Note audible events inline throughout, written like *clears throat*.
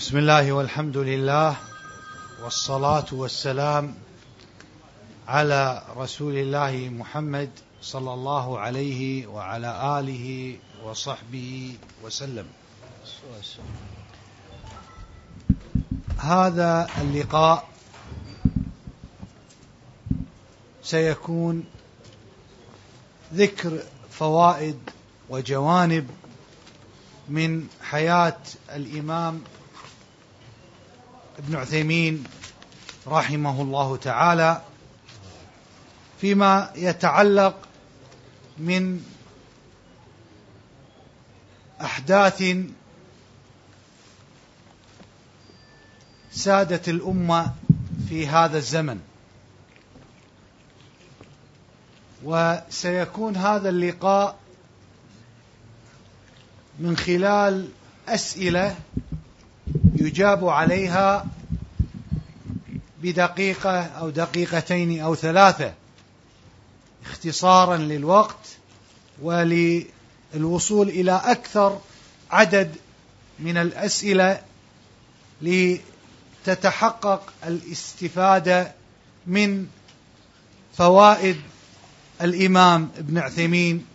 بسم الله والحمد لله والصلاة والسلام على رسول الله محمد صلى الله عليه وعلى آله وصحبه وسلم. هذا اللقاء سيكون ذكر فوائد وجوانب من حياة الإمام ابن عثيمين رحمه الله تعالى فيما يتعلق من أحداث سادت الأمة في هذا الزمن. وسيكون هذا اللقاء من خلال أسئلة يجاب عليها بدقيقة أو دقيقتين أو ثلاثة اختصارا للوقت وللوصول إلى أكثر عدد من الأسئلة لتتحقق الاستفادة من فوائد الإمام ابن عثيمين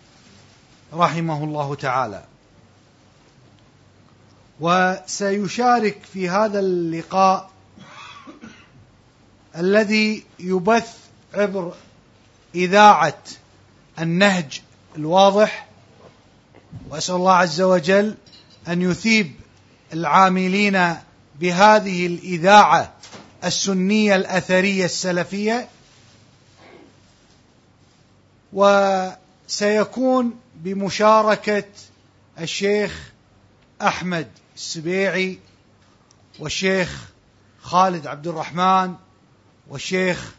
رحمه الله تعالى. وسيشارك في هذا اللقاء الذي يبث عبر إذاعة النهج الواضح. وأسأل الله عز وجل أن يثيب العاملين بهذه الإذاعة السنية الأثرية السلفية. وسيكون بمشاركة الشيخ أحمد السبيعي والشيخ خالد عبد الرحمن والشيخ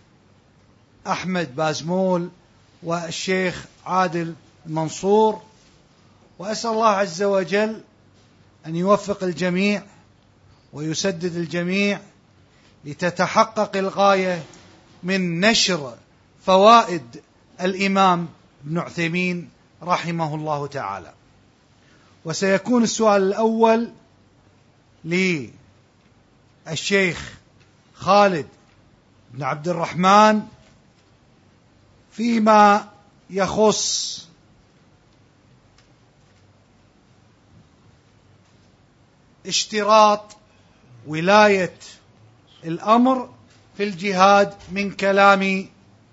أحمد بازمول والشيخ عادل المنصور. وأسأل الله عز وجل أن يوفق الجميع ويسدد الجميع لتتحقق الغاية من نشر فوائد الإمام ابن عثيمين رحمه الله تعالى. وسيكون السؤال الأول للشيخ خالد بن عبد الرحمن فيما يخص اشتراط ولاية الأمر في الجهاد من كلام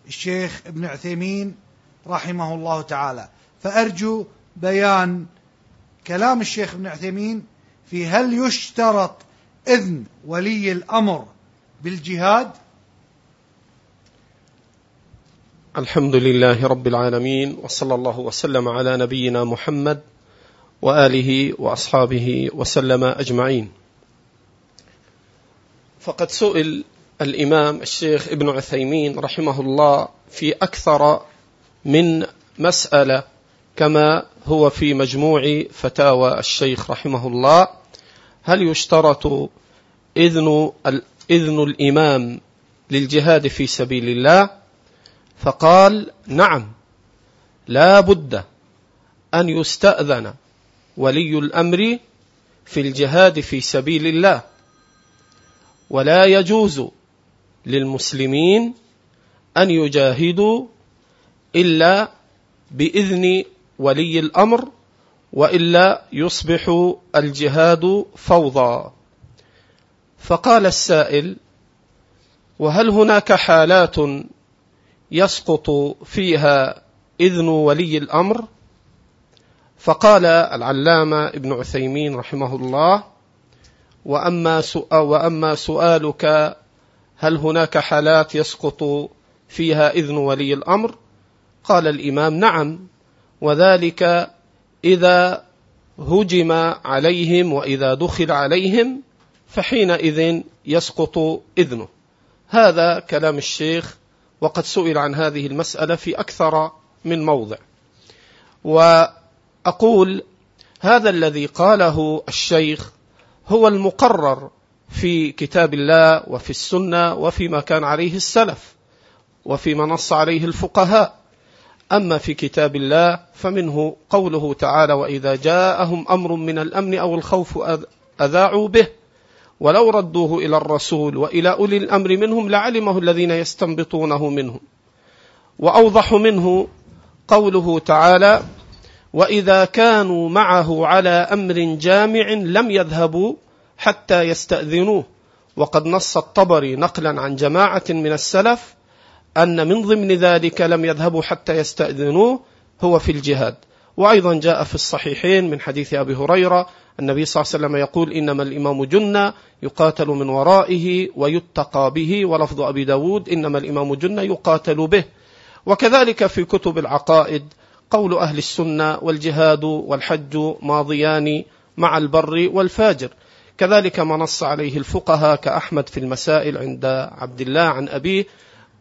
الشيخ ابن عثيمين رحمه الله تعالى. فأرجو بيان كلام الشيخ ابن عثيمين في هل يشترط إذن ولي الأمر بالجهاد الحمد لله رب العالمين وصلى الله وسلم على نبينا محمد وآله وأصحابه وسلم أجمعين. فقد سئل الإمام الشيخ ابن عثيمين رحمه الله في أكثر من مسألة كما هو في مجموع فتاوى الشيخ رحمه الله. هل يشترط إذن إذن الإمام للجهاد في سبيل الله؟ فقال نعم لا بد أن يستأذن ولي الأمر في الجهاد في سبيل الله. ولا يجوز للمسلمين أن يجاهدوا إلا بإذن ولي الأمر وإلا يصبح الجهاد فوضى. فقال السائل وهل هناك حالات يسقط فيها إذن ولي الأمر؟ فقال العلامة ابن عثيمين رحمه الله وأما, وأما سؤالك هل هناك حالات يسقط فيها إذن ولي الأمر؟ قال الإمام نعم. وذلك إذا هجم عليهم وإذا دخل عليهم فحينئذ يسقط إذنه. هذا كلام الشيخ وقد سئل عن هذه المسألة في أكثر من موضع. وأقول هذا الذي قاله الشيخ هو المقرر في كتاب الله وفي السنة وفيما كان عليه السلف وفيما نص عليه الفقهاء. أما في كتاب الله فمنه قوله تعالى وإذا جاءهم أمر من الأمن أو الخوف أذاعوا به ولو ردوه إلى الرسول وإلى أولي الأمر منهم لعلمه الذين يستنبطونه منهم. وأوضح منه قوله تعالى وإذا كانوا معه على أمر جامع لم يذهبوا حتى يستأذنوه. وقد نص الطبري نقلا عن جماعة من السلف أن من ضمن ذلك لم يذهبوا حتى يستأذنوه هو في الجهاد. وأيضا جاء في الصحيحين من حديث أبي هريرة النبي صلى الله عليه وسلم يقول إنما الإمام جنة يقاتل من ورائه ويتقى به ولفظ أبي داود إنما الإمام جنة يقاتل به. وكذلك في كتب العقائد قول أهل السنة والجهاد والحج ماضيان مع البر والفاجر. كذلك ما نص عليه الفقهاء كأحمد في المسائل عند عبد الله عن أبيه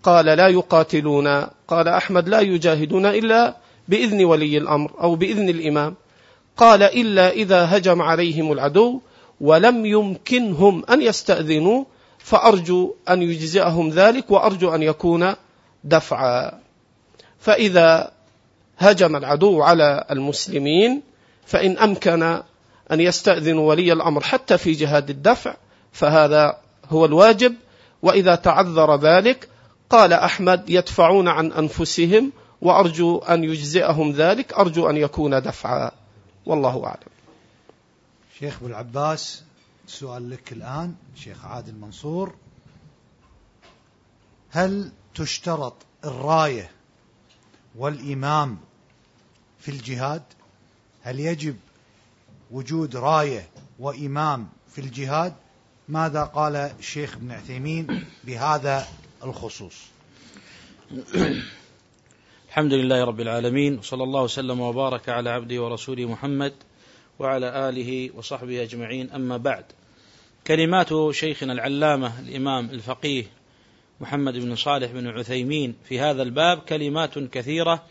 قال لا يقاتلون. قال أحمد لا يجاهدون إلا بإذن ولي الأمر أو بإذن الإمام. قال إلا إذا هجم عليهم العدو ولم يمكنهم أن يستأذنوا فأرجو أن يجزئهم ذلك وأرجو أن يكون دفعا. فإذا هجم العدو على المسلمين فإن أمكن أن يستأذنوا ولي الأمر حتى في جهاد الدفع فهذا هو الواجب. وإذا تعذر ذلك قال أحمد يدفعون عن أنفسهم وأرجو أن يجزئهم ذلك أرجو أن يكون دفعا والله أعلم. شيخ أبو العباس سؤال لك الآن شيخ عادل منصور هل تشترط الراية والإمام في الجهاد؟ هل يجب وجود راية وإمام في الجهاد؟ ماذا قال الشيخ ابن عثيمين بهذا الخصوص؟ *clears throat* الحمد لله رب العالمين وصلى الله وسلم وبارك على عبده ورسوله محمد وعلى آله وصحبه أجمعين أما بعد كلمات شيخنا العلامة الإمام الفقيه محمد بن صالح بن عثيمين في هذا الباب كلمات كثيرة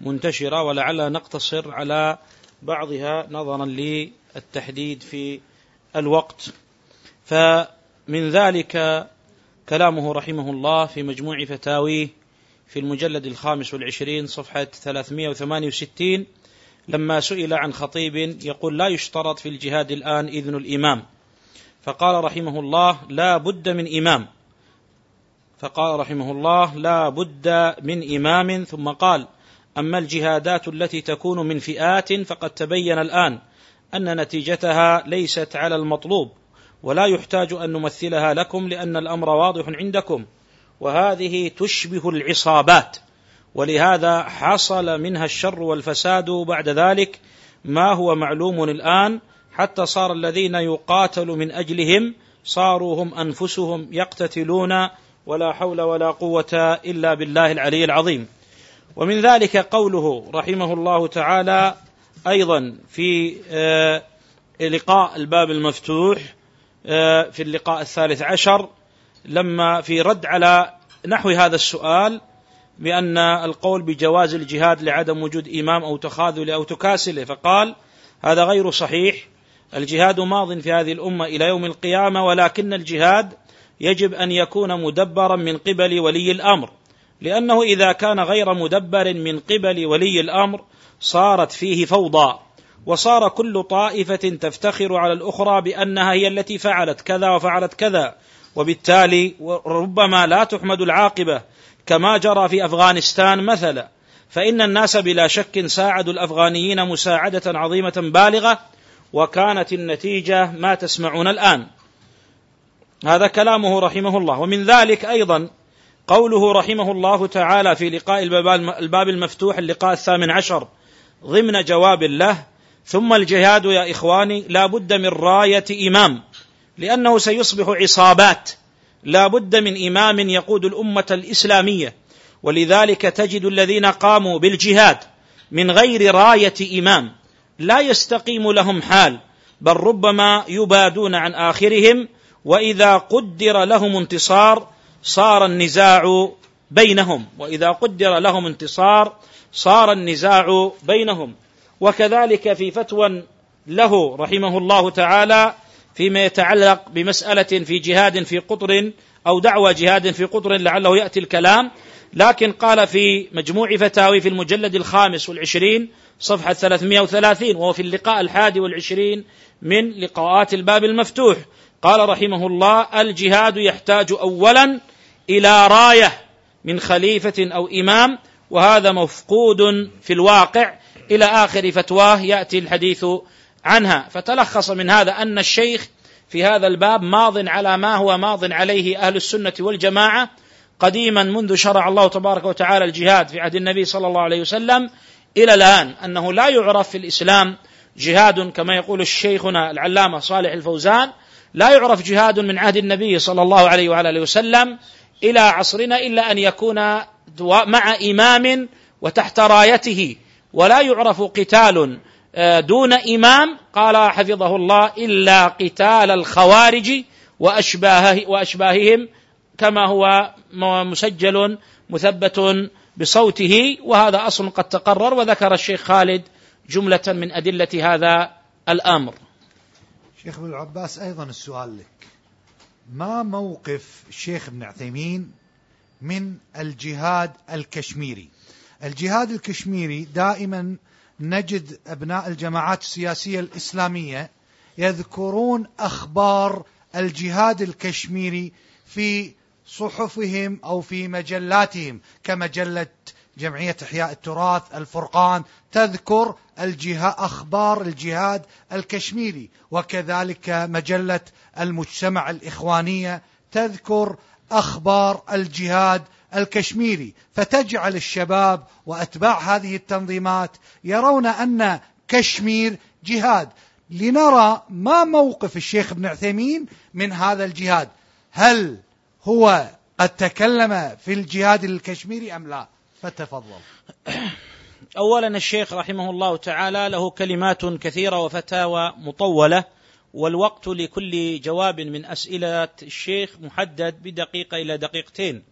منتشرة ولعلنا نقتصر على بعضها نظرا للتحديد في الوقت فمن ذلك كلامه رحمه الله في مجموع فتاويه في المجلد الخامس والعشرين صفحة 368 لما سئل عن خطيب يقول لا يشترط في الجهاد الآن إذن الإمام. فقال رحمه الله لا بد من إمام. فقال رحمه الله لا بد من إمام. ثم قال أما الجهادات التي تكون من فئات فقد تبين الآن أن نتيجتها ليست على المطلوب. ولا يحتاج أن نمثلها لكم لأن الأمر واضح عندكم. وهذه تشبه العصابات. ولهذا حصل منها الشر والفساد بعد ذلك. ما هو معلوم الآن؟ حتى صار الذين يقاتل من أجلهم صاروا هم أنفسهم يقتتلون. ولا حول ولا قوة إلا بالله العلي العظيم. ومن ذلك قوله رحمه الله تعالى أيضا في آه، لقاء الباب المفتوح. في اللقاء الثالث عشر لما في رد على نحو هذا السؤال بأن القول بجواز الجهاد لعدم وجود إمام أو تخاذله أو تكاسله فقال هذا غير صحيح. الجهاد ماض في هذه الأمة إلى يوم القيامة ولكن الجهاد يجب أن يكون مدبرا من قبل ولي الأمر. لأنه إذا كان غير مدبر من قبل ولي الأمر صارت فيه فوضى. وصار كل طائفة تفتخر على الأخرى بأنها هي التي فعلت كذا وفعلت كذا. وبالتالي ربما لا تحمد العاقبة كما جرى في أفغانستان مثلا. فإن الناس بلا شك ساعدوا الأفغانيين مساعدة عظيمة بالغة وكانت النتيجة ما تسمعون الآن. هذا كلامه رحمه الله. ومن ذلك أيضا قوله رحمه الله تعالى في لقاء الباب المفتوح اللقاء الثامن عشر ضمن جواب له ثم الجهاد يا إخواني لا بد من راية إمام لأنه سيصبح عصابات. لا بد من إمام يقود الأمة الإسلامية. ولذلك تجد الذين قاموا بالجهاد من غير راية إمام. لا يستقيم لهم حال بل ربما يبادون عن آخرهم وإذا قدر لهم انتصار صار النزاع بينهم. وإذا قدر لهم انتصار صار النزاع بينهم. وكذلك في فتوى له رحمه الله تعالى فيما يتعلق بمسألة في جهاد في قطر أو دعوى جهاد في قطر لعله يأتي الكلام. لكن قال في مجموع فتاوي في المجلد الخامس والعشرين صفحة 330 وهو في اللقاء الحادي والعشرين من لقاءات الباب المفتوح. قال رحمه الله الجهاد يحتاج اولا إلى راية من خليفة أو إمام وهذا مفقود في الواقع. إلى آخر فتواه يأتي الحديث عنها. فتلخص من هذا أن الشيخ في هذا الباب ماض على ما هو ماض عليه أهل السنة والجماعة قديما منذ شرع الله تبارك وتعالى الجهاد في عهد النبي صلى الله عليه وسلم إلى الآن. أنه لا يعرف في الإسلام جهاد كما يقول الشيخنا العلامة صالح الفوزان لا يعرف جهاد من عهد النبي صلى الله عليه وعلى آله وسلم إلى عصرنا إلا أن يكون مع إمام وتحت رايته. ولا يعرف قتال آه، دون إمام قال حفظه الله إلا قتال الخوارج واشباه وأشباههم كما هو مسجل مثبت بصوته وهذا أصل قد تقرر وذكر الشيخ خالد جملة من أدلة هذا الأمر. شيخ ابن العباس أيضا السؤال لك. ما موقف الشيخ ابن عثيمين من الجهاد الكشميري؟ الجهاد الكشميري دائما نجد أبناء الجماعات السياسية الإسلامية يذكرون أخبار الجهاد الكشميري في صحفهم أو في مجلاتهم كمجلة جمعية إحياء التراث الفرقان تذكر الجهاد أخبار الجهاد الكشميري. وكذلك مجلة المجتمع الإخوانية تذكر أخبار الجهاد الكشميري. فتجعل الشباب وأتباع هذه التنظيمات يرون أن كشمير جهاد. لنرى ما موقف الشيخ ابن عثيمين من هذا الجهاد. هل هو قد تكلم في الجهاد الكشميري أم لا؟ فتفضل. اولا الشيخ رحمه الله تعالى له كلمات كثيرة وفتاوى مطولة والوقت لكل جواب من أسئلة الشيخ محدد بدقيقة إلى دقيقتين.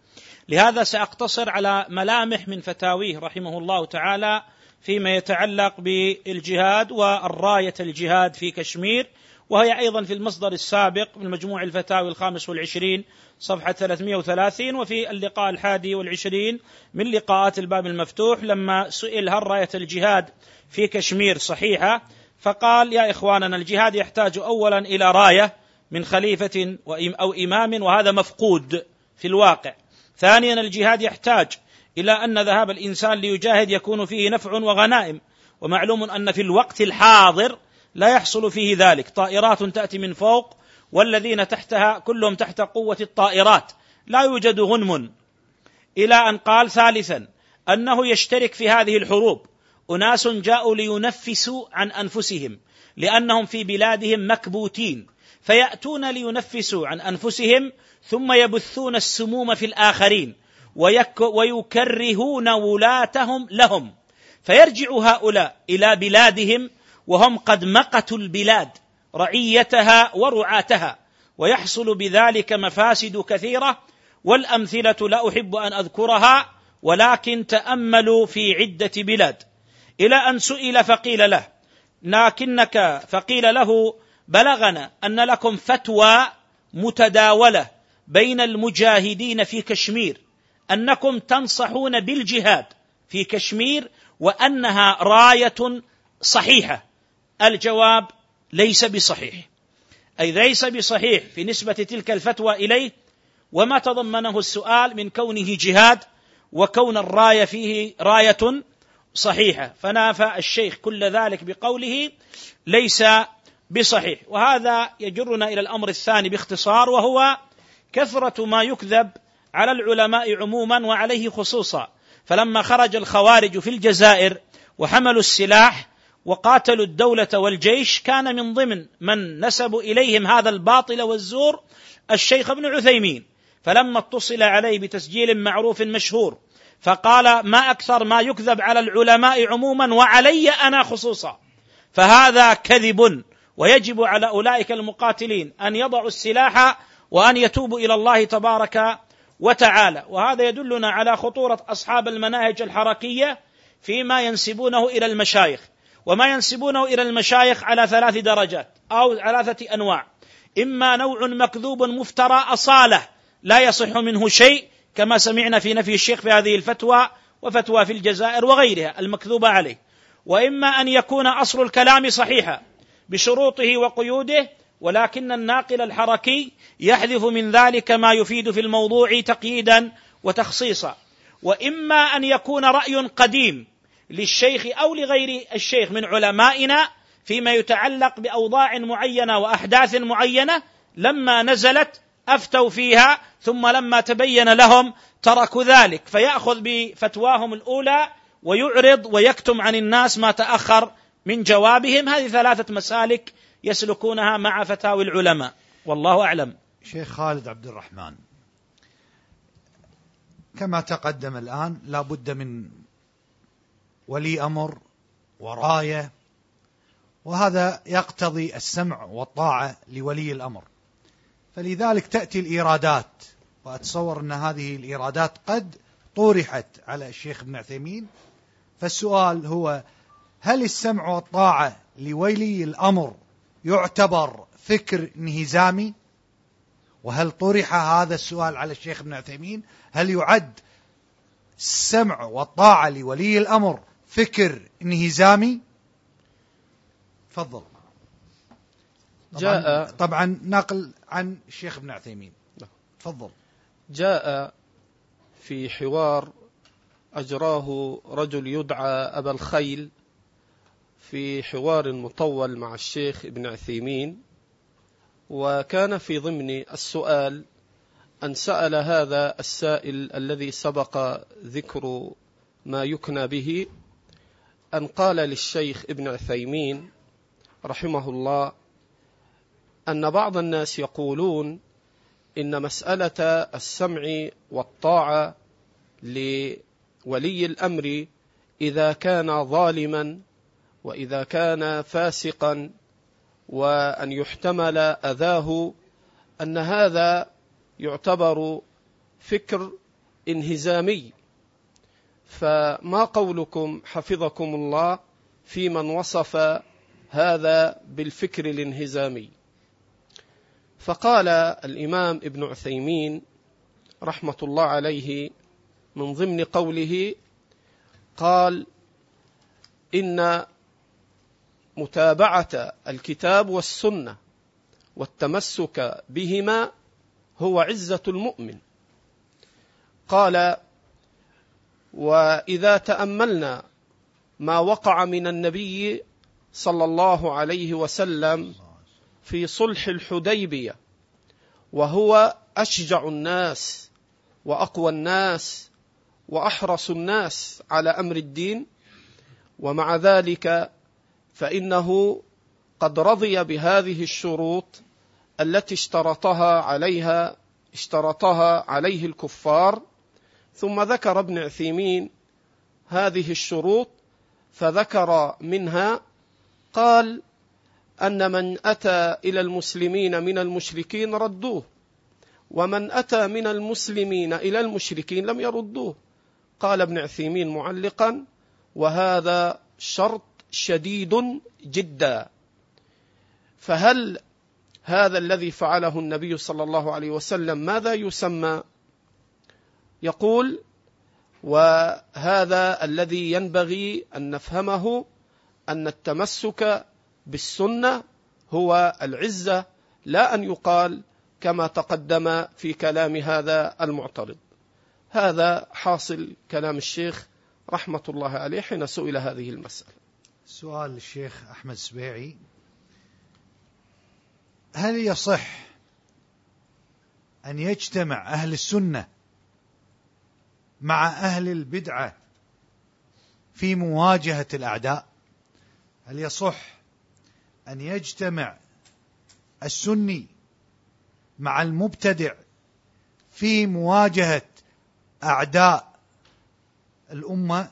لهذا سأقتصر على ملامح من فتاويه رحمه الله تعالى فيما يتعلق بالجهاد والراية الجهاد في كشمير وهي أيضا في المصدر السابق من مجموع الفتاوي الخامس والعشرين صفحة 330 وفي اللقاء الحادي والعشرين من لقاءات الباب المفتوح لما سئل هل راية الجهاد في كشمير صحيحة فقال يا إخواننا الجهاد يحتاج اولا إلى راية من خليفة أو إمام وهذا مفقود في الواقع. ثانيا الجهاد يحتاج إلى أن ذهاب الإنسان ليجاهد يكون فيه نفع وغنائم ومعلوم أن في الوقت الحاضر لا يحصل فيه ذلك. طائرات تأتي من فوق والذين تحتها كلهم تحت قوة الطائرات. لا يوجد غنم. إلى أن قال ثالثا أنه يشترك في هذه الحروب. أناس جاءوا لينفسوا عن أنفسهم لأنهم في بلادهم مكبوتين فيأتون لينفسوا عن أنفسهم ثم يبثون السموم في الآخرين ويكرهون ولاتهم لهم. فيرجع هؤلاء إلى بلادهم وهم قد مقتوا البلاد رعيتها ورعاتها. ويحصل بذلك مفاسد كثيرة والأمثلة لا أحب أن أذكرها ولكن تأملوا في عدة بلاد. إلى أن سئل فقيل له لكنك فقيل له بلغنا أن لكم فتوى متداولة بين المجاهدين في كشمير أنكم تنصحون بالجهاد في كشمير وأنها راية صحيحة. الجواب ليس بصحيح. أي ليس بصحيح في نسبة تلك الفتوى إليه وما تضمنه السؤال من كونه جهاد وكون الراية فيه راية صحيحة. فنافى الشيخ كل ذلك بقوله ليس بصحيح. وهذا يجرنا إلى الأمر الثاني باختصار وهو كثرة ما يكذب على العلماء عموما وعليه خصوصا. فلما خرج الخوارج في الجزائر وحملوا السلاح وقاتلوا الدولة والجيش كان من ضمن من نسبوا إليهم هذا الباطل والزور الشيخ ابن عثيمين. فلما اتصل عليه بتسجيل معروف مشهور فقال ما أكثر ما يكذب على العلماء عموما وعلي أنا خصوصا. فهذا كذب ويجب على أولئك المقاتلين أن يضعوا السلاح وأن يتوبوا إلى الله تبارك وتعالى. وهذا يدلنا على خطورة أصحاب المناهج الحركية فيما ينسبونه إلى المشايخ وما ينسبونه إلى المشايخ على ثلاث درجات أو ثلاثة أنواع. إما نوع مكذوب مفترى أصالة لا يصح منه شيء كما سمعنا في نفي الشيخ في هذه الفتوى وفتوى في الجزائر وغيرها المكذوبة عليه. وإما أن يكون أصل الكلام صحيحا بشروطه وقيوده ولكن الناقل الحركي يحذف من ذلك ما يفيد في الموضوع تقييدا وتخصيصا. وإما أن يكون رأي قديم للشيخ أو لغير الشيخ من علمائنا فيما يتعلق بأوضاع معينة وأحداث معينة لما نزلت أفتوا فيها ثم لما تبين لهم تركوا ذلك. فيأخذ بفتواهم الأولى ويعرض ويكتم عن الناس ما تأخر من جوابهم. هذه ثلاثة مسالك يسلكونها مع فتاوي العلماء. والله أعلم. شيخ خالد عبد الرحمن كما تقدم الآن لا بد من ولي أمر وراية وهذا يقتضي السمع والطاعة لولي الأمر. فلذلك تأتي الإيرادات وأتصور أن هذه الإيرادات قد طرحت على الشيخ ابن عثيمين. فالسؤال هو هل السمع والطاعة لولي الأمر يعتبر فكر انهزامي وهل طرح هذا السؤال على الشيخ ابن عثيمين؟ هل يعد السمع والطاعة لولي الأمر فكر انهزامي تفضل. جاء طبعا نقل عن الشيخ ابن عثيمين. تفضل. جاء في حوار أجراه رجل يدعى أبا الخيل في حوار مطول مع الشيخ ابن عثيمين وكان في ضمن السؤال أن سأل هذا السائل الذي سبق ذكر ما يكنى به أن قال للشيخ ابن عثيمين رحمه الله أن بعض الناس يقولون إن مسألة السمع والطاعة لولي الأمر إذا كان ظالما وإذا كان فاسقا وأن يحتمل أذاه أن هذا يعتبر فكر انهزامي. فما قولكم حفظكم الله في من وصف هذا بالفكر الانهزامي؟ فقال الإمام ابن عثيمين رحمة الله عليه من ضمن قوله قال إن متابعة الكتاب والسنة والتمسك بهما هو عزة المؤمن. قال وإذا تأملنا ما وقع من النبي صلى الله عليه وسلم في صلح الحديبية وهو أشجع الناس وأقوى الناس وأحرص الناس على أمر الدين ومع ذلك فإنه قد رضي بهذه الشروط التي اشترطها عليها اشترطها عليه الكفار. ثم ذكر ابن عثيمين هذه الشروط فذكر منها قال أن من أتى إلى المسلمين من المشركين ردوه ومن أتى من المسلمين إلى المشركين لم يردوه. قال ابن عثيمين معلقا وهذا شرط شديد جدا. فهل هذا الذي فعله النبي صلى الله عليه وسلم ماذا يسمى؟ يقول وهذا الذي ينبغي أن نفهمه أن التمسك بالسنة هو العزة لا أن يقال كما تقدم في كلام هذا المعترض. هذا حاصل كلام الشيخ رحمة الله عليه حين سئل هذه المسألة. سؤال الشيخ أحمد سبيعي هل يصح أن يجتمع أهل السنة مع أهل البدعة في مواجهة الأعداء؟ هل يصح أن يجتمع السني مع المبتدع في مواجهة أعداء الأمة؟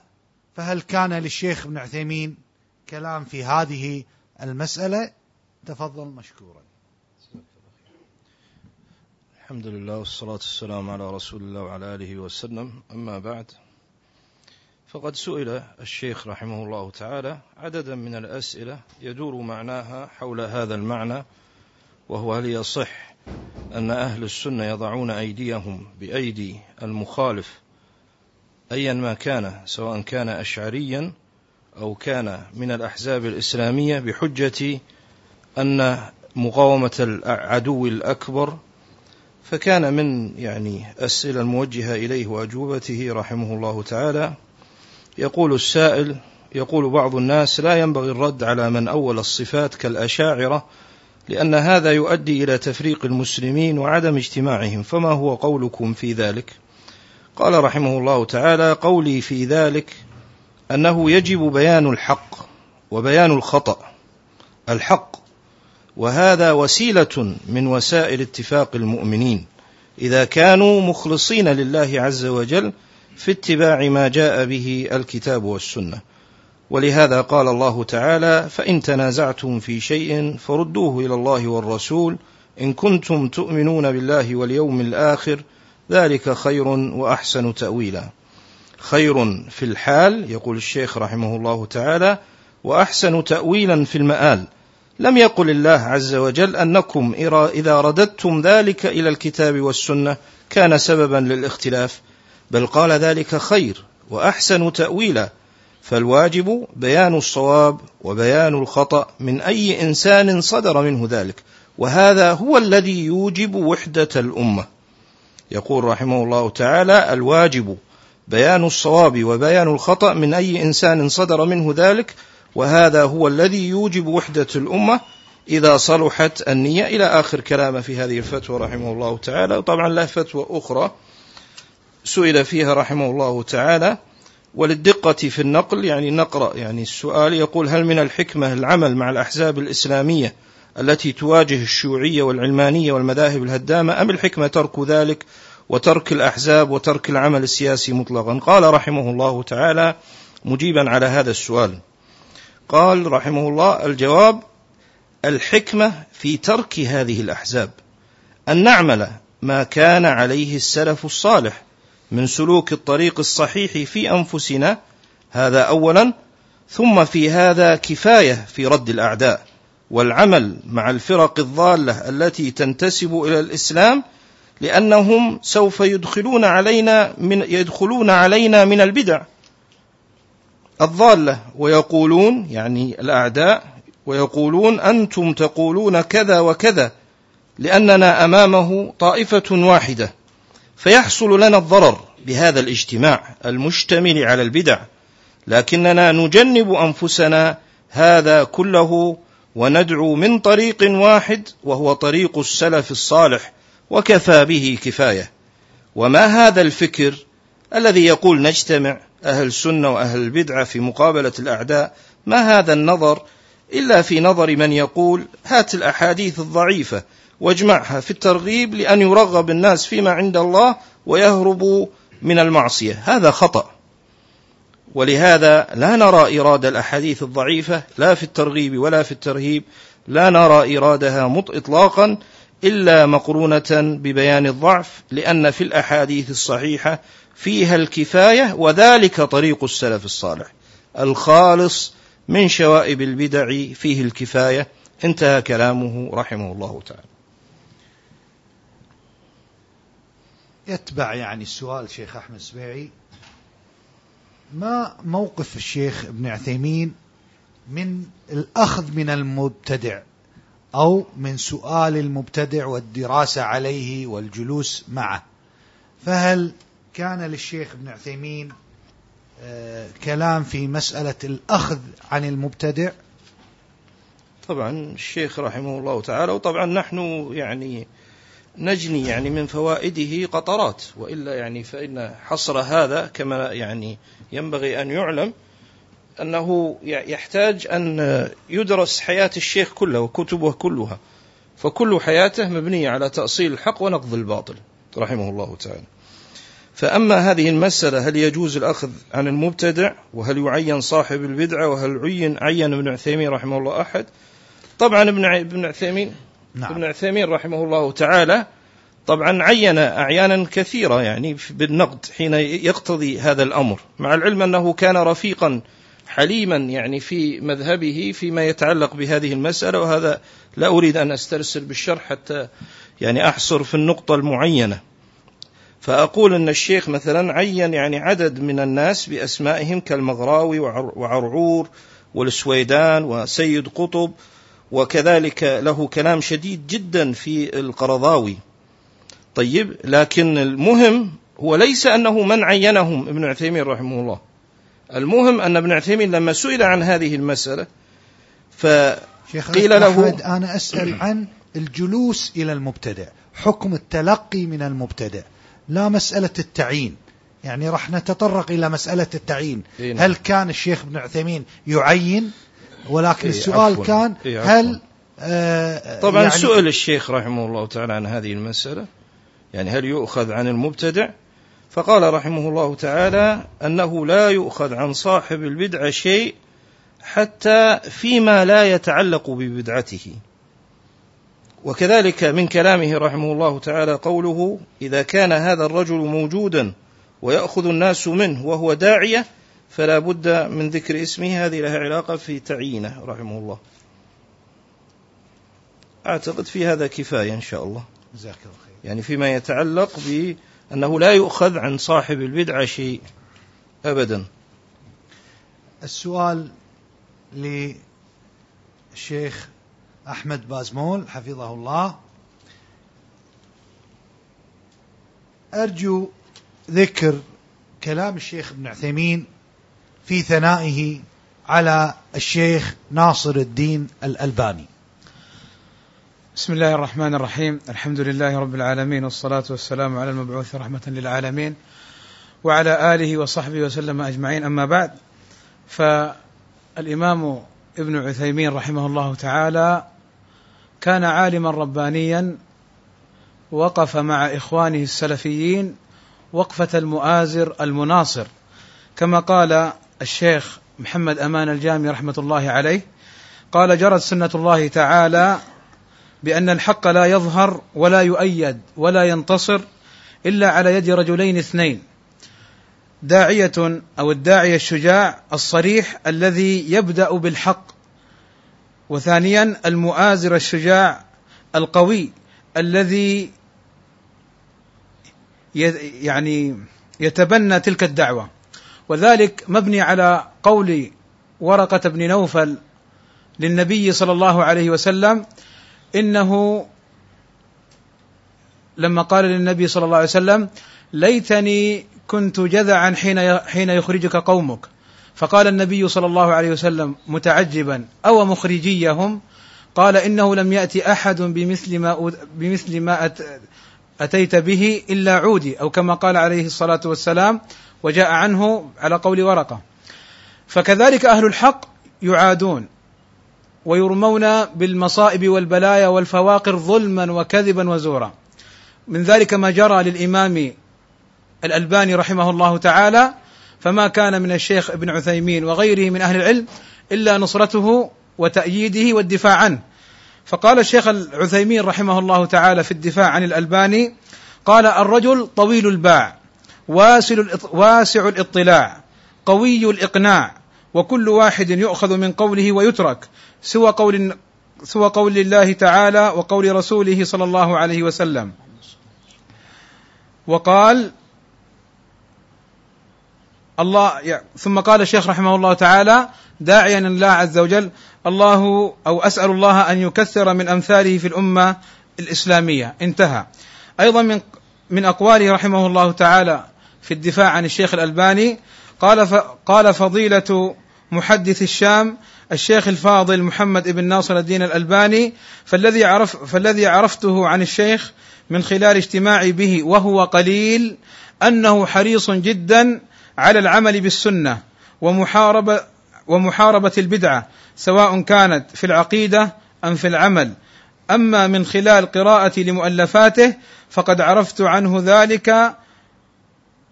فهل كان للشيخ ابن عثيمين كلام في هذه المسألة تفضل مشكورا. الحمد لله والصلاة والسلام على رسول الله وعلى آله وسلم. أما بعد فقد سئل الشيخ رحمه الله تعالى عددا من الأسئلة يدور معناها حول هذا المعنى وهو هل يصح أن أهل السنة يضعون أيديهم بأيدي المخالف أيا ما كان سواء كان أشعريا أو كان من الأحزاب الإسلامية بحجة أن مقاومة العدو الأكبر فكان من يعني أسئلة الموجهة إليه وأجوبته رحمه الله تعالى. يقول السائل يقول بعض الناس لا ينبغي الرد على من أول الصفات كالأشاعرة لأن هذا يؤدي إلى تفريق المسلمين وعدم اجتماعهم فما هو قولكم في ذلك؟ قال رحمه الله تعالى قولي في ذلك أنه يجب بيان الحق وبيان الخطأ. الحق وهذا وسيلة من وسائل اتفاق المؤمنين إذا كانوا مخلصين لله عز وجل في اتباع ما جاء به الكتاب والسنة. ولهذا قال الله تعالى فإن تنازعتم في شيء فردوه إلى الله والرسول إن كنتم تؤمنون بالله واليوم الآخر ذلك خير وأحسن تأويلا. خير في الحال يقول الشيخ رحمه الله تعالى وأحسن تأويلا في المآل. لم يقل الله عز وجل أنكم إذا رددتم ذلك إلى الكتاب والسنة كان سببا للاختلاف بل قال ذلك خير وأحسن تأويلا. فالواجب بيان الصواب وبيان الخطأ من أي إنسان صدر منه ذلك وهذا هو الذي يوجب وحدة الأمة. يقول رحمه الله تعالى الواجب بيان الصواب وبيان الخطأ من أي إنسان صدر منه ذلك وهذا هو الذي يوجب وحدة الأمة إذا صلحت النية إلى آخر كلامه في هذه الفتوى رحمه الله تعالى. وطبعا له فتوى أخرى سئل فيها رحمه الله تعالى وللدقة في النقل يعني نقرأ يعني السؤال يقول هل من الحكمة العمل مع الأحزاب الإسلامية التي تواجه الشيوعية والعلمانية والمذاهب الهدامة أم الحكمة ترك ذلك وترك الأحزاب وترك العمل السياسي مطلقا. قال رحمه الله تعالى مجيبا على هذا السؤال. قال رحمه الله الجواب الحكمة في ترك هذه الأحزاب. أن نعمل ما كان عليه السلف الصالح من سلوك الطريق الصحيح في أنفسنا هذا أولا. ثم في هذا كفاية في رد الأعداء والعمل مع الفرق الضالة التي تنتسب إلى الإسلام لأنهم سوف يدخلون علينا من يدخلون علينا من البدع. الضالة ويقولون يعني الأعداء ويقولون أنتم تقولون كذا وكذا لأننا أمامه طائفة واحدة. فيحصل لنا الضرر بهذا الاجتماع المشتمل على البدع. لكننا نجنب أنفسنا هذا كله وندعو من طريق واحد وهو طريق السلف الصالح وكفى به كفاية. وما هذا الفكر الذي يقول نجتمع أهل السنة وأهل البدعه في مقابلة الأعداء؟ ما هذا النظر إلا في نظر من يقول هات الأحاديث الضعيفة واجمعها في الترغيب لأن يرغب الناس فيما عند الله ويهربوا من المعصية. هذا خطأ. ولهذا لا نرى إيراد الأحاديث الضعيفة لا في الترغيب ولا في الترهيب. لا نرى إيرادها مط إطلاقا إلا مقرونة ببيان الضعف لأن في الأحاديث الصحيحة فيها الكفاية وذلك طريق السلف الصالح. الخالص من شوائب البدع فيه الكفاية. انتهى كلامه رحمه الله تعالى. يتبع يعني السؤال شيخ أحمد سبيعي ما موقف الشيخ ابن عثيمين من الأخذ من المبتدع؟ أو من سؤال المبتدع والدراسة عليه والجلوس معه. فهل كان للشيخ ابن عثيمين آه، كلام في مسألة الأخذ عن المبتدع؟ طبعا الشيخ رحمه الله تعالى وطبعا نحن يعني نجني يعني من فوائده قطرات وإلا يعني فإن حصر هذا كما يعني ينبغي أن يعلم. أنه يحتاج أن يدرس حياة الشيخ كلها وكتبه كلها فكل حياته مبنية على تأصيل الحق ونقض الباطل رحمه الله تعالى. فأما هذه المسألة هل يجوز الأخذ عن المبتدع وهل يعين صاحب البدعة وهل عين عين ابن عثيمين رحمه الله أحد؟ طبعا ابن ابن عثيمين نعم. ابن عثيمين رحمه الله تعالى طبعا عين أعيانا كثيرة يعني بالنقد حين يقتضي هذا الأمر مع العلم أنه كان رفيقا حليما يعني في مذهبه فيما يتعلق بهذه المسألة وهذا لا أريد أن أسترسل بالشرح حتى يعني أحصر في النقطة المعينة. فأقول أن الشيخ مثلا عين يعني عدد من الناس بأسمائهم كالمغراوي وعرعور والسويدان وسيد قطب وكذلك له كلام شديد جدا في القرضاوي. طيب لكن المهم هو ليس أنه من عينهم ابن عثيمين رحمه الله. المهم أن ابن عثيمين لما سئل عن هذه المسألة فقيل له أنا أسأل عن الجلوس إلى المبتدع حكم التلقي من المبتدع لا مسألة التعيين يعني راح نتطرق إلى مسألة التعيين نعم. هل كان الشيخ ابن عثيمين يعين ولكن إيه السؤال عفواً. كان إيه عفواً. هل آه طبعا يعني سئل الشيخ رحمه الله تعالى عن هذه المسألة يعني هل يؤخذ عن المبتدع فقال رحمه الله تعالى أنه لا يؤخذ عن صاحب البدعة شيء حتى فيما لا يتعلق ببدعته. وكذلك من كلامه رحمه الله تعالى قوله إذا كان هذا الرجل موجودا ويأخذ الناس منه وهو داعية فلا بد من ذكر اسمه هذه لها علاقة في تعيينه رحمه الله. أعتقد في هذا كفاية إن شاء الله. جزاك الله خير. يعني فيما يتعلق بأنه لا يؤخذ عن صاحب البدعة شيء أبدا. السؤال للشيخ أحمد بازمول حفظه الله. أرجو ذكر كلام الشيخ ابن عثيمين في ثنائه على الشيخ ناصر الدين الألباني. بسم الله الرحمن الرحيم الحمد لله رب العالمين والصلاة والسلام على المبعوث رحمة للعالمين وعلى آله وصحبه وسلم أجمعين أما بعد فالإمام ابن عثيمين رحمه الله تعالى كان عالما ربانيا وقف مع إخوانه السلفيين وقفة المؤازر المناصر كما قال الشيخ محمد أمان الجامي رحمة الله عليه قال جرت سنة الله تعالى بأن الحق لا يظهر ولا يؤيد ولا ينتصر إلا على يد رجلين اثنين. داعية أو الداعية الشجاع الصريح الذي يبدأ بالحق. وثانيا المؤازر الشجاع القوي الذي يعني يتبنى تلك الدعوة. وذلك مبني على قول ورقة بن نوفل للنبي صلى الله عليه وسلم إنه لما قال للنبي صلى الله عليه وسلم ليتني كنت جذعا حين حين يخرجك قومك. فقال النبي صلى الله عليه وسلم متعجبا أو مخرجيهم؟ قال إنه لم يأتي أحد بمثل ما بمثل ما أتيت به إلا عودي أو كما قال عليه الصلاة والسلام وجاء عنه على قول ورقة. فكذلك أهل الحق يعادون. ويرمون بالمصائب والبلايا والفواقر ظلما وكذبا وزورا. من ذلك ما جرى للإمام الألباني رحمه الله تعالى فما كان من الشيخ ابن عثيمين وغيره من أهل العلم إلا نصرته وتأييده والدفاع عنه. فقال الشيخ العثيمين رحمه الله تعالى في الدفاع عن الألباني قال الرجل طويل الباع واسع الاطلاع قوي الإقناع وكل واحد يؤخذ من قوله ويترك سوى قول سوى قول الله تعالى وقول رسوله صلى الله عليه وسلم. وقال الله ثم قال الشيخ رحمه الله تعالى داعيا الله عز وجل الله أو أسأل الله أن يكثر من أمثاله في الأمة الإسلامية. انتهى. أيضا من من أقواله رحمه الله تعالى في الدفاع عن الشيخ الألباني قال قال فضيلة محدث الشام الشيخ الفاضل محمد بن ناصر الدين الألباني فالذي عرف فالذي عرفته عن الشيخ من خلال اجتماعي به وهو قليل أنه حريص جدا على العمل بالسنة ومحاربة ومحاربة البدعة سواء كانت في العقيدة أم في العمل. أما من خلال قراءتي لمؤلفاته فقد عرفت عنه ذلك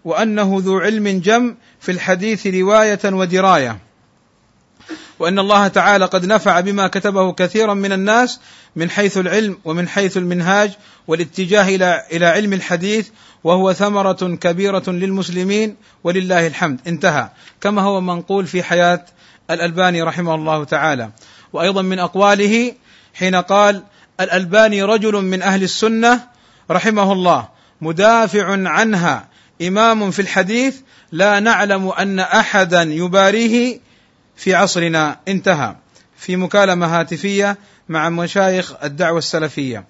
وأنه ذو علم جم في الحديث رواية ودراية. وإن الله تعالى قد نفع بما كتبه كثيرا من الناس من حيث العلم ومن حيث المنهاج والاتجاه إلى إلى علم الحديث وهو ثمرة كبيرة للمسلمين ولله الحمد. انتهى. كما هو منقول في حياة الألباني رحمه الله تعالى. وأيضا من أقواله حين قال الألباني رجل من أهل السنة رحمه الله مدافع عنها إمام في الحديث لا نعلم أن أحدا يباريه في عصرنا انتهى. في مكالمة هاتفية مع مشايخ الدعوة السلفية.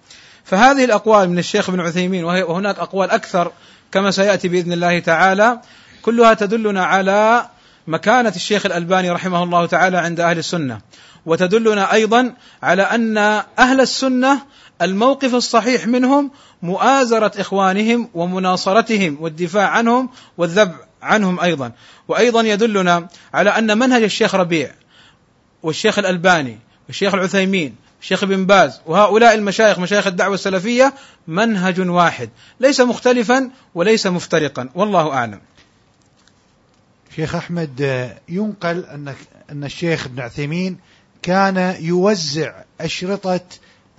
فهذه الأقوال من الشيخ ابن عثيمين وهناك أقوال أكثر كما سيأتي بإذن الله تعالى كلها تدلنا على مكانة الشيخ الألباني رحمه الله تعالى عند أهل السنة. وتدلنا أيضا على أن أهل السنة الموقف الصحيح منهم مؤازرة إخوانهم ومناصرتهم والدفاع عنهم والذب عنهم أيضا. وأيضا يدلنا على أن منهج الشيخ ربيع والشيخ الألباني والشيخ العثيمين الشيخ بن باز وهؤلاء المشايخ مشايخ الدعوة السلفية منهج واحد. ليس مختلفا وليس مفترقا. والله أعلم. شيخ أحمد ينقل أن أن الشيخ ابن عثيمين كان يوزع أشرطة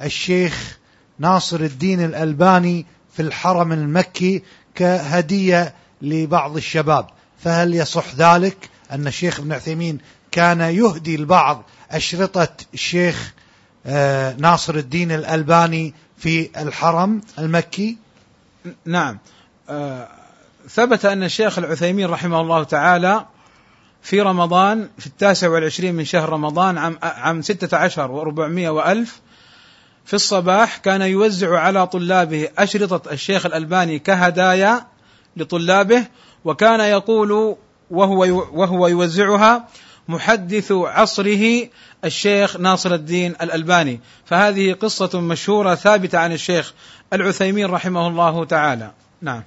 الشيخ ناصر الدين الألباني في الحرم المكي كهدية لبعض الشباب. فهل يصح ذلك أن الشيخ ابن عثيمين كان يهدي البعض أشرطة الشيخ آه، ناصر الدين الألباني في الحرم المكي؟ نعم. آه، ثبت أن الشيخ العثيمين رحمه الله تعالى في رمضان في التاسع والعشرين من شهر رمضان عام, عام ستة عشر وأربعمائة وألف في الصباح كان يوزع على طلابه أشرطة الشيخ الألباني كهدايا لطلابه وكان يقول وهو وهو يوزعها محدث عصره الشيخ ناصر الدين الألباني. فهذه قصة مشهورة ثابتة عن الشيخ العثيمين رحمه الله تعالى. نعم.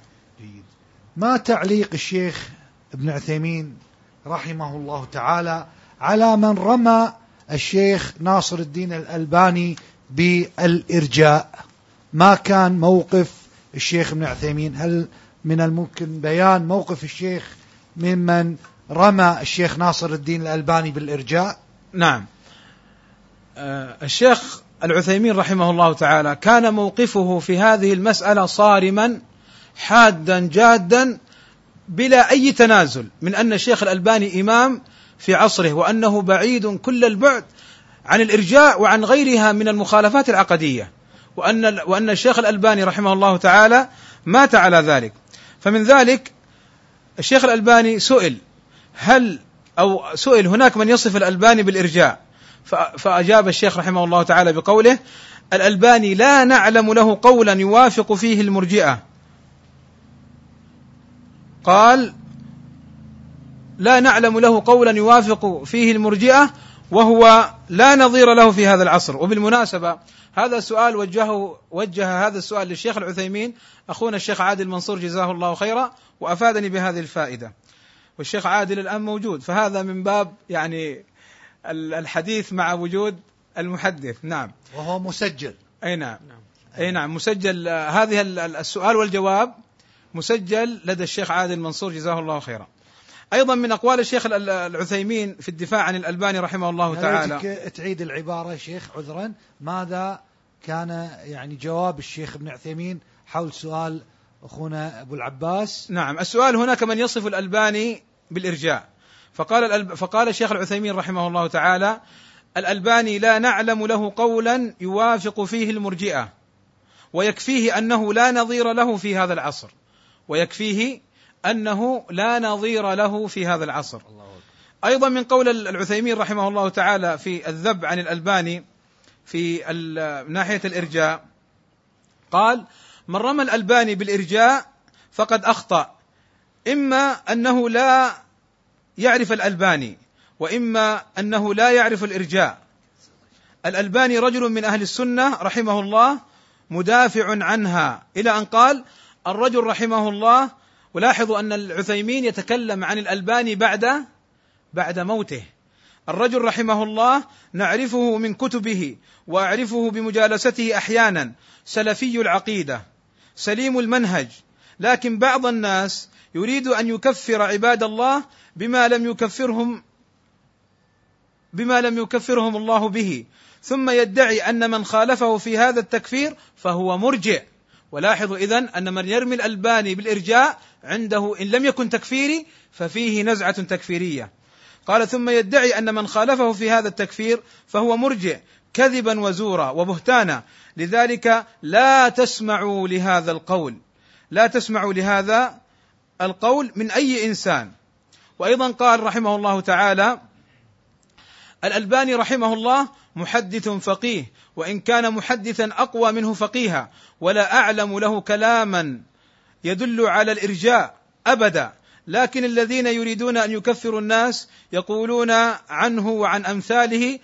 ما تعليق الشيخ ابن عثيمين رحمه الله تعالى على من رمى الشيخ ناصر الدين الألباني بالإرجاء؟ ما كان موقف الشيخ ابن عثيمين؟ هل من الممكن بيان موقف الشيخ ممن رمى الشيخ ناصر الدين الألباني بالإرجاء؟ نعم. آه الشيخ العثيمين رحمه الله تعالى كان موقفه في هذه المسألة صارما حادا جادا بلا أي تنازل من أن الشيخ الألباني إمام في عصره وأنه بعيد كل البعد عن الإرجاء وعن غيرها من المخالفات العقدية. وأن وأن الشيخ الألباني رحمه الله تعالى مات على ذلك. فمن ذلك الشيخ الألباني سئل هل أو سئل هناك من يصف الألباني بالإرجاء؟ فأجاب الشيخ رحمه الله تعالى بقوله الألباني لا نعلم له قولا يوافق فيه المرجئة. قال لا نعلم له قولا يوافق فيه المرجئة وهو لا نظير له في هذا العصر. وبالمناسبة هذا السؤال وجهه وجه هذا السؤال للشيخ العثيمين. أخونا الشيخ عادل منصور جزاه الله خيرا وأفادني بهذه الفائدة. والشيخ عادل الآن موجود فهذا من باب يعني الحديث مع وجود المحدث. نعم. وهو مسجل. أي نعم. أي نعم. مسجل هذه السؤال والجواب مسجل لدى الشيخ عادل منصور جزاه الله خيرا. أيضا من أقوال الشيخ العثيمين في الدفاع عن الألباني رحمه الله تعالى. تعيد العبارة شيخ عذرا؟ ماذا كان يعني جواب الشيخ ابن عثيمين حول سؤال أخونا أبو العباس؟ نعم السؤال هناك من يصف الألباني بالإرجاء. فقال الألب فقال الشيخ العثيمين رحمه الله تعالى الألباني لا نعلم له قولا يوافق فيه المرجئة ويكفيه أنه لا نظير له في هذا العصر ويكفيه أنه لا نظير له في هذا العصر. أيضا من قول العثيمين رحمه الله تعالى في الذب عن الألباني في ناحية الإرجاء قال من رمى الألباني بالإرجاء فقد أخطأ إما أنه لا يعرف الألباني وإما أنه لا يعرف الإرجاء. الألباني رجل من أهل السنة رحمه الله مدافع عنها إلى أن قال الرجل رحمه الله ولاحظوا أن العثيمين يتكلم عن الألباني بعد بعد موته. الرجل رحمه الله نعرفه من كتبه وأعرفه بمجالسته أحيانا سلفي العقيدة سليم المنهج. لكن بعض الناس يريد أن يكفر عباد الله بما لم يكفرهم بما لم يكفرهم الله به. ثم يدعي أن من خالفه في هذا التكفير فهو مرجئ ولاحظوا اذا أن من يرمي الألباني بالإرجاء عنده إن لم يكن تكفيري ففيه نزعة تكفيرية. قال ثم يدعي أن من خالفه في هذا التكفير فهو مرجئ كذبا وزورا وبهتانا. لذلك لا تسمعوا لهذا القول. لا تسمعوا لهذا القول من أي إنسان. وأيضا قال رحمه الله تعالى الألباني رحمه الله محدث فقيه وإن كان محدثا أقوى منه فقيها ولا أعلم له كلاما يدل على الإرجاء ابدا. لكن الذين يريدون أن يكفروا الناس يقولون عنه وعن أمثاله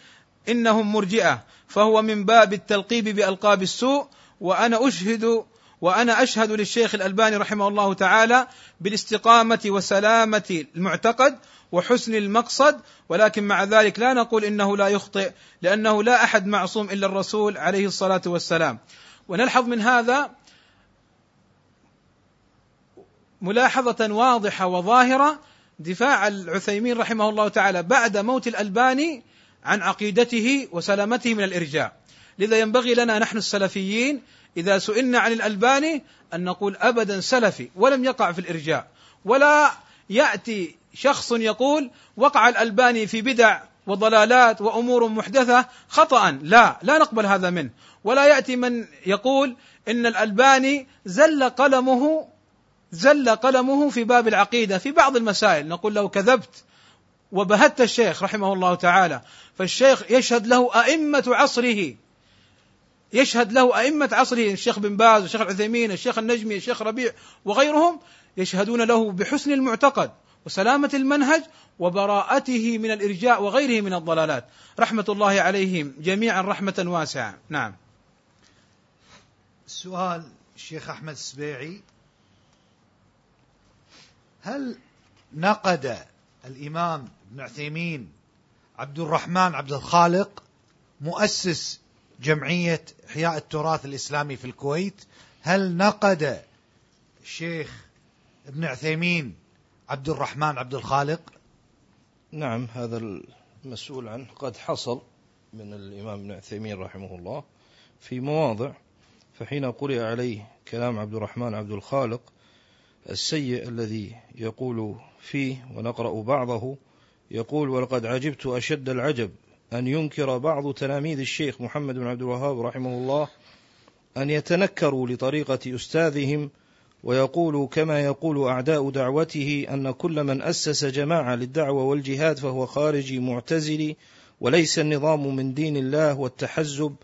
إنهم مرجئة فهو من باب التلقيب بألقاب السوء. وأنا أشهد وأنا أشهد للشيخ الألباني رحمه الله تعالى بالاستقامة وسلامة المعتقد وحسن المقصد ولكن مع ذلك لا نقول إنه لا يخطئ لأنه لا أحد معصوم إلا الرسول عليه الصلاة والسلام. ونلحظ من هذا ملاحظة واضحة وظاهرة دفاع العثيمين رحمه الله تعالى بعد موت الألباني عن عقيدته وسلامته من الإرجاء. لذا ينبغي لنا نحن السلفيين إذا سئلنا عن الألباني أن نقول ابدا سلفي ولم يقع في الإرجاء ولا يأتي شخص يقول وقع الألباني في بدع وضلالات وأمور محدثة خطأ. لا لا نقبل هذا منه. ولا يأتي من يقول إن الألباني زل قلمه زل قلمه في باب العقيدة في بعض المسائل. نقول له كذبت وبهت الشيخ رحمه الله تعالى فالشيخ يشهد له أئمة عصره. يشهد له أئمة عصره الشيخ بن باز الشيخ العثيمين الشيخ النجمي الشيخ ربيع وغيرهم يشهدون له بحسن المعتقد. وسلامة المنهج وبراءته من الإرجاء وغيره من الضلالات. رحمة الله عليهم جميعا رحمة واسعة. نعم. السؤال الشيخ أحمد السبيعي. هل نقد الإمام ابن عثيمين عبد الرحمن عبد الخالق مؤسس جمعية إحياء التراث الإسلامي في الكويت؟ هل نقد الشيخ ابن عثيمين عبد الرحمن عبد الخالق نعم هذا المسؤول عنه. قد حصل من الإمام ابن عثيمين رحمه الله في مواضع فحين قرئ عليه كلام عبد الرحمن عبد الخالق السيء الذي يقول فيه ونقرأ بعضه يقول ولقد عجبت أشد العجب أن ينكر بعض تلاميذ الشيخ محمد بن عبد الوهاب رحمه الله أن يتنكروا لطريقة أستاذهم ويقول كما يقول أعداء دعوته أن كل من أسس جماعة للدعوة والجهاد فهو خارجي معتزلي وليس النظام من دين الله والتحزب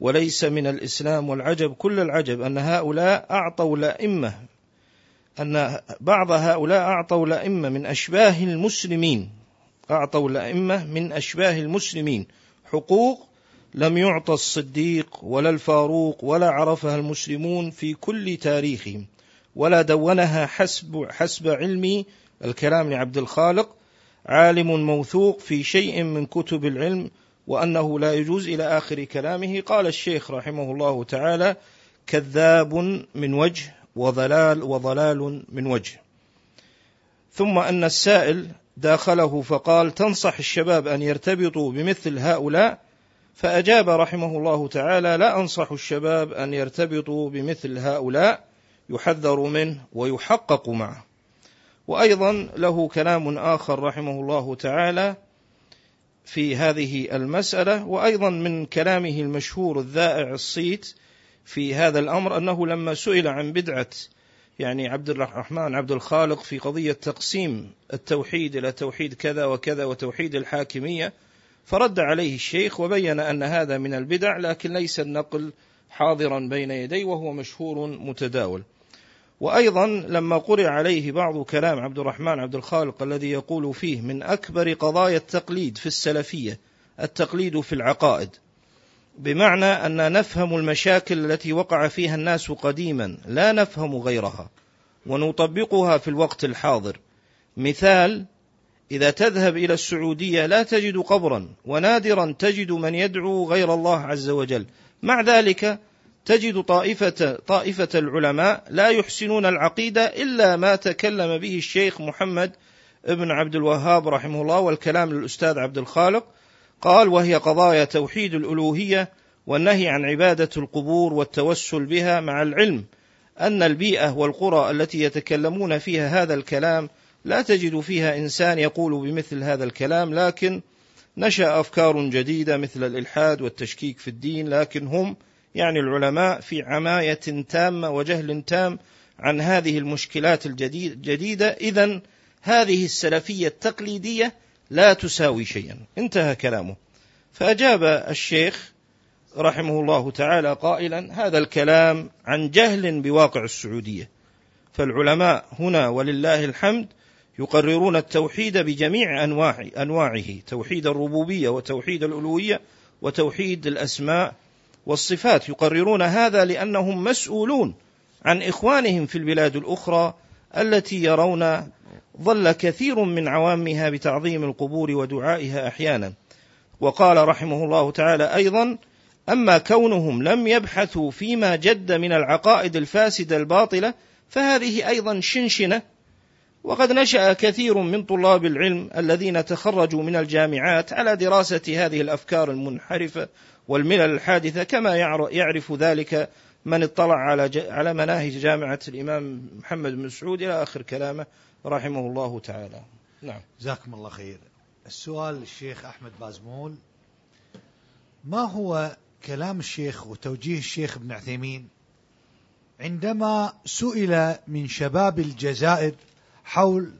وليس من الإسلام والعجب. كل العجب أن هؤلاء أعطوا الأئمة أن بعض هؤلاء أعطوا الأئمة من أشباه المسلمين أعطوا الأئمة من أشباه المسلمين. حقوق لم يعطى الصديق ولا الفاروق ولا عرفها المسلمون في كل تاريخهم. ولا دونها حسب حسب علمي الكلام لعبد الخالق عالم موثوق في شيء من كتب العلم وأنه لا يجوز إلى آخر كلامه. قال الشيخ رحمه الله تعالى كذاب من وجه وضلال وضلال من وجه. ثم أن السائل داخله فقال تنصح الشباب أن يرتبطوا بمثل هؤلاء؟ فأجاب رحمه الله تعالى لا أنصح الشباب أن يرتبطوا بمثل هؤلاء. يحذر منه ويحقق معه. وأيضا له كلام آخر رحمه الله تعالى في هذه المسألة وأيضا من كلامه المشهور الذائع الصيت في هذا الأمر أنه لما سئل عن بدعة يعني عبد الرحمن عبد الخالق في قضية تقسيم التوحيد إلى توحيد كذا وكذا وتوحيد الحاكمية فرد عليه الشيخ وبين أن هذا من البدع لكن ليس النقل حاضرا بين يديه وهو مشهور متداول. وأيضا لما قرئ عليه بعض كلام عبد الرحمن عبد الخالق الذي يقول فيه من أكبر قضايا التقليد في السلفية التقليد في العقائد. بمعنى أن نفهم المشاكل التي وقع فيها الناس قديما لا نفهم غيرها ونطبقها في الوقت الحاضر. مثال إذا تذهب إلى السعودية لا تجد قبرا ونادرا تجد من يدعو غير الله عز وجل. مع ذلك تجد طائفة طائفة العلماء لا يحسنون العقيدة إلا ما تكلم به الشيخ محمد ابن عبد الوهاب رحمه الله والكلام للأستاذ عبد الخالق. قال وهي قضايا توحيد الألوهية والنهي عن عبادة القبور والتوسل بها مع العلم أن البيئة والقرى التي يتكلمون فيها هذا الكلام لا تجد فيها إنسان يقول بمثل هذا الكلام لكن نشأ أفكار جديدة مثل الإلحاد والتشكيك في الدين لكن هم يعني العلماء في عماية تامة وجهل تام عن هذه المشكلات الجديدة. إذا هذه السلفية التقليدية لا تساوي شيئا. انتهى كلامه. فأجاب الشيخ رحمه الله تعالى قائلا هذا الكلام عن جهل بواقع السعودية. فالعلماء هنا ولله الحمد يقررون التوحيد بجميع أنواع أنواعه توحيد الربوبية وتوحيد الألوهية وتوحيد الأسماء والصفات يقررون هذا لأنهم مسؤولون عن إخوانهم في البلاد الأخرى التي يرون ظل كثير من عوامها بتعظيم القبور ودعائها أحيانا. وقال رحمه الله تعالى أيضا أما كونهم لم يبحثوا فيما جد من العقائد الفاسدة الباطلة فهذه أيضا شنشنة وقد نشأ كثير من طلاب العلم الذين تخرجوا من الجامعات على دراسة هذه الأفكار المنحرفة والملل الحادثة كما يعرف ذلك من اطلع على على مناهج جامعة الإمام محمد بن سعود إلى آخر كلامه رحمه الله تعالى. نعم. جزاكم الله خير. السؤال الشيخ أحمد بازمول. ما هو كلام الشيخ وتوجيه الشيخ ابن عثيمين؟ عندما سئل من شباب الجزائر حول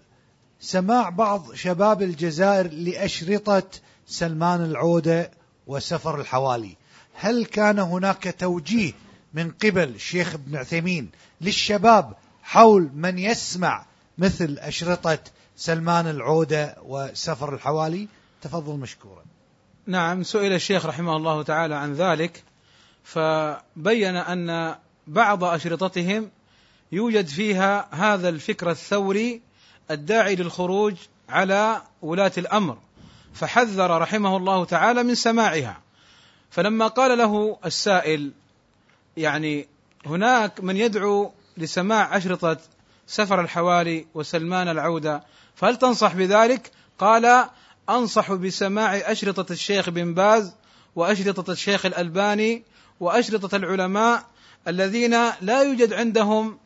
سماع بعض شباب الجزائر لأشرطة سلمان العودة وسفر الحوالي. هل كان هناك توجيه من قبل الشيخ ابن عثيمين للشباب حول من يسمع مثل أشرطة سلمان العودة وسفر الحوالي؟ تفضل مشكورا. نعم سئل الشيخ رحمه الله تعالى عن ذلك فبين أن بعض أشرطتهم يوجد فيها هذا الفكر الثوري الداعي للخروج على ولاة الأمر فحذر رحمه الله تعالى من سماعها فلما قال له السائل يعني هناك من يدعو لسماع أشرطة سفر الحوالي وسلمان العودة فهل تنصح بذلك؟ قال أنصح بسماع أشرطة الشيخ بن باز وأشرطة الشيخ الألباني وأشرطة العلماء الذين لا يوجد عندهم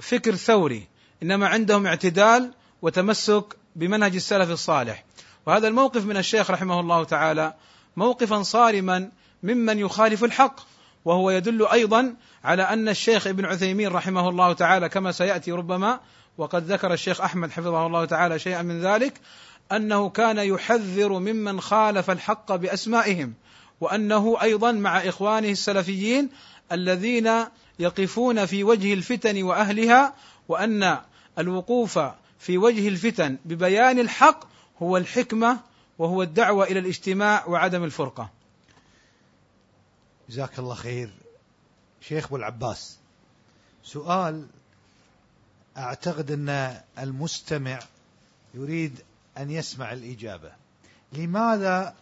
فكر ثوري إنما عندهم اعتدال وتمسك بمنهج السلف الصالح. وهذا الموقف من الشيخ رحمه الله تعالى موقفا صارما ممن يخالف الحق وهو يدل أيضا على أن الشيخ ابن عثيمين رحمه الله تعالى كما سيأتي ربما وقد ذكر الشيخ أحمد حفظه الله تعالى شيئا من ذلك أنه كان يحذر ممن خالف الحق بأسمائهم وأنه أيضا مع إخوانه السلفيين الذين يقفون في وجه الفتن وأهلها وأن الوقوف في وجه الفتن ببيان الحق هو الحكمة وهو الدعوة إلى الاجتماع وعدم الفرقة. جزاك الله خير. شيخ أبو العباس سؤال أعتقد أن المستمع يريد أن يسمع الإجابة. لماذا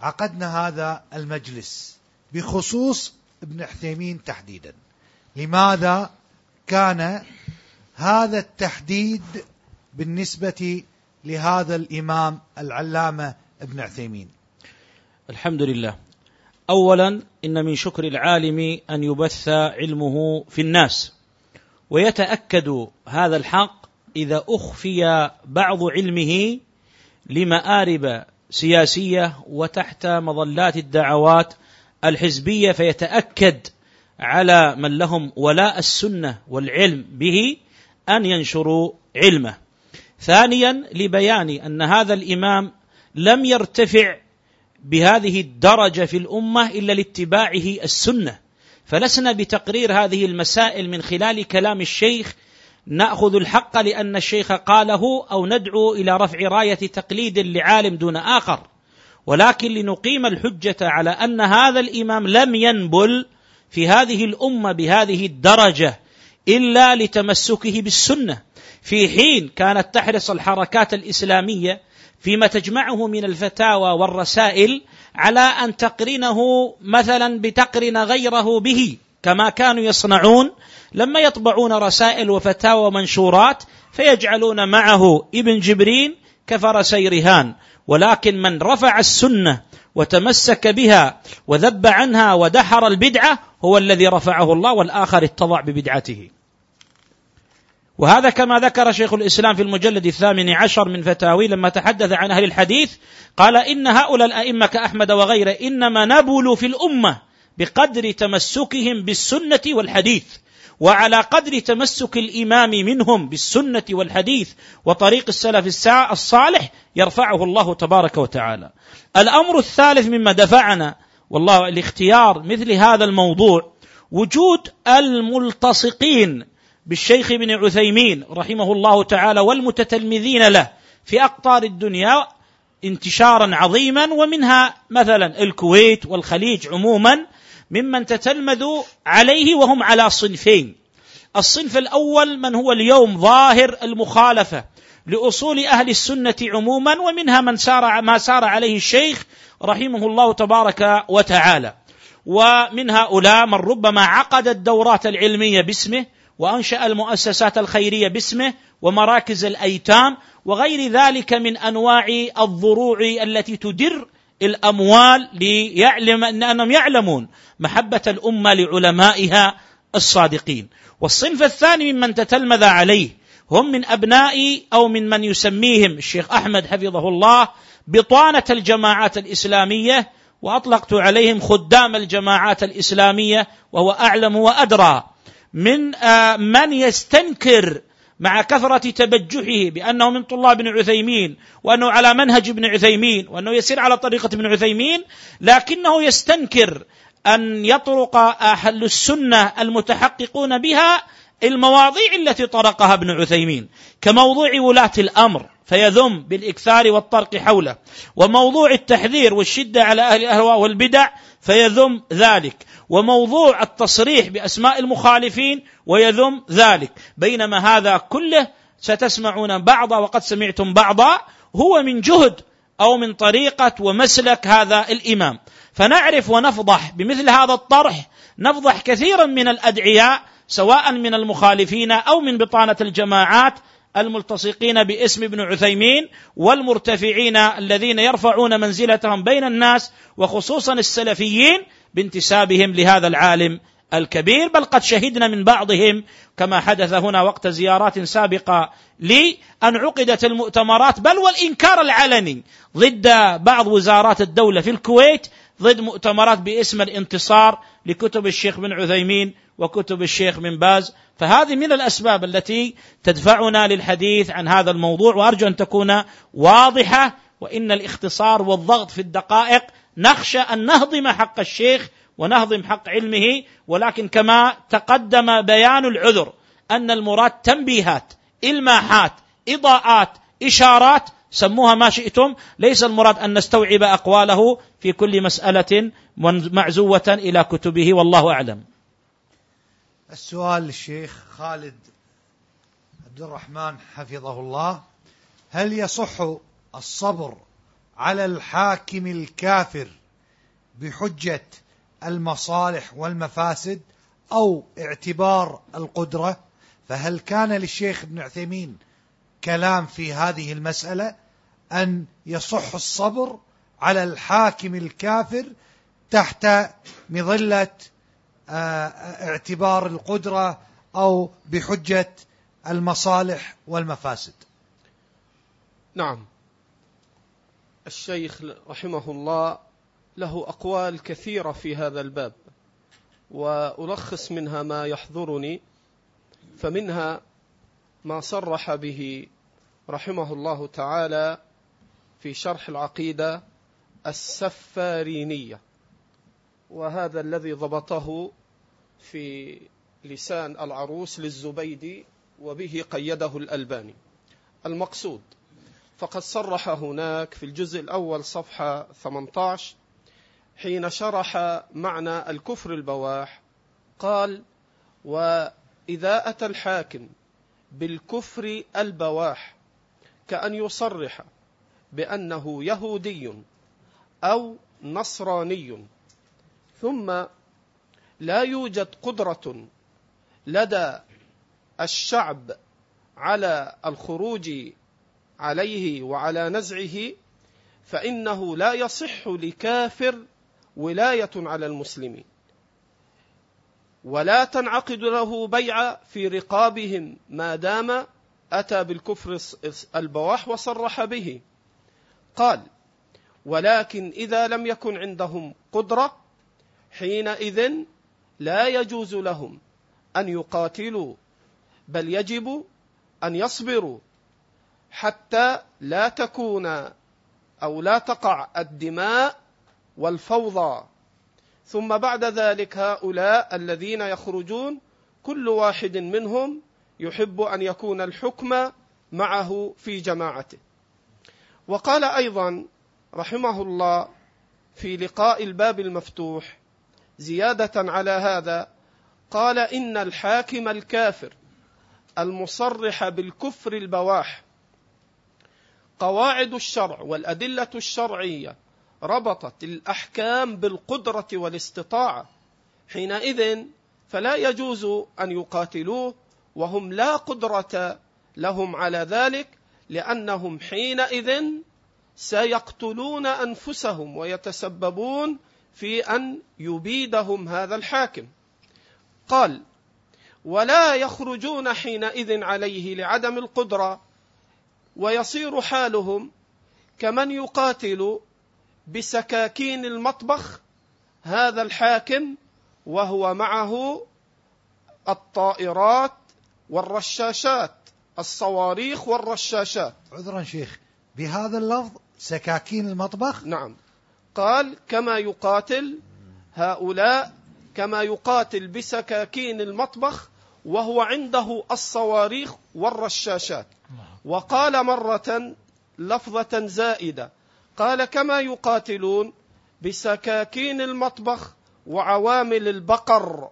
عقدنا هذا المجلس بخصوص ابن عثيمين تحديدا؟ لماذا كان هذا التحديد بالنسبة لهذا الإمام العلامة ابن عثيمين؟ الحمد لله. أولا إن من شكر العالم أن يبث علمه في الناس. ويتأكد هذا الحق إذا أخفي بعض علمه لمآرب سياسية وتحت مظلات الدعوات الحزبية فيتأكد على من لهم ولاء السنة والعلم به أن ينشروا علمه. ثانيا لبيان أن هذا الإمام لم يرتفع بهذه الدرجة في الأمة إلا لاتباعه السنة. فلسنا بتقرير هذه المسائل من خلال كلام الشيخ. نأخذ الحق لأن الشيخ قاله أو ندعو إلى رفع راية تقليد لعالم دون آخر. ولكن لنقيم الحجة على أن هذا الإمام لم ينبل في هذه الأمة بهذه الدرجة إلا لتمسكه بالسنة. في حين كانت تحرص الحركات الإسلامية فيما تجمعه من الفتاوى والرسائل على أن تقرنه مثلا بتقرن غيره به كما كانوا يصنعون. لما يطبعون رسائل وفتاوى ومنشورات فيجعلون معه ابن جبرين كفرسي رهان ولكن من رفع السنة وتمسك بها وذب عنها ودحر البدعة هو الذي رفعه الله والآخر اتضع ببدعته. وهذا كما ذكر شيخ الإسلام في المجلد الثامن عشر من فتاوي لما تحدث عن أهل الحديث قال إن هؤلاء الأئمة كأحمد وغيره إنما نبلوا في الأمة بقدر تمسكهم بالسنة والحديث. وعلى قدر تمسك الإمام منهم بالسنة والحديث وطريق السلف الصالح يرفعه الله تبارك وتعالى. الأمر الثالث مما دفعنا والله لاختيار مثل هذا الموضوع وجود الملتصقين بالشيخ ابن عثيمين رحمه الله تعالى والمتتلمذين له في أقطار الدنيا انتشارا عظيما ومنها مثلا الكويت والخليج عموما ممن تتلمذوا عليه وهم على صنفين. الصنف الأول من هو اليوم ظاهر المخالفة لأصول أهل السنة عموما ومنها من سار ما سار عليه الشيخ رحمه الله تبارك وتعالى. ومن هؤلاء من ربما عقد الدورات العلمية باسمه وأنشأ المؤسسات الخيرية باسمه ومراكز الأيتام وغير ذلك من أنواع الضروع التي تدر الأموال ليعلم ان أنهم يعلمون محبة الأمة لعلمائها الصادقين. والصنف الثاني ممن تتلمذ عليه هم من ابناء أو من من يسميهم الشيخ أحمد حفظه الله بطانة الجماعات الإسلامية وأطلقت عليهم خدام الجماعات الإسلامية وهو أعلم وأدرى. من آه، من يستنكر مع كثرة تبجحه بأنه من طلاب ابن عثيمين وأنه على منهج ابن عثيمين وأنه يسير على طريقة ابن عثيمين لكنه يستنكر أن يطرق أهل السنة المتحققون بها المواضيع التي طرقها ابن عثيمين كموضوع ولاة الأمر فيذم بالإكثار والطرق حوله وموضوع التحذير والشدة على أهل الأهواء والبدع فيذم ذلك. وموضوع التصريح بأسماء المخالفين ويذم ذلك. بينما هذا كله ستسمعون بعضا وقد سمعتم بعضا هو من جهد أو من طريقة ومسلك هذا الإمام. فنعرف ونفضح بمثل هذا الطرح نفضح كثيرا من الأدعياء سواء من المخالفين أو من بطانة الجماعات الملتصقين باسم ابن عثيمين والمرتفعين الذين يرفعون منزلتهم بين الناس وخصوصا السلفيين بانتسابهم لهذا العالم الكبير بل قد شهدنا من بعضهم كما حدث هنا وقت زيارات سابقة لي أن عقدت المؤتمرات بل والإنكار العلني ضد بعض وزارات الدولة في الكويت ضد مؤتمرات باسم الانتصار لكتب الشيخ بن عثيمين وكتب الشيخ بن باز. فهذه من الأسباب التي تدفعنا للحديث عن هذا الموضوع وأرجو أن تكون واضحة وإن الاختصار والضغط في الدقائق نخشى أن نهضم حق الشيخ ونهضم حق علمه ولكن كما تقدم بيان العذر أن المراد تنبيهات إلماحات إضاءات إشارات سموها ما شئتم ليس المراد أن نستوعب أقواله في كل مسألة معزوه إلى كتبه والله أعلم. السؤال للشيخ خالد عبد الرحمن حفظه الله هل يصح الصبر على الحاكم الكافر بحجة المصالح والمفاسد أو اعتبار القدرة فهل كان للشيخ ابن عثيمين كلام في هذه المسألة أن يصح الصبر على الحاكم الكافر تحت مظلة آه، اعتبار القدرة أو بحجة المصالح والمفاسد؟ نعم. الشيخ رحمه الله له أقوال كثيرة في هذا الباب وألخص منها ما يحضرني فمنها ما صرح به رحمه الله تعالى في شرح العقيدة السفارينية وهذا الذي ضبطه في لسان العروس للزبيدي وبه قيده الألباني. المقصود فقد صرح هناك في الجزء الأول صفحة 18 حين شرح معنى الكفر البواح. قال وإذا أتى الحاكم بالكفر البواح كأن يصرح بأنه يهودي أو نصراني ثم لا يوجد قدرة لدى الشعب على الخروج عليه وعلى نزعه فإنه لا يصح لكافر ولاية على المسلمين. ولا تنعقد له بيعة في رقابهم ما دام أتى بالكفر البواح وصرح به. قال ولكن إذا لم يكن عندهم قدرة حينئذ لا يجوز لهم أن يقاتلوا بل يجب أن يصبروا حتى لا تكون أو لا تقع الدماء والفوضى. ثم بعد ذلك هؤلاء الذين يخرجون كل واحد منهم يحب أن يكون الحكم معه في جماعته. وقال أيضا رحمه الله في لقاء الباب المفتوح زيادة على هذا قال إن الحاكم الكافر المصرح بالكفر البواح قواعد الشرع والأدلة الشرعية ربطت الأحكام بالقدرة والاستطاعة. حينئذ فلا يجوز أن يقاتلوه وهم لا قدرة لهم على ذلك لأنهم حينئذ سيقتلون أنفسهم ويتسببون في أن يبيدهم هذا الحاكم. قال ولا يخرجون حينئذ عليه لعدم القدرة ويصير حالهم كمن يقاتل بسكاكين المطبخ هذا الحاكم وهو معه الطائرات والرشاشات الصواريخ والرشاشات. عذرا شيخ بهذا اللفظ سكاكين المطبخ؟ نعم. قال كما يقاتل هؤلاء كما يقاتل بسكاكين المطبخ وهو عنده الصواريخ والرشاشات. وقال مرة لفظة زائدة قال كما يقاتلون بسكاكين المطبخ وعوامل البقر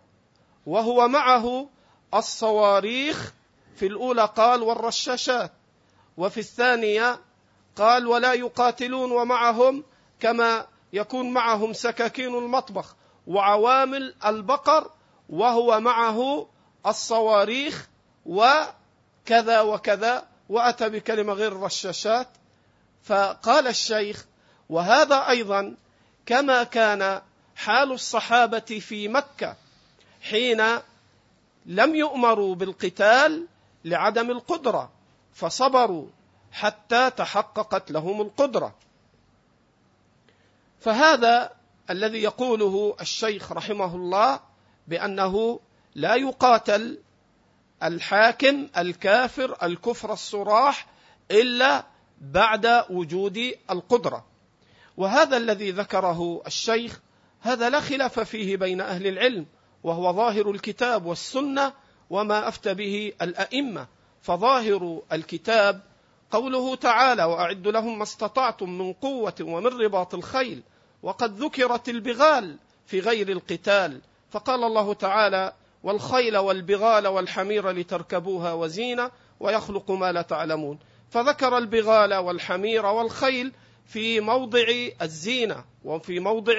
وهو معه الصواريخ في الأولى قال والرشاشات وفي الثانية قال ولا يقاتلون ومعهم كما يكون معهم سكاكين المطبخ وعوامل البقر وهو معه الصواريخ وكذا وكذا وأتى بكلمة غير الرشاشات فقال الشيخ وهذا أيضا كما كان حال الصحابة في مكة حين لم يؤمروا بالقتال لعدم القدرة فصبروا حتى تحققت لهم القدرة. فهذا الذي يقوله الشيخ رحمه الله بأنه لا يقاتل الحاكم الكافر الكفر الصراح إلا بعد وجود القدرة. وهذا الذي ذكره الشيخ هذا لا خلاف فيه بين أهل العلم وهو ظاهر الكتاب والسنة وما أفتى به الأئمة. فظاهر الكتاب قوله تعالى واعد لهم ما استطعتم من قوة ومن رباط الخيل وقد ذكرت البغال في غير القتال فقال الله تعالى والخيل والبغال والحمير لتركبوها وزينة ويخلق ما لا تعلمون. فذكر البغال والحمير والخيل في موضع الزينة وفي موضع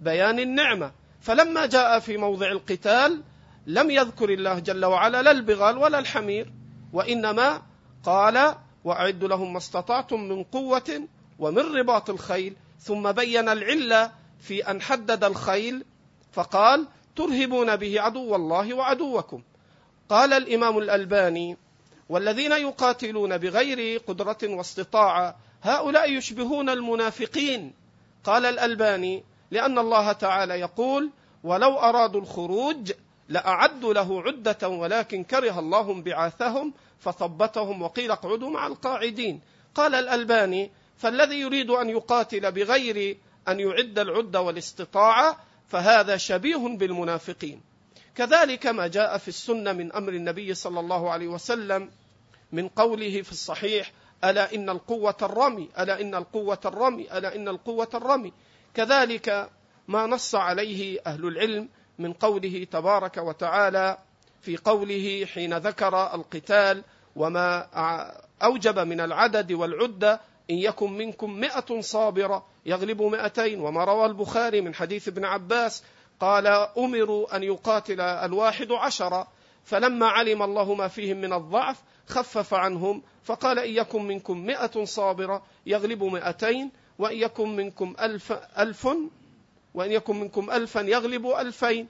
بيان النعمة. فلما جاء في موضع القتال لم يذكر الله جل وعلا لا البغال ولا الحمير وإنما قال وأعدوا لهم ما استطعتم من قوة ومن رباط الخيل. ثم بين العلة في أن حدد الخيل فقال ترهبون به عدو الله وعدوكم. قال الإمام الألباني والذين يقاتلون بغير قدرة واستطاعة هؤلاء يشبهون المنافقين. قال الألباني لأن الله تعالى يقول ولو أرادوا الخروج لأعدوا له عدة ولكن كره الله بعاثهم فثبتهم وقيل اقعدوا مع القاعدين قال الألباني فالذي يريد أن يقاتل بغير أن يعد العده والاستطاعة فهذا شبيه بالمنافقين. كذلك ما جاء في السنة من أمر النبي صلى الله عليه وسلم من قوله في الصحيح ألا إن القوة الرمي ألا إن القوة الرمي ألا إن القوة الرمي. كذلك ما نص عليه أهل العلم من قوله تبارك وتعالى في قوله حين ذكر القتال وما أوجب من العدد والعدة إن يكن منكم مئة صابرة يغلب مئتين وما روى البخاري من حديث ابن عباس قال أمروا أن يقاتل الواحد عشرة فلما علم الله ما فيهم من الضعف خفف عنهم فقال إن يكن منكم مئة صابرة يغلب مئتين وإن يكن منكم ألف, ألف وإن يكن منكم ألفا يغلب ألفين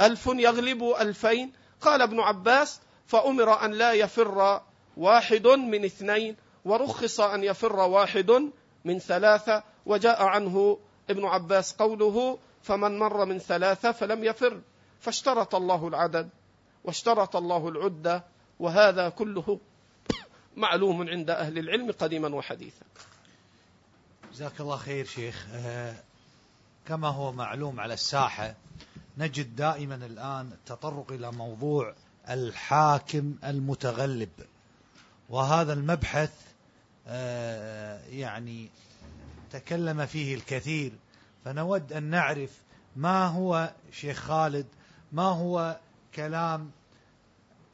ألف يغلب ألفين. قال ابن عباس فأمر أن لا يفر واحد من اثنين. ورخص أن يفر واحد من ثلاثة وجاء عنه ابن عباس قوله فمن مر من ثلاثة فلم يفر فاشترط الله العدد واشترط الله العدة وهذا كله *coughs* معلوم عند أهل العلم قديما وحديثا. جزاك الله خير شيخ. آه، كما هو معلوم على الساحة نجد دائما الآن التطرق إلى موضوع الحاكم المتغلب وهذا المبحث يعني تكلم فيه الكثير. فنود أن نعرف ما هو شيخ خالد ما هو كلام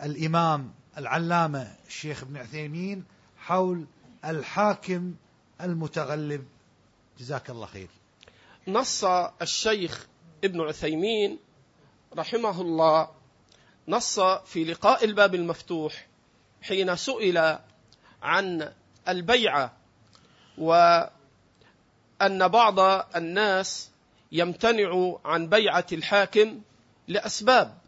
الإمام العلامة الشيخ ابن عثيمين حول الحاكم المتغلب. جزاك الله خير. نص الشيخ ابن عثيمين رحمه الله نص في لقاء الباب المفتوح حين سئل عن البيعة وأن بعض الناس يمتنع عن بيعة الحاكم لأسباب.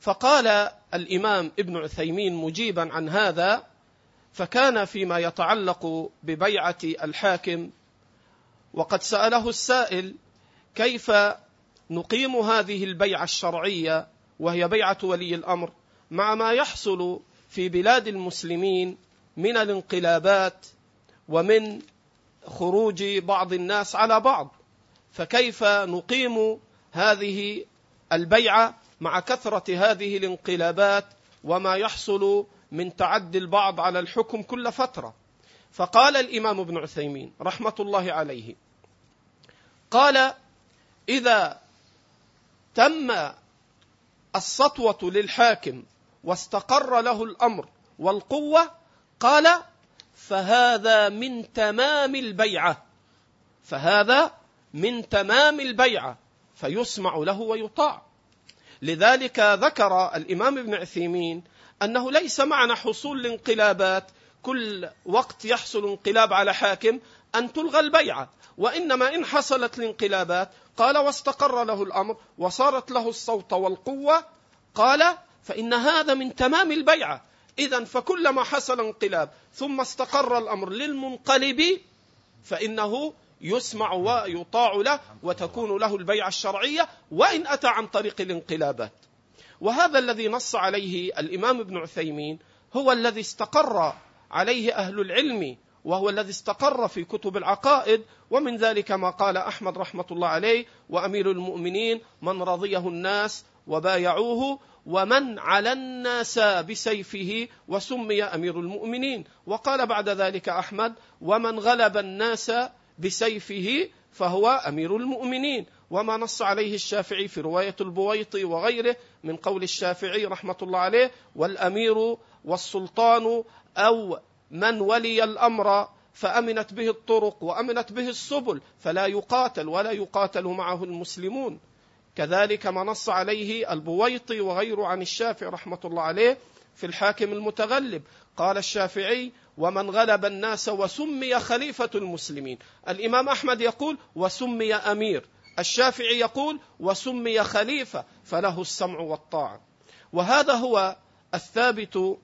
فقال الإمام ابن عثيمين مجيبا عن هذا فكان فيما يتعلق ببيعة الحاكم. وقد سأله السائل كيف نقيم هذه البيعة الشرعية وهي بيعة ولي الأمر مع ما يحصل في بلاد المسلمين من الانقلابات ومن خروج بعض الناس على بعض. فكيف نقيم هذه البيعة مع كثرة هذه الانقلابات وما يحصل من تعدي البعض على الحكم كل فترة؟ فقال الإمام ابن عثيمين رحمة الله عليه قال إذا تم السطوة للحاكم واستقر له الأمر والقوة قال فهذا من تمام البيعة. فهذا من تمام البيعة. فيسمع له ويطاع. لذلك ذكر الإمام ابن عثيمين أنه ليس معنى حصول الانقلابات. كل وقت يحصل انقلاب على حاكم أن تلغى البيعة. وإنما إن حصلت الانقلابات قال واستقر له الأمر وصارت له الصوت والقوة. قال فإن هذا من تمام البيعة. إذا فكلما حصل انقلاب ثم استقر الأمر للمنقلب فإنه يسمع ويطاع له وتكون له البيعة الشرعية وإن أتى عن طريق الانقلابات. وهذا الذي نص عليه الإمام ابن عثيمين هو الذي استقر عليه أهل العلم وهو الذي استقر في كتب العقائد ومن ذلك ما قال أحمد رحمة الله عليه وأمير المؤمنين من رضيه الناس وبايعوه ومن على الناس بسيفه وسمي أمير المؤمنين وقال بعد ذلك أحمد ومن غلب الناس بسيفه فهو أمير المؤمنين وما نص عليه الشافعي في رواية البويطي وغيره من قول الشافعي رحمة الله عليه والأمير والسلطان أو من ولي الأمر فأمنت به الطرق وأمنت به السبل فلا يقاتل ولا يقاتل معه المسلمون كذلك ما نص عليه البويطي وغيره عن الشافعي رحمة الله عليه في الحاكم المتغلب. قال الشافعي ومن غلب الناس وسمي خليفة المسلمين الإمام أحمد يقول وسمي أمير الشافعي يقول وسمي خليفة فله السمع والطاعة. وهذا هو الثابت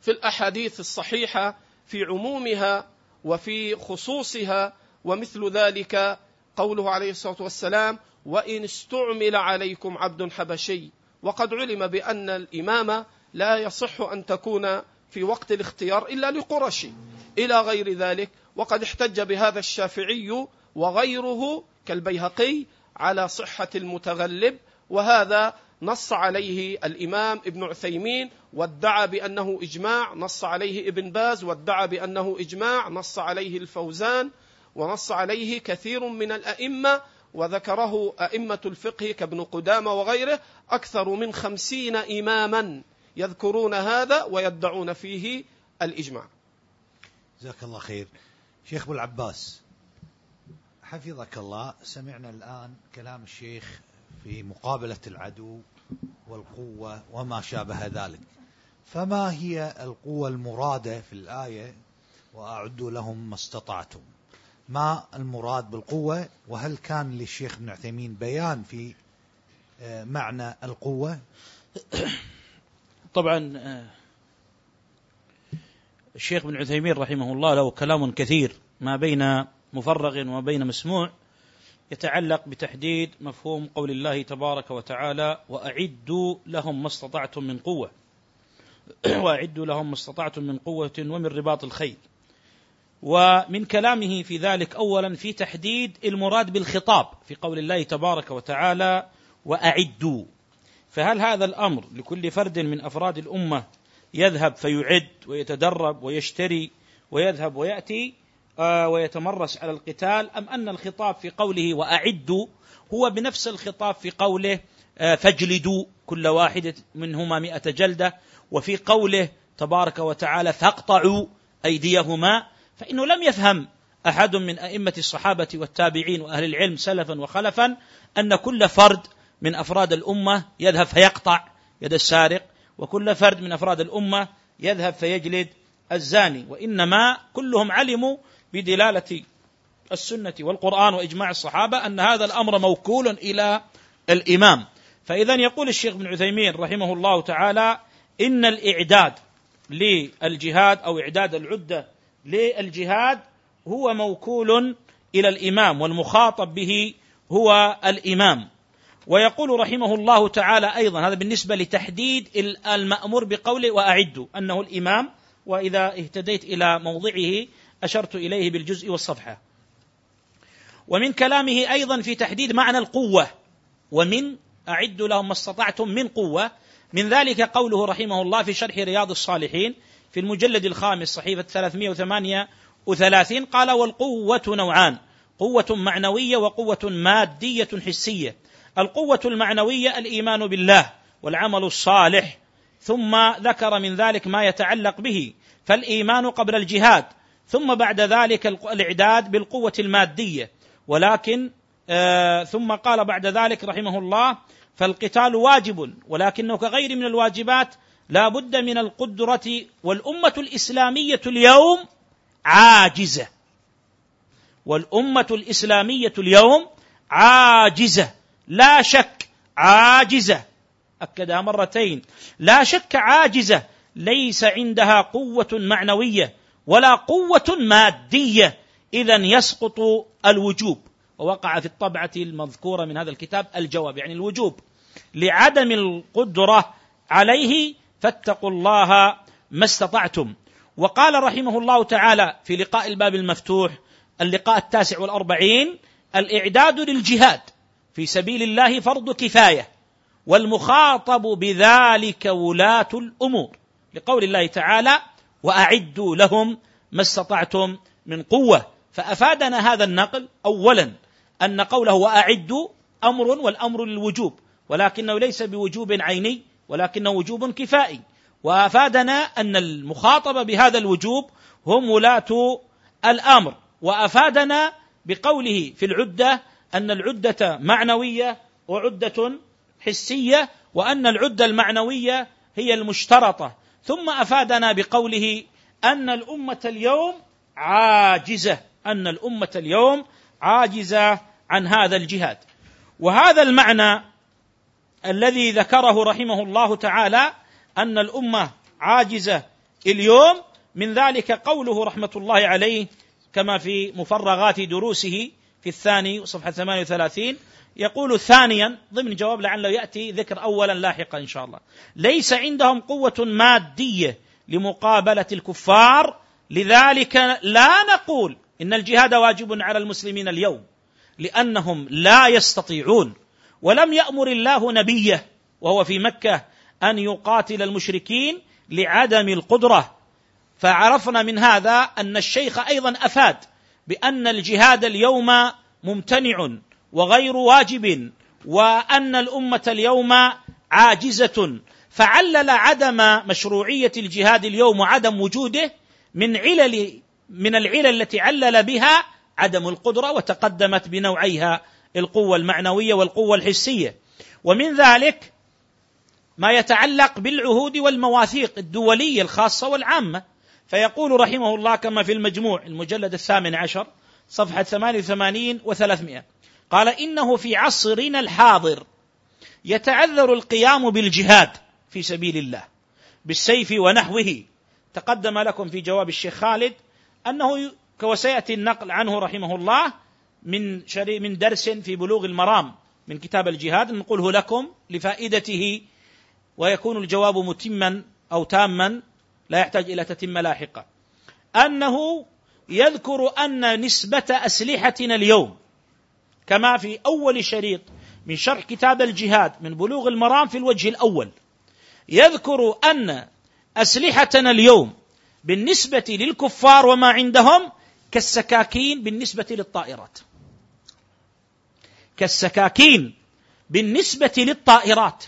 في الأحاديث الصحيحة في عمومها وفي خصوصها ومثل ذلك قوله عليه الصلاة والسلام وإن استعمل عليكم عبد حبشي. وقد علم بأن الإمامة لا يصح أن تكون في وقت الاختيار إلا لقرشي إلى غير ذلك وقد احتج بهذا الشافعي وغيره كالبيهقي على صحة المتغلب. وهذا نص عليه الإمام ابن عثيمين وادعى بأنه إجماع نص عليه ابن باز وادعى بأنه إجماع نص عليه الفوزان ونص عليه كثير من الأئمة. وذكره أئمة الفقه كابن قدامة وغيره أكثر من خمسين إماما يذكرون هذا ويدعون فيه الإجماع. جزاك الله خير. شيخ أبو العباس حفظك الله سمعنا الآن كلام الشيخ في مقابلة العدو والقوة وما شابه ذلك. فما هي القوة المرادة في الآية؟ وأعدوا لهم ما استطعتم. ما المراد بالقوة؟ وهل كان للشيخ ابن عثيمين بيان في آه، معنى القوة؟ *coughs* طبعا آه، الشيخ ابن عثيمين رحمه الله له كلام كثير ما بين مفرغ وبين مسموع يتعلق بتحديد مفهوم قول الله تبارك وتعالى وأعدوا لهم ما استطعتم من قوة. *coughs* وأعدوا لهم ما استطعتم من قوة ومن رباط الخيل. ومن كلامه في ذلك اولا في تحديد المراد بالخطاب في قول الله تبارك وتعالى وأعدوا. فهل هذا الأمر لكل فرد من أفراد الأمة يذهب فيعد ويتدرب ويشتري ويذهب ويأتي آه، ويتمرس على القتال أم أن الخطاب في قوله وأعدوا هو بنفس الخطاب في قوله آه، فاجلدوا كل واحد منهما مئة جلدة وفي قوله تبارك وتعالى فاقطعوا أيديهما فإنه لم يفهم أحد من أئمة الصحابة والتابعين وأهل العلم سلفا وخلفا أن كل فرد من أفراد الأمة يذهب فيقطع يد السارق وكل فرد من أفراد الأمة يذهب فيجلد الزاني. وإنما كلهم علموا بدلالة السنة والقرآن وإجماع الصحابة أن هذا الأمر موكول إلى الإمام. فإذا يقول الشيخ بن عثيمين رحمه الله تعالى إن الإعداد للجهاد أو إعداد العدة للجهاد هو موكول إلى الإمام والمخاطب به هو الإمام. ويقول رحمه الله تعالى أيضا هذا بالنسبة لتحديد المأمور بقوله وأعدوا أنه الإمام وإذا اهتديت إلى موضعه أشرت إليه بالجزء والصفحة. ومن كلامه أيضا في تحديد معنى القوة ومن أعدوا لهم ما استطعتم من قوة. من ذلك قوله رحمه الله في شرح رياض الصالحين في المجلد الخامس صحيفة 338 قال والقوة نوعان قوة معنوية وقوة مادية حسية. القوة المعنوية الإيمان بالله والعمل الصالح ثم ذكر من ذلك ما يتعلق به فالإيمان قبل الجهاد ثم بعد ذلك الإعداد بالقوة المادية. ولكن آه ثم قال بعد ذلك رحمه الله فالقتال واجب ولكنه كغير من الواجبات لا بد من القدرة والأمة الإسلامية اليوم عاجزة. والأمة الإسلامية اليوم عاجزة. لا شك عاجزة. أكدها مرتين. لا شك عاجزة. ليس عندها قوة معنوية ولا قوة مادية. إذا يسقط الوجوب. ووقع في الطبعة المذكورة من هذا الكتاب الجواب يعني الوجوب. لعدم القدرة عليه فاتقوا الله ما استطعتم. وقال رحمه الله تعالى في لقاء الباب المفتوح اللقاء التاسع والأربعين الإعداد للجهاد في سبيل الله فرض كفاية والمخاطب بذلك ولاة الأمور. لقول الله تعالى وأعدوا لهم ما استطعتم من قوة. فأفادنا هذا النقل أولا أن قوله وأعدوا أمر والأمر للوجوب ولكنه ليس بوجوب عيني ولكنه وجوب كفائي. وأفادنا أن المخاطب بهذا الوجوب هم ولاة الأمر. وأفادنا بقوله في العدة أن العدة معنوية وعدة حسية وأن العدة المعنوية هي المشترطة. ثم أفادنا بقوله أن الأمة اليوم عاجزة أن الأمة اليوم عاجزة عن هذا الجهاد. وهذا المعنى الذي ذكره رحمه الله تعالى أن الأمة عاجزة اليوم من ذلك قوله رحمة الله عليه كما في مفرغات دروسه في الثاني صفحة 38 يقول ثانيا ضمن جواب لعله يأتي ذكر اولا لاحقا إن شاء الله. ليس عندهم قوة مادية لمقابلة الكفار لذلك لا نقول إن الجهاد واجب على المسلمين اليوم لأنهم لا يستطيعون. ولم يأمر الله نبيه وهو في مكة أن يقاتل المشركين لعدم القدرة. فعرفنا من هذا أن الشيخ أيضا أفاد بأن الجهاد اليوم ممتنع وغير واجب وأن الأمة اليوم عاجزة. فعلل عدم مشروعية الجهاد اليوم وعدم وجوده من علل من العلل التي علل بها عدم القدرة وتقدمت بنوعيها القوة المعنوية والقوة الحسية. ومن ذلك ما يتعلق بالعهود والمواثيق الدولية الخاصة والعامة. فيقول رحمه الله كما في المجموع المجلد الثامن عشر صفحة 88 و300 قال إنه في عصرنا الحاضر يتعذر القيام بالجهاد في سبيل الله بالسيف ونحوه. تقدم لكم في جواب الشيخ خالد أنه وسيأتي النقل عنه رحمه الله من شري من درس في بلوغ المرام من كتاب الجهاد نقوله لكم لفائدته ويكون الجواب متما أو تاما لا يحتاج إلى تتم لاحقا أنه يذكر أن نسبة أسلحتنا اليوم كما في أول شريط من شرح كتاب الجهاد من بلوغ المرام في الوجه الأول يذكر أن أسلحتنا اليوم بالنسبة للكفار وما عندهم كالسكاكين بالنسبة للطائرات. كالسكاكين بالنسبة للطائرات.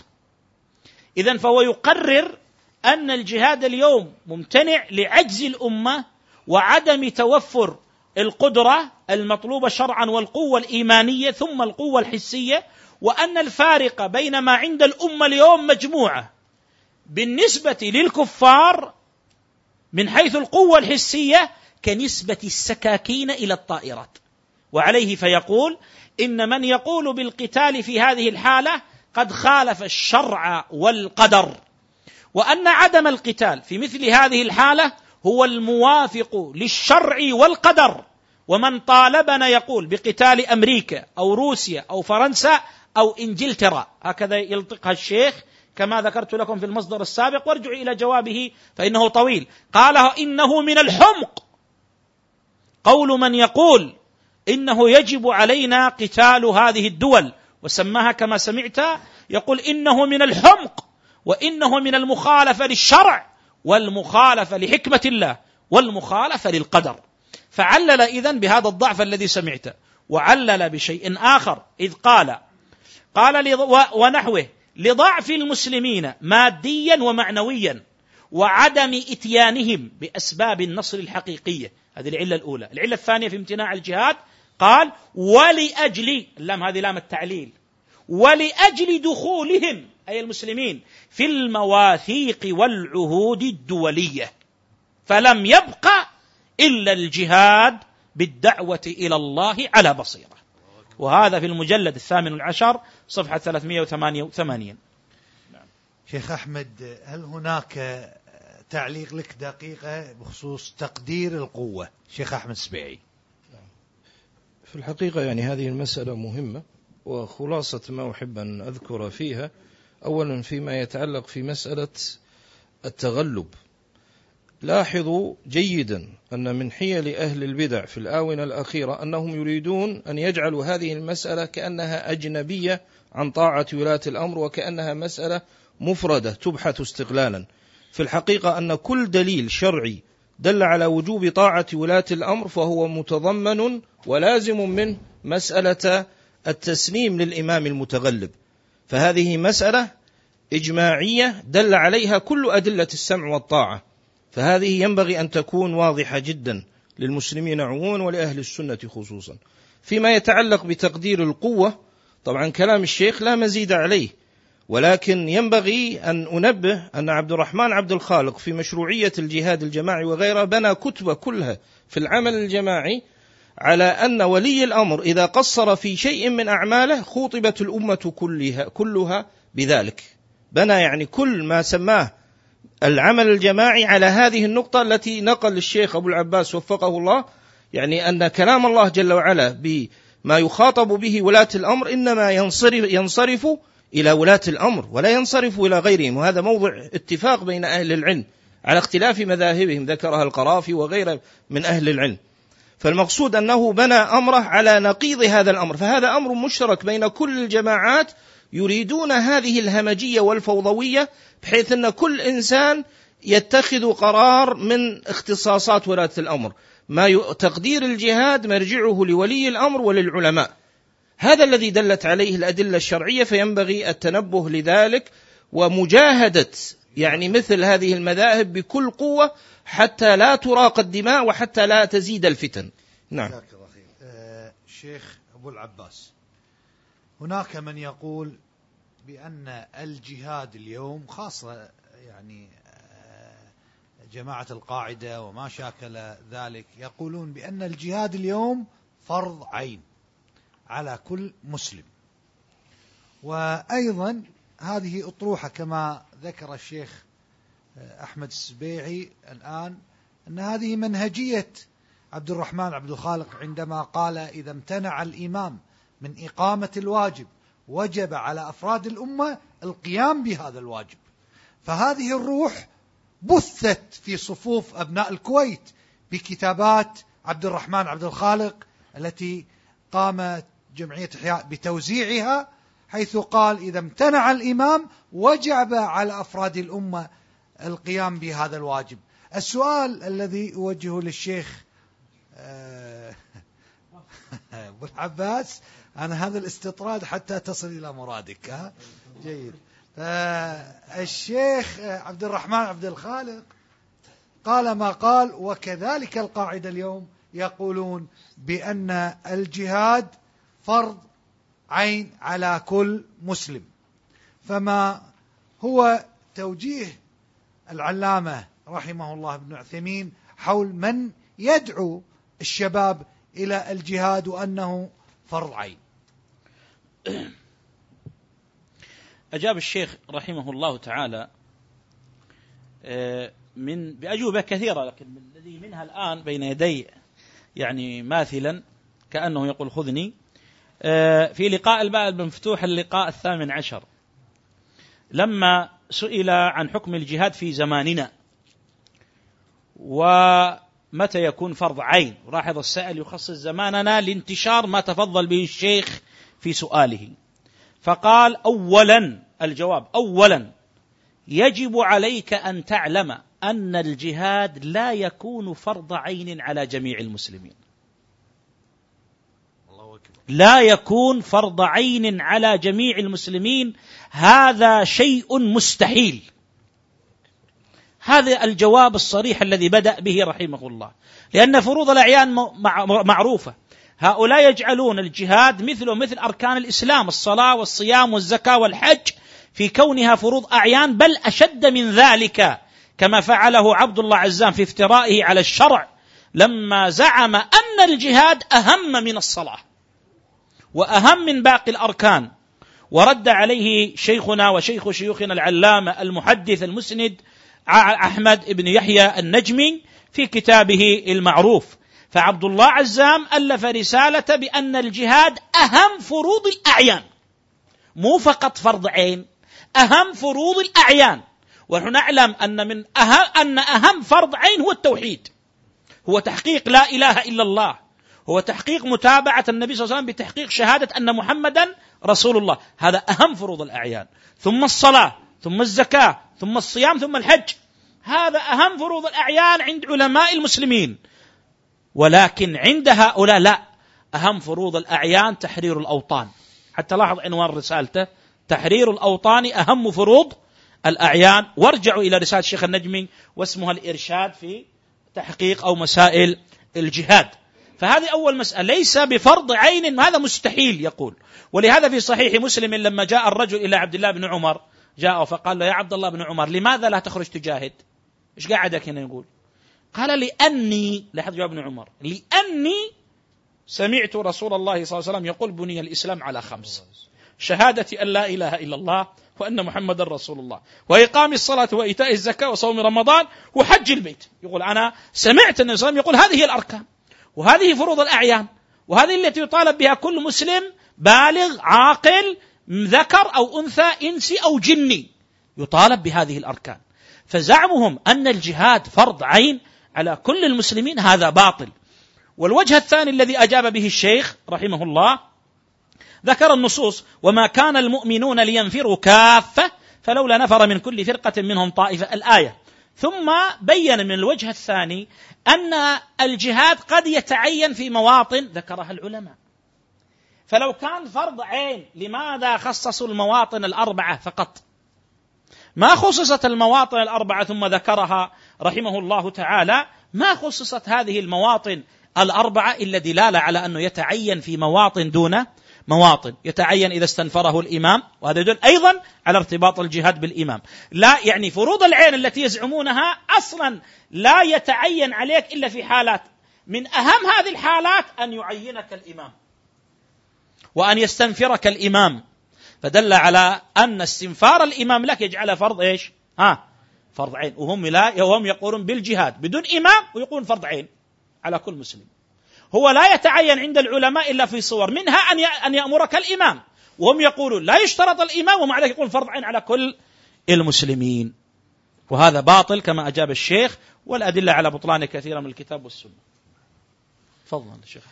اذا فهو يقرر أن الجهاد اليوم ممتنع لعجز الأمة وعدم توفر القدرة المطلوبة شرعا والقوة الإيمانية ثم القوة الحسية وأن الفارق بين ما عند الأمة اليوم مجموعة. بالنسبة للكفار من حيث القوة الحسية كنسبة السكاكين إلى الطائرات. وعليه فيقول إن من يقول بالقتال في هذه الحالة قد خالف الشرع والقدر. وأن عدم القتال في مثل هذه الحالة هو الموافق للشرع والقدر. ومن طالبنا يقول بقتال أمريكا أو روسيا أو فرنسا أو إنجلترا. هكذا يلطقها الشيخ كما ذكرت لكم في المصدر السابق. وارجعوا إلى جوابه فإنه طويل. قال إنه من الحمق. قول من يقول إنه يجب علينا قتال هذه الدول. وسماها كما سمعت يقول إنه من الحمق وإنه من المخالفة للشرع والمخالفة لحكمة الله والمخالفة للقدر. فعلل اذا بهذا الضعف الذي سمعته وعلل بشيء آخر. إذ قال قال ونحوه لضعف المسلمين ماديا ومعنويا وعدم إتيانهم بأسباب النصر الحقيقية. هذه العلة الأولى. العلة الثانية في امتناع الجهاد قال ولاجل اللام هذه لام التعليل ولاجل دخولهم أي المسلمين في المواثيق والعهود الدولية. فلم يبق إلا الجهاد بالدعوة إلى الله على بصيرة. وهذا في المجلد الثامن عشر صفحة 388 شيخ أحمد هل هناك تعليق لك دقيقة بخصوص تقدير القوة؟ شيخ أحمد سبيعي في الحقيقة يعني هذه المسألة مهمة وخلاصة ما أحب أن أذكر فيها اولا فيما يتعلق في مسألة التغلب لاحظوا جيدا أن من حيل أهل البدع في الآونة الأخيرة أنهم يريدون أن يجعلوا هذه المسألة كأنها أجنبية عن طاعة ولاة الأمر وكأنها مسألة مفردة تبحث استقلالا. في الحقيقة أن كل دليل شرعي دل على وجوب طاعة ولاة الأمر فهو متضمن ولازم من مسألة التسليم للإمام المتغلب. فهذه مسألة إجماعية دل عليها كل أدلة السمع والطاعة. فهذه ينبغي أن تكون واضحة جدا للمسلمين عموما ولأهل السنة خصوصا. فيما يتعلق بتقدير القوة طبعا كلام الشيخ لا مزيد عليه ولكن ينبغي أن أنبه أن عبد الرحمن عبد الخالق في مشروعية الجهاد الجماعي وغيره بنى كتبة كلها في العمل الجماعي على أن ولي الأمر إذا قصر في شيء من أعماله خوطبت الأمة كلها كلها بذلك. بنى يعني كل ما سماه العمل الجماعي على هذه النقطة التي نقل الشيخ أبو العباس وفقه الله. يعني أن كلام الله جل وعلا بما يخاطب به ولاة الأمر إنما ينصرف, ينصرف إلى ولاة الأمر ولا ينصرف إلى غيرهم. وهذا موضع اتفاق بين أهل العلم على اختلاف مذاهبهم. ذكرها القرافي وغيره من أهل العلم. فالمقصود أنه بنى أمره على نقيض هذا الأمر. فهذا أمر مشترك بين كل الجماعات يريدون هذه الهمجية والفوضوية بحيث أن كل إنسان يتخذ قرار من اختصاصات ولاة الأمر. ما تقدير الجهاد مرجعه لولي الأمر وللعلماء. هذا الذي دلت عليه الأدلة الشرعية فينبغي التنبه لذلك ومجاهدة يعني مثل هذه المذاهب بكل قوة حتى لا تراق الدماء وحتى لا تزيد الفتن. نعم. آه شيخ أبو العباس هناك من يقول بأن الجهاد اليوم خاصة يعني آه، جماعة القاعدة وما شاكل ذلك يقولون بأن الجهاد اليوم فرض عين على كل مسلم. وأيضا هذه أطروحة كما ذكر الشيخ آه، أحمد السبيعي الآن أن هذه منهجية عبد الرحمن عبد الخالق عندما قال إذا امتنع الإمام من إقامة الواجب وجب على أفراد الأمة القيام بهذا الواجب. فهذه الروح بثت في صفوف أبناء الكويت بكتابات عبد الرحمن عبد الخالق التي قامت جمعية إحياء بتوزيعها حيث قال إذا امتنع الإمام وجب على أفراد الأمة القيام بهذا الواجب. السؤال الذي أوجهه للشيخ آه، *laughs* أبو العباس أنا هذا الاستطراد حتى تصل إلى مرادك ها؟ جيد. الشيخ عبد الرحمن عبد الخالق قال ما قال وكذلك القاعدة اليوم يقولون بأن الجهاد فرض عين على كل مسلم. فما هو توجيه العلامة رحمه الله ابن عثيمين حول من يدعو الشباب إلى الجهاد وأنه فرض عين؟ أجاب الشيخ رحمه الله تعالى آه، من بأجوبة كثيرة لكن الذي منها الآن بين يدي يعني ماثلا كأنه يقول خذني في لقاء الباب المفتوح اللقاء الثامن عشر. لما سئل عن حكم الجهاد في زماننا ومتى يكون فرض عين؟ لاحظ السائل يخصص زماننا لانتشار ما تفضل به الشيخ في سؤاله. فقال اولا الجواب اولا يجب عليك أن تعلم أن الجهاد لا يكون فرض عين على جميع المسلمين. لا يكون فرض عين على جميع المسلمين. هذا شيء مستحيل. هذا الجواب الصريح الذي بدأ به رحمه الله. لأن فروض الأعيان معروفة. هؤلاء يجعلون الجهاد مثله مثل أركان الإسلام الصلاة والصيام والزكاة والحج في كونها فروض أعيان بل أشد من ذلك كما فعله عبد الله عزام في افترائه على الشرع لما زعم أن الجهاد أهم من الصلاة. وأهم من باقي الأركان. ورد عليه شيخنا وشيخ شيوخنا العلامة المحدث المسند أحمد بن يحيى النجمي في كتابه المعروف. فعبد الله عزام ألف رسالة بأن الجهاد أهم فروض الأعيان. مو فقط فرض عين أهم فروض الأعيان. ونحن نعلم أن من أهم أن أهم فرض عين هو التوحيد. هو تحقيق لا إله إلا الله. هو تحقيق متابعة النبي صلى الله عليه وسلم بتحقيق شهادة أن محمدا رسول الله. هذا أهم فروض الأعيان. ثم الصلاة ثم الزكاة ثم الصيام ثم الحج. هذا أهم فروض الأعيان عند علماء المسلمين. ولكن عند هؤلاء لا. أهم فروض الأعيان تحرير الأوطان. حتى لاحظ عنوان رسالته. تحرير الأوطان أهم فروض الأعيان. وارجعوا إلى رسالة الشيخ النجمي واسمها الإرشاد في تحقيق أو مسائل الجهاد. فهذه أول مسألة ليس بفرض عين هذا مستحيل يقول ولهذا في صحيح مسلم لما جاء الرجل إلى عبد الله بن عمر جاء فقال له يا عبد الله بن عمر لماذا لا تخرج تجاهد؟ إيش قاعدك هنا يقول؟ قال لأني لاحظ جواب ابن عمر لأني سمعت رسول الله صلى الله عليه وسلم يقول بني الإسلام على خمس شهادة أن لا إله إلا الله وأن محمدا رسول الله وإقام الصلاة وإيتاء الزكاة وصوم رمضان وحج البيت يقول أنا سمعت النبي صلى الله عليه وسلم يقول هذه هي الأركان وهذه فروض الأعيان وهذه التي يطالب بها كل مسلم بالغ عاقل ذكر أو أنثى إنسي أو جني يطالب بهذه الأركان. فزعمهم أن الجهاد فرض عين على كل المسلمين هذا باطل. والوجه الثاني الذي أجاب به الشيخ رحمه الله ذكر النصوص وما كان المؤمنون لينفروا كافة فلولا نفر من كل فرقة منهم طائفة. الآية ثم بين من الوجه الثاني أن الجهاد قد يتعين في مواطن ذكرها العلماء. فلو كان فرض عين لماذا خصصوا المواطن الأربعة فقط؟ ما خصصت المواطن الأربعة ثم ذكرها رحمه الله تعالى؟ ما خصصت هذه المواطن الأربعة إلا دلالة على أنه يتعين في مواطن دون مواطن يتعين إذا استنفره الإمام وهذا يدل أيضا على ارتباط الجهاد بالإمام. لا يعني فروض العين التي يزعمونها أصلا لا يتعين عليك إلا في حالات. من أهم هذه الحالات أن يعينك الإمام. وأن يستنفرك الإمام. فدل على أن استنفار الإمام لك يجعله فرض إيش؟ ها فرض عين. وهم لا وهم يقولون بالجهاد بدون إمام ويقولون فرض عين على كل مسلم. هو لا يتعين عند العلماء إلا في صور منها أن أن يأمرك الإمام. وهم يقولون لا يشترط الإمام ومع ذلك يقول فرض عين على كل المسلمين. وهذا باطل كما أجاب الشيخ والأدلة على بطلان كثيرا من الكتاب والسنة. تفضل الشيخ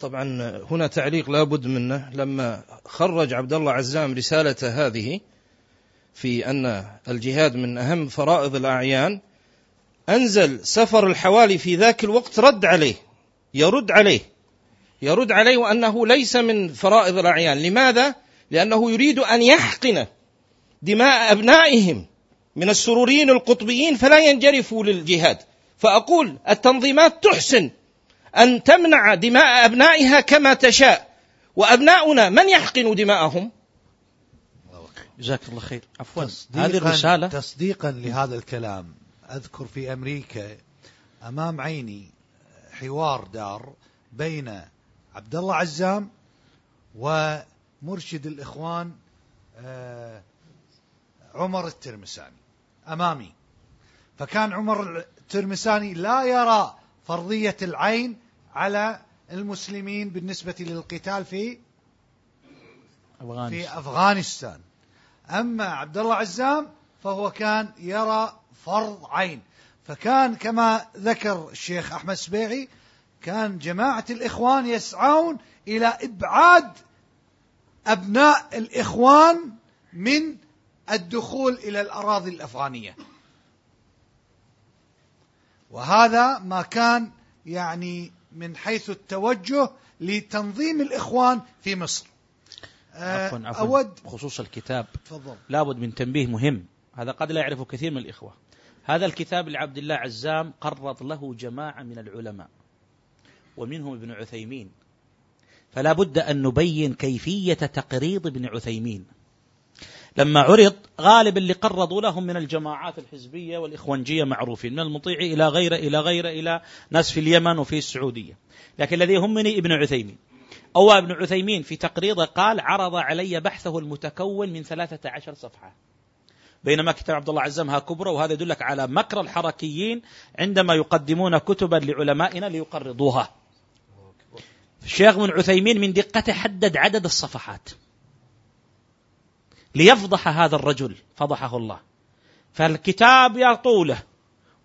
طبعا هنا تعليق لابد منه. لما خرج عبد الله عزام رسالته هذه في أن الجهاد من أهم فرائض الأعيان أنزل سفر الحوالي في ذاك الوقت رد عليه. يرد عليه. يرد عليه وأنه ليس من فرائض الأعيان. لماذا؟ لأنه يريد أن يحقن دماء أبنائهم من السروريين القطبيين فلا ينجرفوا للجهاد. فأقول التنظيمات تحسن أن تمنع دماء أبنائها كما تشاء. وأبناؤنا من يحقن دماءهم؟ جزاك الله خير. عفوا. هذه الرسالة؟ تصديقا لهذا الكلام. أذكر في أمريكا أمام عيني حوار دار بين عبد الله عزام ومرشد الإخوان آه، عمر الترمساني أمامي. فكان عمر الترمساني لا يرى فرضية العين على المسلمين بالنسبة للقتال في أفغانستان. في أفغانستان. أما عبد الله عزام فهو كان يرى فرض عين. فكان كما ذكر الشيخ أحمد سبيعي كان جماعة الإخوان يسعون إلى إبعاد أبناء الإخوان من الدخول إلى الأراضي الأفغانية. وهذا ما كان يعني من حيث التوجه لتنظيم الإخوان في مصر. عفوا عفوا أود بخصوص الكتاب. تفضل. لابد من تنبيه مهم. هذا قد لا يعرفه كثير من الإخوة. هذا الكتاب لعبد الله عزام قرض له جماعة من العلماء ومنهم ابن عثيمين. فلا بد أن نبين كيفية تقريض ابن عثيمين. لما عرض غالب اللي قرضوا لهم من الجماعات الحزبية والإخوانجية معروفين من المطيع إلى غيره إلى غيره إلى ناس في اليمن وفي السعودية. لكن الذي يهمني ابن عثيمين. أو ابن عثيمين في تقريضه قال عرض علي بحثه المتكون من ثلاثة عشر صفحة. بينما كتاب عبد الله عزمها كبرى وهذا يدلك على مكر الحركيين عندما يقدمون كتبا لعلمائنا ليقرضوها. الشيخ ابن عثيمين من دقته حدد عدد الصفحات. ليفضح هذا الرجل فضحه الله. فالكتاب يطوله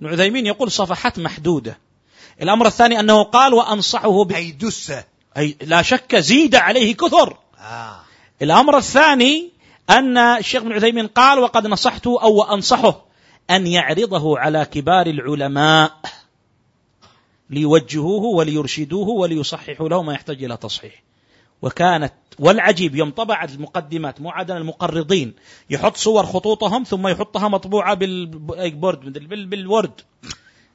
ابن عثيمين يقول صفحات محدودة. الأمر الثاني أنه قال وأنصحه ب... أي دسة. أي لا شك زيد عليه كثر. آه. الأمر الثاني أن الشيخ ابن عثيمين قال وقد نصحته أو أنصحه أن يعرضه على كبار العلماء ليوجهوه وليرشدوه وليصححوا له ما يحتاج إلى تصحيح. وكانت والعجيب يوم طبعت المقدمات مو عدد المقرضين يحط صور خطوطهم ثم يحطها مطبوعة بالبورد بالورد.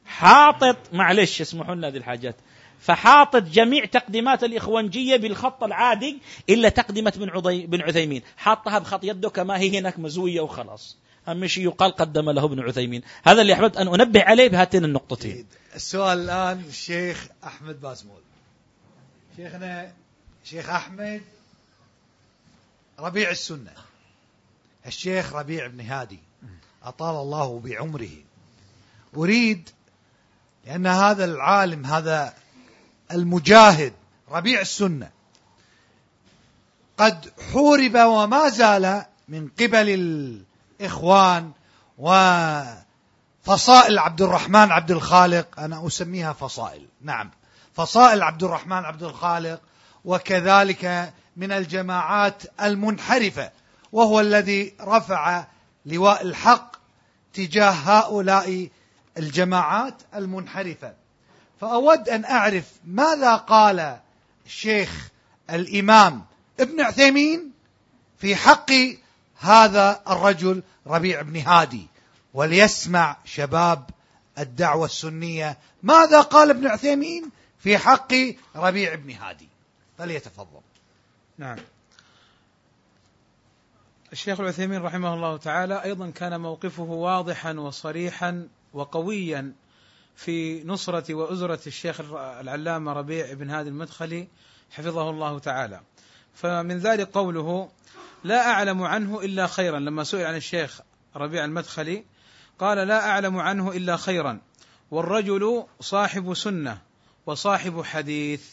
حاطط معلش اسمحوا لنا هذه الحاجات. فحاطط جميع تقديمات الإخوانجية بالخط العادي إلا تقدمة بن, بن عثيمين. حاطها بخط يده كما هي هناك مزوية وخلاص. أهم شيء يقال قدم له ابن عثيمين. هذا اللي أحببت أن أنبه عليه بهاتين النقطتين. السؤال الآن الشيخ أحمد بازمول شيخنا شيخ أحمد ربيع السنة. الشيخ ربيع بن هادي. أطال الله بعمره. أريد لأن هذا العالم هذا المجاهد ربيع السنة. قد حورب وما زال من قبل الإخوان وفصائل عبد الرحمن عبد الخالق أنا أسميها فصائل نعم. فصائل عبد الرحمن عبد الخالق وكذلك من الجماعات المنحرفة وهو الذي رفع لواء الحق تجاه هؤلاء الجماعات المنحرفة. فأود أن أعرف ماذا قال الشيخ الإمام ابن عثيمين في حق هذا الرجل ربيع بن هادي وليسمع شباب الدعوة السنية ماذا قال ابن عثيمين في حق ربيع بن هادي. فليتفضل. نعم. الشيخ العثيمين رحمه الله تعالى أيضا كان موقفه واضحا وصريحا وقويا في نصرة وأزرة الشيخ العلامة ربيع بن هادي المدخلي حفظه الله تعالى. فمن ذلك قوله لا أعلم عنه إلا خيرا. لما سئل عن الشيخ ربيع المدخلي قال لا أعلم عنه إلا خيرا. والرجل صاحب سنة وصاحب حديث.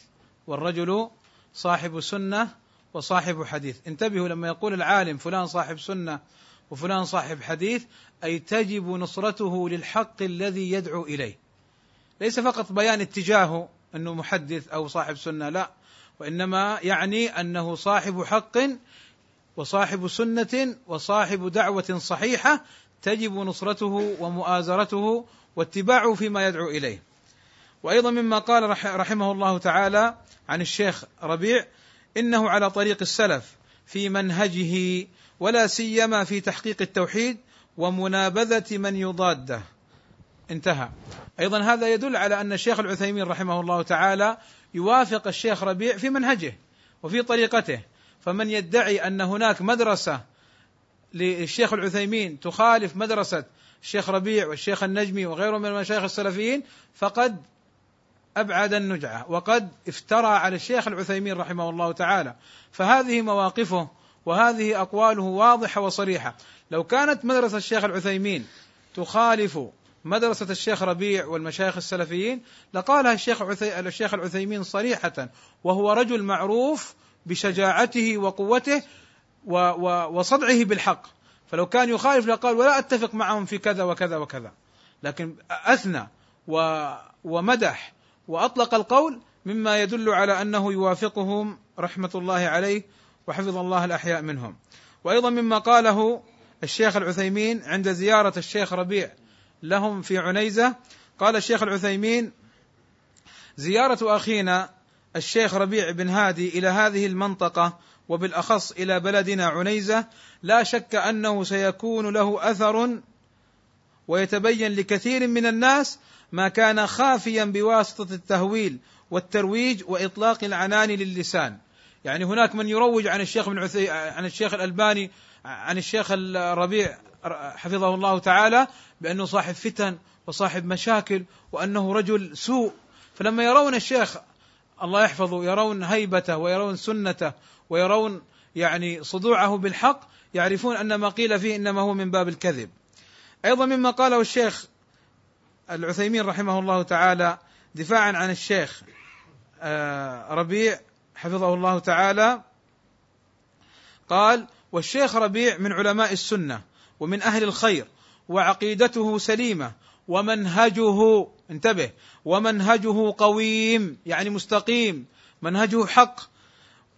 والرجل صاحب سنة وصاحب حديث. انتبهوا لما يقول العالم فلان صاحب سنة وفلان صاحب حديث أي تجب نصرته للحق الذي يدعو إليه. ليس فقط بيان اتجاهه أنه محدث أو صاحب سنة لا. وإنما يعني أنه صاحب حق وصاحب سنة وصاحب دعوة صحيحة تجب نصرته ومؤازرته واتباعه فيما يدعو إليه. وأيضا مما قال رحمه الله تعالى عن الشيخ ربيع إنه على طريق السلف في منهجه ولا سيما في تحقيق التوحيد ومنابذة من يضاده. انتهى. أيضا هذا يدل على أن الشيخ العثيمين رحمه الله تعالى يوافق الشيخ ربيع في منهجه وفي طريقته. فمن يدعي أن هناك مدرسة للشيخ العثيمين تخالف مدرسة الشيخ ربيع والشيخ النجمي وغيرهم من المشايخ السلفيين فقد أبعد النجعة وقد افترى على الشيخ العثيمين رحمه الله تعالى. فهذه مواقفه وهذه أقواله واضحة وصريحة. لو كانت مدرسة الشيخ العثيمين تخالف مدرسة الشيخ ربيع والمشايخ السلفيين لقالها الشيخ عثي... الشيخ العثيمين صريحة وهو رجل معروف بشجاعته وقوته و... و... وصدعه بالحق. فلو كان يخالف لقال ولا أتفق معهم في كذا وكذا وكذا. لكن أثنى و... ومدح وأطلق القول مما يدل على أنه يوافقهم رحمة الله عليه وحفظ الله الأحياء منهم. وأيضا مما قاله الشيخ العثيمين عند زيارة الشيخ ربيع لهم في عنيزة. قال الشيخ العثيمين زيارة أخينا الشيخ ربيع بن هادي إلى هذه المنطقة وبالأخص إلى بلدنا عنيزة لا شك أنه سيكون له أثر ويتبين لكثير من الناس ما كان خافيا بواسطة التهويل والترويج وإطلاق العنان للسان. يعني هناك من يروج عن الشيخ بن عثي عن الشيخ الألباني عن الشيخ الربيع حفظه الله تعالى بأنه صاحب فتن وصاحب مشاكل وأنه رجل سوء. فلما يرون الشيخ الله يحفظه يرون هيبته ويرون سنته ويرون يعني صدوعه بالحق يعرفون أن ما قيل فيه إنما هو من باب الكذب. أيضا مما قاله الشيخ العثيمين رحمه الله تعالى دفاعا عن الشيخ آه، ربيع حفظه الله تعالى قال والشيخ ربيع من علماء السنة ومن أهل الخير وعقيدته سليمة ومنهجه انتبه ومنهجه قويم يعني مستقيم منهجه حق.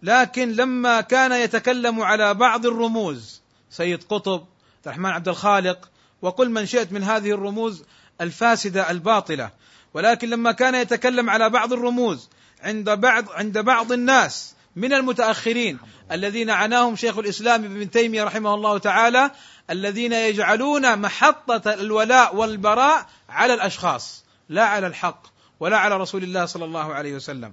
لكن لما كان يتكلم على بعض الرموز سيد قطب الرحمن عبد الخالق وقل من شئت من هذه الرموز الفاسدة الباطلة. ولكن لما كان يتكلم على بعض الرموز عند بعض عند بعض الناس من المتأخرين الذين عناهم شيخ الإسلام ابن تيمية رحمه الله تعالى الذين يجعلون محطة الولاء والبراء على الأشخاص لا على الحق ولا على رسول الله صلى الله عليه وسلم.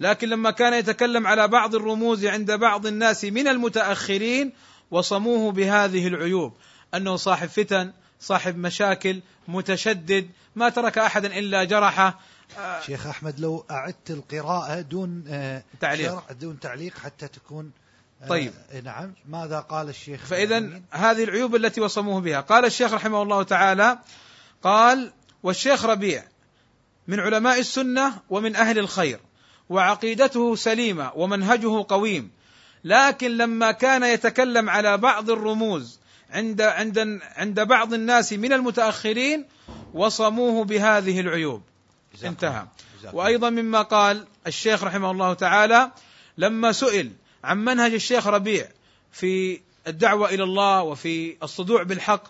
لكن لما كان يتكلم على بعض الرموز عند بعض الناس من المتأخرين وصموه بهذه العيوب. أنه صاحب فتن صاحب مشاكل متشدد ما ترك أحدا إلا جرحه شيخ أحمد لو أعدت القراءة دون آه، تعليق. دون تعليق حتى تكون طيب. آه نعم. ماذا قال الشيخ فإذا هذه العيوب التي وصموه بها. قال الشيخ رحمه الله تعالى قال والشيخ ربيع من علماء السنة ومن أهل الخير وعقيدته سليمة ومنهجه قويم لكن لما كان يتكلم على بعض الرموز عند عند عند بعض الناس من المتأخرين وصموه بهذه العيوب. انتهى. وأيضا مما قال الشيخ رحمه الله تعالى لما سئل عن منهج الشيخ ربيع في الدعوة إلى الله وفي الصدوع بالحق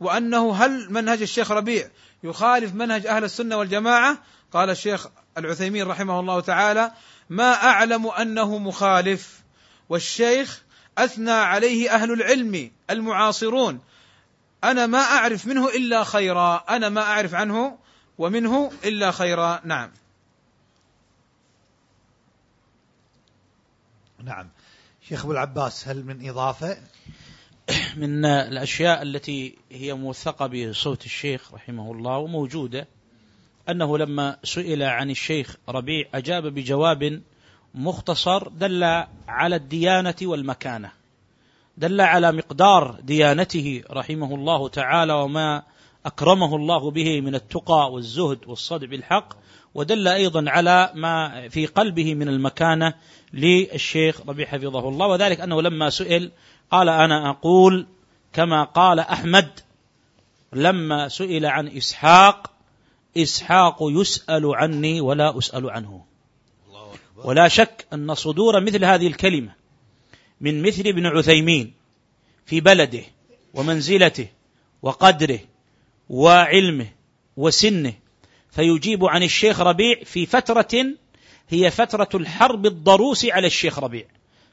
وأنه هل منهج الشيخ ربيع يخالف منهج أهل السنة والجماعة؟ قال الشيخ العثيمين رحمه الله تعالى ما أعلم أنه مخالف. والشيخ أثنى عليه أهل العلم المعاصرون أنا ما أعرف منه إلا خيرا أنا ما أعرف عنه ومنه إلا خيرا نعم. نعم. شيخ أبو العباس هل من إضافة؟ *coughs* من الأشياء التي هي موثقة بصوت الشيخ رحمه الله وموجودة أنه لما سئل عن الشيخ ربيع أجاب بجواب مختصر دل على الديانة والمكانة دل على مقدار ديانته رحمه الله تعالى وما أكرمه الله به من التقى والزهد والصدع بالحق ودل أيضا على ما في قلبه من المكانة للشيخ ربيع حفظه الله. وذلك أنه لما سئل قال أنا أقول كما قال أحمد لما سئل عن إسحاق إسحاق يسأل عني ولا أسأل عنه. ولا شك أن صدور مثل هذه الكلمة من مثل ابن عثيمين في بلده ومنزلته وقدره وعلمه وسنه. فيجيب عن الشيخ ربيع في فترة هي فترة الحرب الضروس على الشيخ ربيع.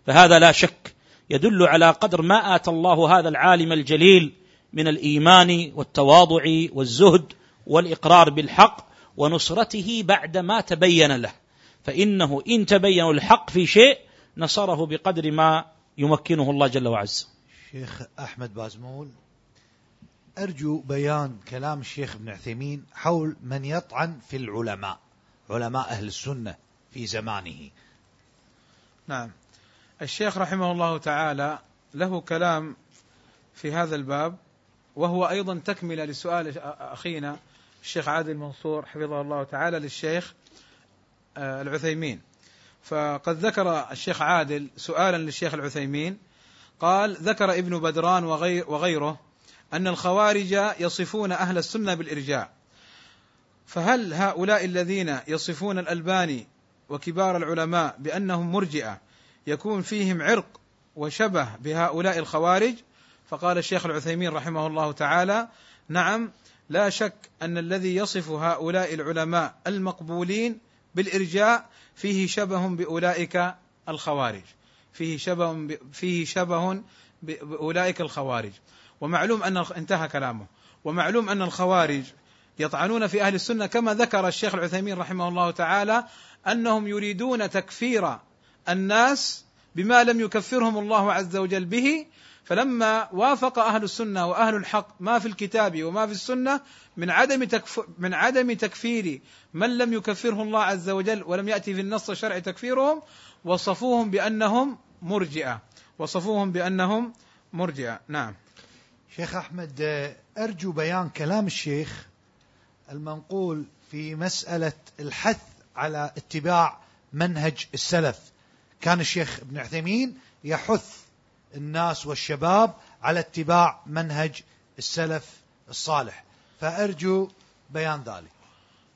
فهذا لا شك يدل على قدر ما آتى الله هذا العالم الجليل من الإيمان والتواضع والزهد والإقرار بالحق ونصرته بعد ما تبين له. فإنه إن تبين الحق في شيء نصره بقدر ما يمكنه الله جل وعز. شيخ أحمد بازمول. أرجو بيان كلام الشيخ ابن عثيمين حول من يطعن في العلماء علماء أهل السنة في زمانه. نعم. الشيخ رحمه الله تعالى له كلام في هذا الباب وهو أيضا تكملة لسؤال أخينا الشيخ عادل منصور حفظه الله تعالى للشيخ آه، العثيمين. فقد ذكر الشيخ عادل سؤالا للشيخ العثيمين قال ذكر ابن بدران وغير وغيره أن الخوارج يصفون أهل السنة بالإرجاء فهل هؤلاء الذين يصفون الألباني وكبار العلماء بأنهم مرجئة يكون فيهم عرق وشبه بهؤلاء الخوارج؟ فقال الشيخ العثيمين رحمه الله تعالى نعم لا شك أن الذي يصف هؤلاء العلماء المقبولين بالإرجاء فيه شبه بأولئك الخوارج. فيه شبه فيه شبه بأولئك الخوارج. ومعلوم أن انتهى كلامه. ومعلوم أن الخوارج يطعنون في أهل السنة كما ذكر الشيخ العثيمين رحمه الله تعالى أنهم يريدون تكفير الناس بما لم يكفرهم الله عز وجل به. فلما وافق أهل السنة وأهل الحق ما في الكتاب وما في السنة من عدم من عدم تكفير من لم يكفره الله عز وجل ولم يأتي في النص الشرعي تكفيرهم وصفوهم بأنهم مرجئة. وصفوهم بأنهم مرجئة. نعم. شيخ أحمد أرجو بيان كلام الشيخ المنقول في مسألة الحث على اتباع منهج السلف. كان الشيخ ابن عثيمين يحث الناس والشباب على اتباع منهج السلف الصالح. فأرجو بيان ذلك.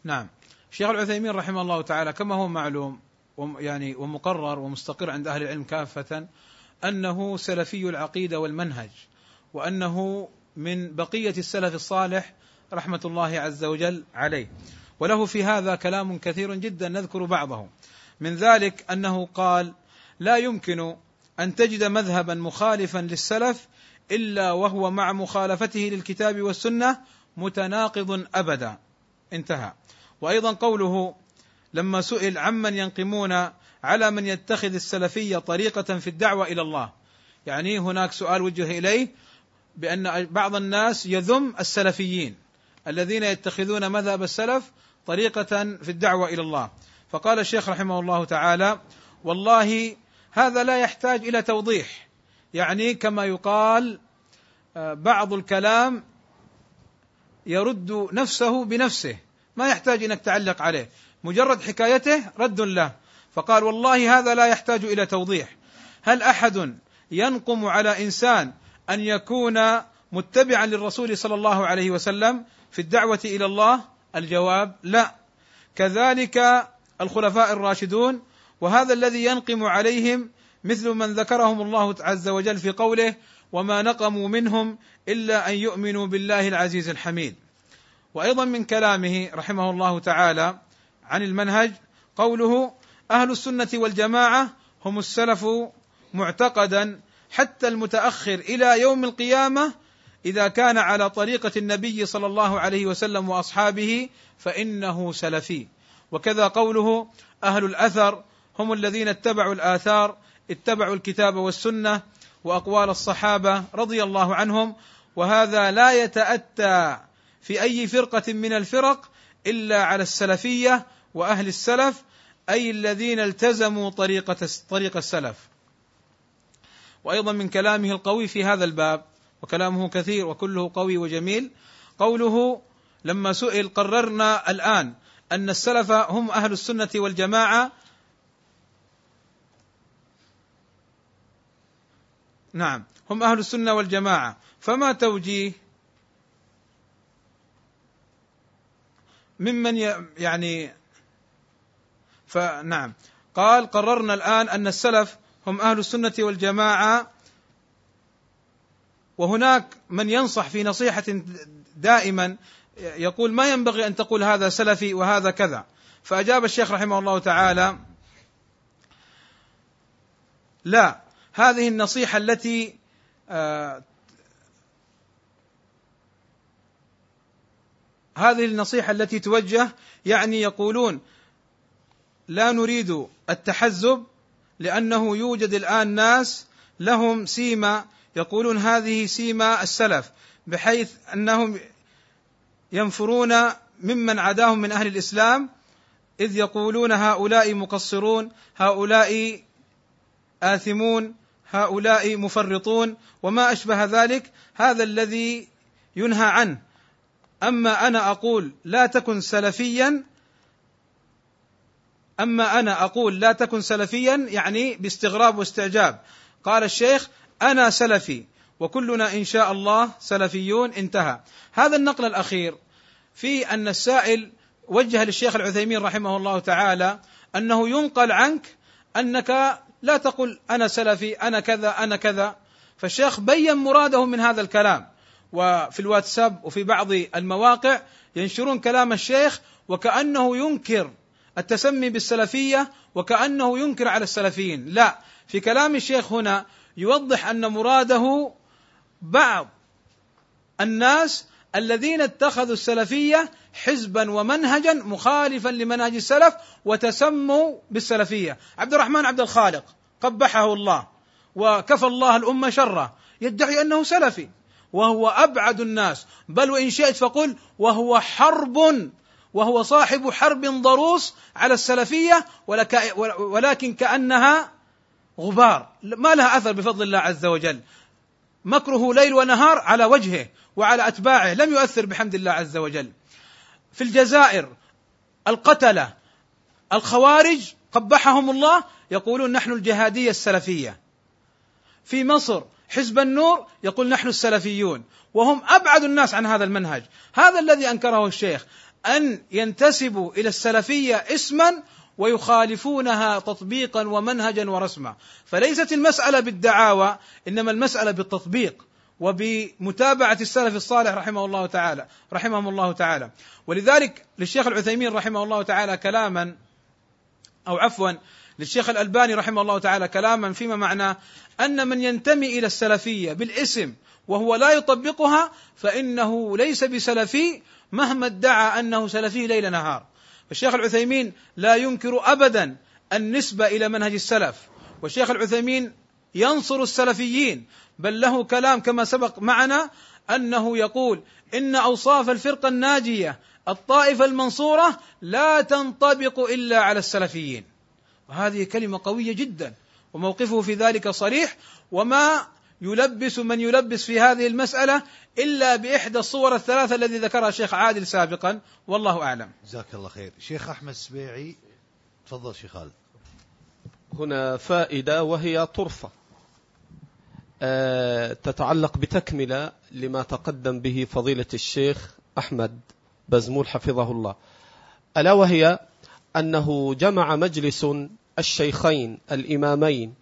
نعم. الشيخ العثيمين رحمه الله تعالى كما هو معلوم يعني ومقرر ومستقر عند أهل العلم كافة أنه سلفي العقيدة والمنهج. وأنه من بقية السلف الصالح رحمة الله عز وجل عليه. وله في هذا كلام كثير جدا نذكر بعضه. من ذلك أنه قال لا يمكن أن تجد مذهبا مخالفا للسلف إلا وهو مع مخالفته للكتاب والسنة متناقض ابدا. انتهى. وأيضا قوله لما سئل عمن ينقمون على من يتخذ السلفية طريقة في الدعوة إلى الله. يعني هناك سؤال وجه إليه بأن بعض الناس يذم السلفيين الذين يتخذون مذهب السلف طريقة في الدعوة إلى الله. فقال الشيخ رحمه الله تعالى والله هذا لا يحتاج إلى توضيح. يعني كما يقال بعض الكلام يرد نفسه بنفسه ما يحتاج انك تعلق عليه. مجرد حكايته رد له. فقال والله هذا لا يحتاج إلى توضيح. هل أحد ينقم على إنسان أن يكون متبعا للرسول صلى الله عليه وسلم في الدعوة إلى الله؟ الجواب لا. كذلك الخلفاء الراشدون وهذا الذي ينقم عليهم مثل من ذكرهم الله عز وجل في قوله وما نقموا منهم إلا أن يؤمنوا بالله العزيز الحميد وأيضا من كلامه رحمه الله تعالى عن المنهج قوله أهل السنة والجماعة هم السلف معتقدا حتى المتأخر إلى يوم القيامة إذا كان على طريقة النبي صلى الله عليه وسلم وأصحابه فإنه سلفي وكذا قوله أهل الأثر هم الذين اتبعوا الآثار اتبعوا الكتاب والسنة وأقوال الصحابة رضي الله عنهم وهذا لا يتأتى في أي فرقة من الفرق إلا على السلفية وأهل السلف أي الذين التزموا طريقة طريق السلف. وأيضا من كلامه القوي في هذا الباب وكلامه كثير وكله قوي وجميل. قوله لما سئل قررنا الآن أن السلف هم أهل السنة والجماعة. نعم هم أهل السنة والجماعة. فما توجيه؟ ممن يعني فنعم قال قررنا الآن أن السلف هم أهل السنة والجماعة. وهناك من ينصح في نصيحة دائما يقول ما ينبغي أن تقول هذا سلفي وهذا كذا. فأجاب الشيخ رحمه الله تعالى لا هذه النصيحة التي آه هذه النصيحة التي توجه يعني يقولون لا نريد التحزب لأنه يوجد الآن ناس لهم سيما يقولون هذه سيما السلف بحيث أنهم ينفرون ممن عداهم من أهل الإسلام إذ يقولون هؤلاء مقصرون هؤلاء آثمون هؤلاء مفرطون وما أشبه ذلك هذا الذي ينهى عنه. أما أنا أقول لا تكن سلفيا أما أنا أقول لا تكن سلفيا يعني باستغراب واستعجاب. قال الشيخ أنا سلفي وكلنا إن شاء الله سلفيون انتهى. هذا النقل الأخير في أن السائل وجه للشيخ العثيمين رحمه الله تعالى أنه ينقل عنك أنك لا تقل أنا سلفي أنا كذا أنا كذا. فالشيخ بين مراده من هذا الكلام. وفي الواتساب وفي بعض المواقع ينشرون كلام الشيخ وكأنه ينكر التسمي بالسلفية وكأنه ينكر على السلفيين. لا في كلام الشيخ هنا يوضح أن مراده بعض الناس الذين اتخذوا السلفية حزبا ومنهجا مخالفا لمنهج السلف وتسموا بالسلفية. عبد الرحمن عبد الخالق قبحه الله وكفى الله الأمة شره يدعي أنه سلفي وهو أبعد الناس. بل وإن شئت فقل وهو حرب وهو صاحب حرب ضروس على السلفية ولكن كأنها غبار ما لها أثر بفضل الله عز وجل. مكره ليل ونهار على وجهه وعلى أتباعه لم يؤثر بحمد الله عز وجل. في الجزائر القتلة الخوارج قبحهم الله يقولون نحن الجهادية السلفية. في مصر حزب النور يقول نحن السلفيون. وهم أبعد الناس عن هذا المنهج. هذا الذي أنكره الشيخ. أن ينتسبوا إلى السلفية اسما ويخالفونها تطبيقا ومنهجا ورسما. فليست المسألة بالدعاوى إنما المسألة بالتطبيق وبمتابعة السلف الصالح رحمه الله تعالى رحمهم الله تعالى. ولذلك للشيخ العثيمين رحمه الله تعالى كلاما أو عفوا للشيخ الألباني رحمه الله تعالى كلاما فيما معناه أن من ينتمي إلى السلفية بالاسم وهو لا يطبقها فإنه ليس بسلفي مهما ادعى أنه سلفي ليل نهار. الشيخ العثيمين لا ينكر أبدا النسبة إلى منهج السلف. والشيخ العثيمين ينصر السلفيين بل له كلام كما سبق معنا أنه يقول إن أوصاف الفرقه الناجية الطائفة المنصورة لا تنطبق إلا على السلفيين. وهذه كلمة قوية جدا وموقفه في ذلك صريح. وما يلبس من يلبس في هذه المسألة إلا بإحدى الصور الثلاثة الذي ذكرها الشيخ عادل سابقا. والله أعلم. جزاك الله خير. شيخ أحمد السبيعي تفضل شيخ خالد. هنا فائدة وهي طرفة. أه تتعلق بتكملة لما تقدم به فضيلة الشيخ أحمد بزمول حفظه الله. ألا وهي أنه جمع مجلس الشيخين الإمامين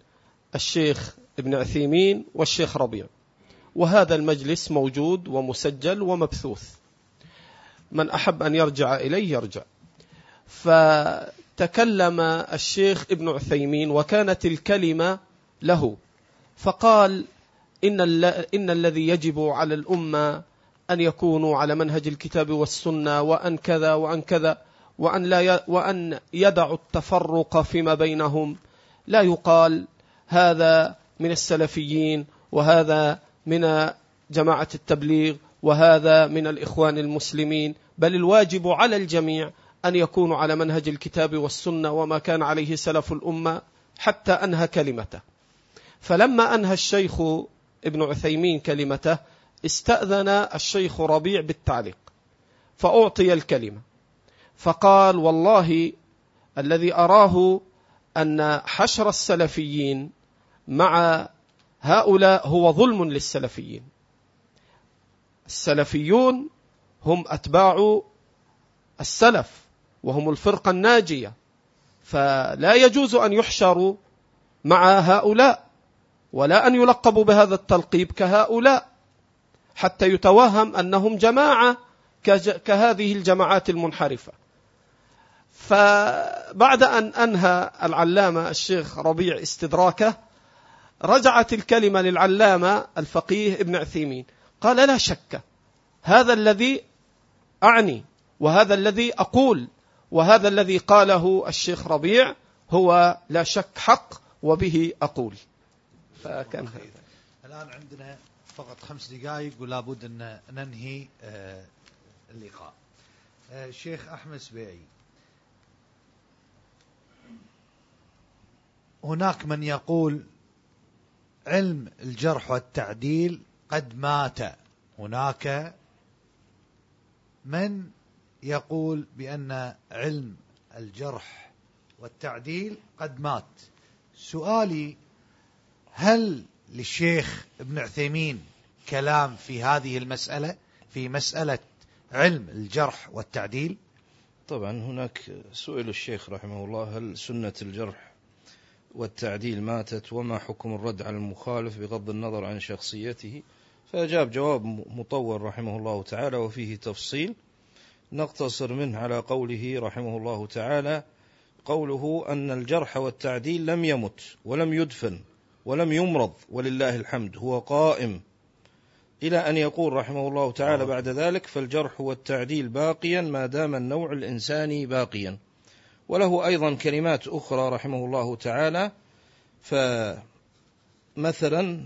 الشيخ ابن عثيمين والشيخ ربيع. وهذا المجلس موجود ومسجل ومبثوث. من أحب أن يرجع إليه يرجع. فتكلم الشيخ ابن عثيمين وكانت الكلمة له. فقال إن, إن الذي يجب على الأمة أن يكونوا على منهج الكتاب والسنة وأن كذا وأن كذا وأن, لا وأن يدعوا التفرق فيما بينهم. لا يقال هذا من السلفيين وهذا من جماعة التبليغ وهذا من الإخوان المسلمين. بل الواجب على الجميع أن يكونوا على منهج الكتاب والسنة وما كان عليه سلف الأمة حتى أنهى كلمته. فلما أنهى الشيخ ابن عثيمين كلمته استأذن الشيخ ربيع بالتعليق فأعطي الكلمة. فقال والله الذي أراه أن حشر السلفيين مع هؤلاء هو ظلم للسلفيين. السلفيون هم أتباع السلف وهم الفرقة الناجية فلا يجوز أن يحشروا مع هؤلاء ولا أن يلقبوا بهذا التلقيب كهؤلاء حتى يتوهم أنهم جماعة كهذه الجماعات المنحرفة. فبعد أن أنهى العلامة الشيخ ربيع استدراكه رجعت الكلمة للعلامة الفقيه ابن عثيمين. قال لا شك هذا الذي أعني وهذا الذي أقول وهذا الذي قاله الشيخ ربيع هو لا شك حق وبه أقول. فكان هذا. الآن عندنا فقط خمس دقائق ولا بد أن ننهي آه، اللقاء. الشيخ آه، أحمد سبيعي. هناك من يقول علم الجرح والتعديل قد مات. هناك من يقول بأن علم الجرح والتعديل قد مات. سؤالي هل للشيخ ابن عثيمين كلام في هذه المسألة في مسألة علم الجرح والتعديل؟ طبعا هناك سئل الشيخ رحمه الله هل سنة الجرح والتعديل ماتت وما حكم الرد على المخالف بغض النظر عن شخصيته. فأجاب جواب مطول رحمه الله تعالى وفيه تفصيل. نقتصر منه على قوله رحمه الله تعالى قوله أن الجرح والتعديل لم يمت ولم يدفن ولم يمرض ولله الحمد هو قائم. إلى أن يقول رحمه الله تعالى بعد ذلك فالجرح والتعديل باقيا ما دام النوع الإنساني باقيا. وله أيضا كلمات أخرى رحمه الله تعالى فمثلا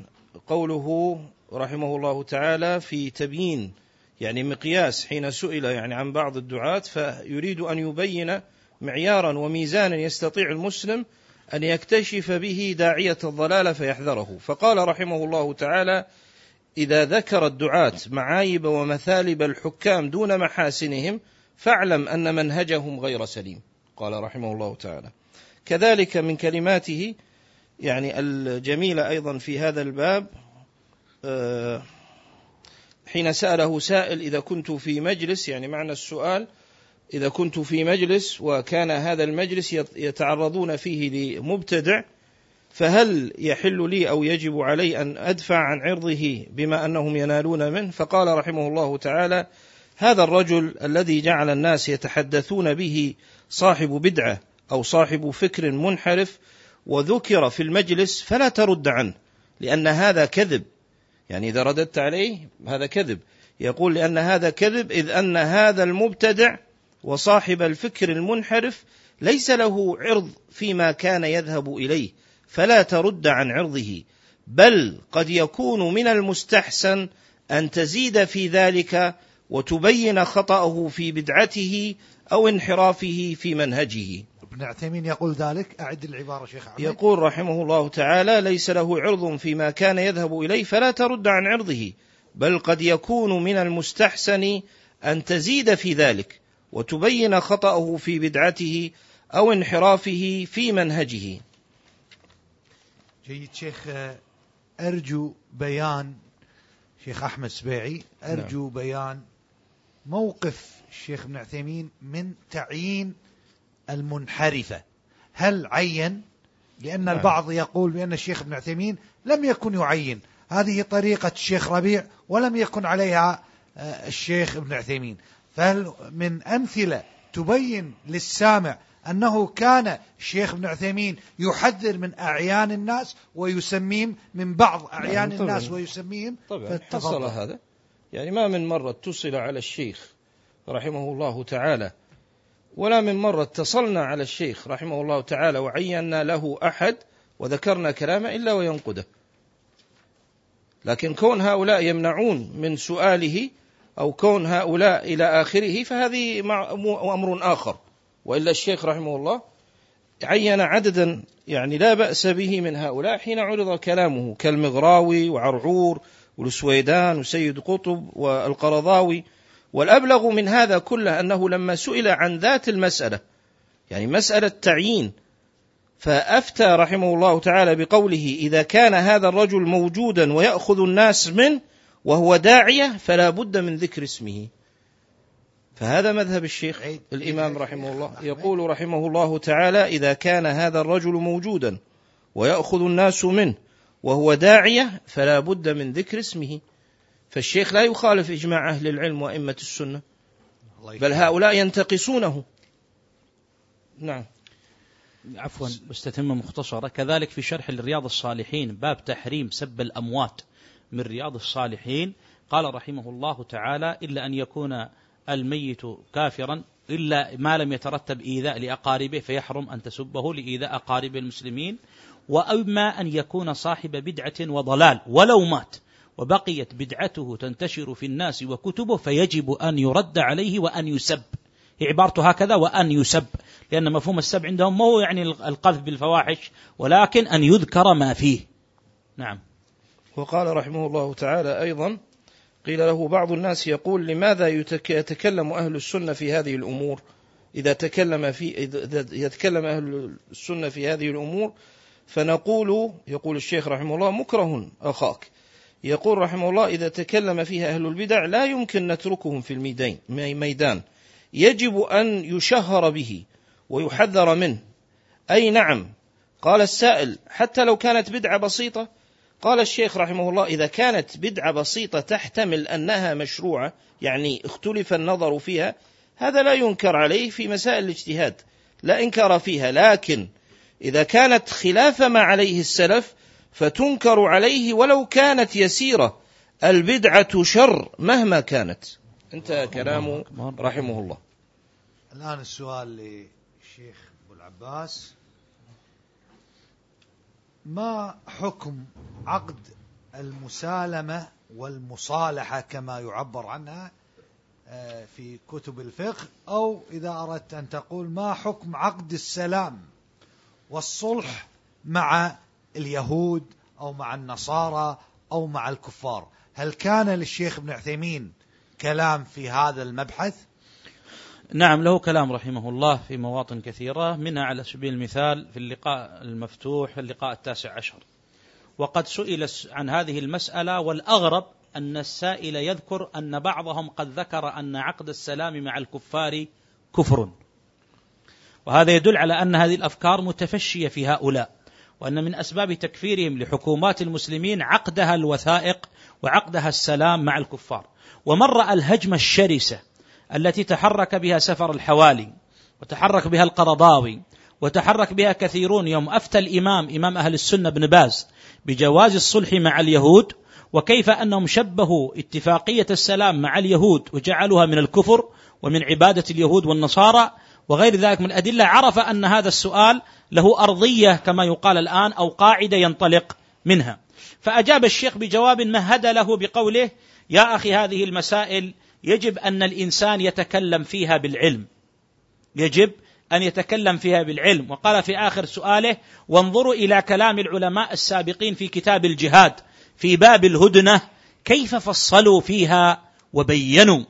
قوله رحمه الله تعالى في تبيين يعني مقياس حين سئل يعني عن بعض الدعاة فيريد أن يبين معيارا وميزانا يستطيع المسلم أن يكتشف به داعية الضلال فيحذره. فقال رحمه الله تعالى إذا ذكر الدعاة معايب ومثالب الحكام دون محاسنهم فاعلم أن منهجهم غير سليم. قال رحمه الله تعالى. كذلك من كلماته يعني الجميلة أيضا في هذا الباب آه، حين سأله سائل إذا كنت في مجلس يعني معنى السؤال إذا كنت في مجلس وكان هذا المجلس يتعرضون فيه لمبتدع فهل يحل لي أو يجب علي أن أدفع عن عرضه بما أنهم ينالون منه؟ فقال رحمه الله تعالى هذا الرجل الذي جعل الناس يتحدثون به صاحب بدعة أو صاحب فكر منحرف وذكر في المجلس فلا ترد عنه لأن هذا كذب. يعني إذا رددت عليه هذا كذب. يقول لأن هذا كذب إذ أن هذا المبتدع وصاحب الفكر المنحرف ليس له عرض فيما كان يذهب إليه فلا ترد عن عرضه. بل قد يكون من المستحسن أن تزيد في ذلك وتبين خطأه في بدعته أو انحرافه في منهجه. ابن عثيمين يقول ذلك. أعد العبارة شيخ عمد يقول رحمه الله تعالى ليس له عرض فيما كان يذهب إليه فلا ترد عن عرضه بل قد يكون من المستحسن أن تزيد في ذلك وتبين خطأه في بدعته أو انحرافه في منهجه. جيد شيخ أرجو بيان شيخ أحمد سبيعي أرجو نعم. بيان موقف الشيخ ابن عثيمين من تعيين المنحرفة. هل عين؟ لأن نعم. البعض يقول بأن الشيخ ابن عثيمين لم يكن يعين. هذه طريقة الشيخ ربيع ولم يكن عليها آه، الشيخ ابن عثيمين. فهل من أمثلة تبين للسامع أنه كان الشيخ ابن عثيمين يحذر من أعيان الناس ويسميهم من بعض أعيان نعم الناس ويسميهم؟ طبعا حصل هذا. يعني ما من مرة اتصل على الشيخ رحمه الله تعالى. ولا من مرة اتصلنا على الشيخ رحمه الله تعالى وعينا له أحد وذكرنا كلامه إلا وينقده. لكن كون هؤلاء يمنعون من سؤاله أو كون هؤلاء إلى آخره فهذه أمر آخر. وإلا الشيخ رحمه الله عين عددا يعني لا بأس به من هؤلاء حين عرض كلامه كالمغراوي وعرعور والسويدان وسيد قطب والقرضاوي والأبلغ من هذا كله أنه لما سئل عن ذات المسألة يعني مسألة تعيين فأفتى رحمه الله تعالى بقوله إذا كان هذا الرجل موجودا ويأخذ الناس منه وهو داعية فلا بد من ذكر اسمه. فهذا مذهب الشيخ الإمام رحمه الله. يقول رحمه الله تعالى إذا كان هذا الرجل موجودا ويأخذ الناس منه وهو داعية فلا بد من ذكر اسمه. فالشيخ لا يخالف إجماع أهل العلم وأئمة السنة. بل هؤلاء ينتقصونه. نعم. عفوا بس تتمة مختصرة. كذلك في شرح الرياض الصالحين باب تحريم سب الأموات من رياض الصالحين. قال رحمه الله تعالى إلا أن يكون الميت كافرا إلا ما لم يترتب إيذاء لأقاربه فيحرم أن تسبه لإيذاء أقارب المسلمين. وأما أن يكون صاحب بدعة وضلال ولو مات. وبقيت بدعته تنتشر في الناس وكتبه فيجب أن يرد عليه وأن يسب. هي عبارته هكذا وأن يسب لأن مفهوم السب عندهم ما هو يعني القذف بالفواحش ولكن أن يذكر ما فيه. نعم. وقال رحمه الله تعالى أيضا قيل له بعض الناس يقول لماذا يتكلم أهل السنة في هذه الأمور؟ إذا تكلم في إذا يتكلم أهل السنة في هذه الأمور فنقول يقول الشيخ رحمه الله مكره أخاك. يقول رحمه الله إذا تكلم فيها أهل البدع لا يمكن نتركهم في الميدان ميدان. يجب أن يشهر به ويحذر منه. أي نعم. قال السائل حتى لو كانت بدعة بسيطة؟ قال الشيخ رحمه الله إذا كانت بدعة بسيطة تحتمل أنها مشروعة يعني اختلف النظر فيها هذا لا ينكر عليه في مسائل الاجتهاد لا إنكار فيها. لكن إذا كانت خلاف ما عليه السلف فتنكر عليه ولو كانت يسيرة. البدعة شر مهما كانت. انتهى كلامه رحمه الله. الآن السؤال للشيخ أبو العباس. ما حكم عقد المسالمة والمصالحة كما يعبر عنها آه، في كتب الفقه؟ أو إذا أردت أن تقول ما حكم عقد السلام والصلح مع اليهود أو مع النصارى أو مع الكفار. هل كان للشيخ ابن عثيمين كلام في هذا المبحث؟ نعم له كلام رحمه الله في مواطن كثيرة منها على سبيل المثال في اللقاء المفتوح اللقاء التاسع عشر. وقد سئل عن هذه المسألة والأغرب أن السائل يذكر أن بعضهم قد ذكر أن عقد السلام مع الكفار كفر. وهذا يدل على أن هذه الأفكار متفشية في هؤلاء. وأن من أسباب تكفيرهم لحكومات المسلمين عقدها الوثائق وعقدها السلام مع الكفار. ومن رأى الهجمة الشرسة التي تحرك بها سفر الحوالي وتحرك بها القرضاوي وتحرك بها كثيرون. يوم أفتى الإمام إمام أهل السنة بن باز بجواز الصلح مع اليهود وكيف أنهم شبهوا اتفاقية السلام مع اليهود وجعلوها من الكفر ومن عبادة اليهود والنصارى وغير ذلك من الأدلة عرف أن هذا السؤال له أرضية كما يقال الآن أو قاعدة ينطلق منها. فأجاب الشيخ بجواب مهد له بقوله يا أخي هذه المسائل يجب أن الإنسان يتكلم فيها بالعلم. يجب أن يتكلم فيها بالعلم. وقال في آخر سؤاله وانظروا إلى كلام العلماء السابقين في كتاب الجهاد في باب الهدنة كيف فصلوا فيها وبينوا؟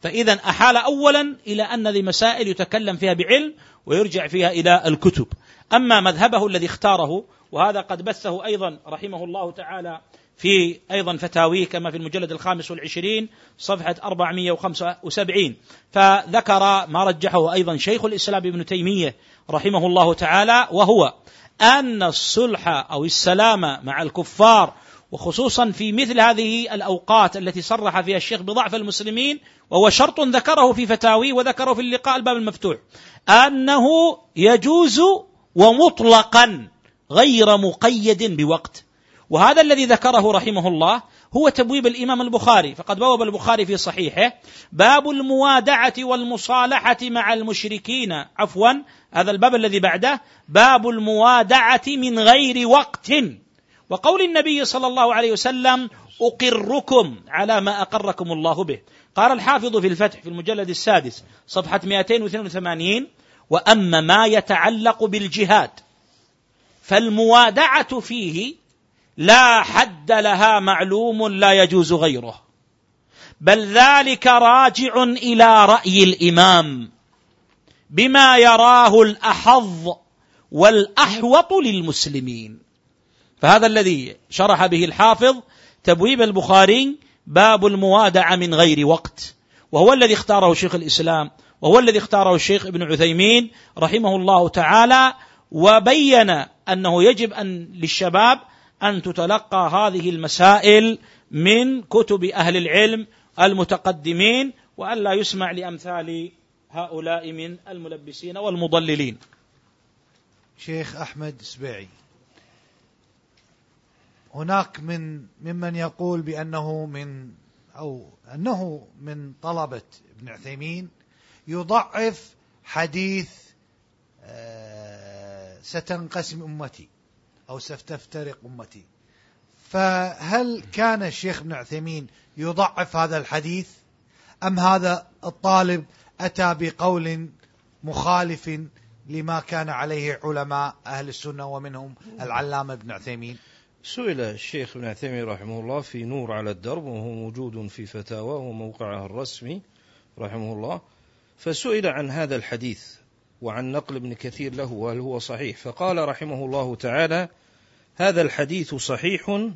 فإذا أحال أولا إلى أن ذي مسائل يتكلم فيها بعلم ويرجع فيها إلى الكتب. أما مذهبه الذي اختاره وهذا قد بثه أيضا رحمه الله تعالى في أيضا فتاويه كما في المجلد الخامس والعشرين صفحة 475 فذكر ما رجحه أيضا شيخ الإسلام ابن تيمية رحمه الله تعالى وهو أن الصلح أو السلام مع الكفار وخصوصا في مثل هذه الأوقات التي صرح فيها الشيخ بضعف المسلمين وهو شرط ذكره في فتاويه وذكره في اللقاء الباب المفتوح أنه يجوز ومطلقا غير مقيد بوقت. وهذا الذي ذكره رحمه الله هو تبويب الإمام البخاري فقد بوب البخاري في صحيحه باب الموادعة والمصالحة مع المشركين. عفوا هذا الباب الذي بعده باب الموادعة من غير وقت. وقول النبي صلى الله عليه وسلم أقركم على ما أقركم الله به. قال الحافظ في الفتح في المجلد السادس صفحة 282 وأما ما يتعلق بالجهاد فالموادعة فيه لا حد لها معلوم لا يجوز غيره بل ذلك راجع إلى رأي الإمام بما يراه الأحظ والأحوط للمسلمين. فهذا الذي شرح به الحافظ تبويب البخاري باب الموادعة من غير وقت وهو الذي اختاره شيخ الإسلام وهو الذي اختاره الشيخ ابن عثيمين رحمه الله تعالى وبين أنه يجب أن للشباب أن تتلقى هذه المسائل من كتب أهل العلم المتقدمين والا يسمع لأمثال هؤلاء من الملبسين والمضللين. شيخ أحمد سبيعي هناك من ممن يقول بأنه من أو أنه من طلبة ابن عثيمين يضعف حديث آه، ستنقسم أمتي أو ستفترق أمتي. فهل كان الشيخ ابن عثيمين يضعف هذا الحديث أم هذا الطالب أتى بقول مخالف لما كان عليه علماء أهل السنة ومنهم العلامة ابن عثيمين؟ سئل الشيخ ابن عثيمين رحمه الله في نور على الدرب وهو موجود في فتاوى وموقعه الرسمي رحمه الله فسئل عن هذا الحديث وعن نقل ابن كثير له وهل هو صحيح. فقال رحمه الله تعالى هذا الحديث صحيح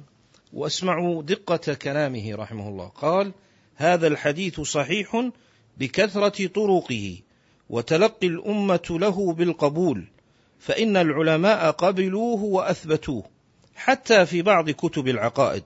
واسمعوا دقة كلامه رحمه الله. قال هذا الحديث صحيح بكثرة طرقه وتلقي الأمة له بالقبول فإن العلماء قبلوه وأثبتوه. حتى في بعض كتب العقائد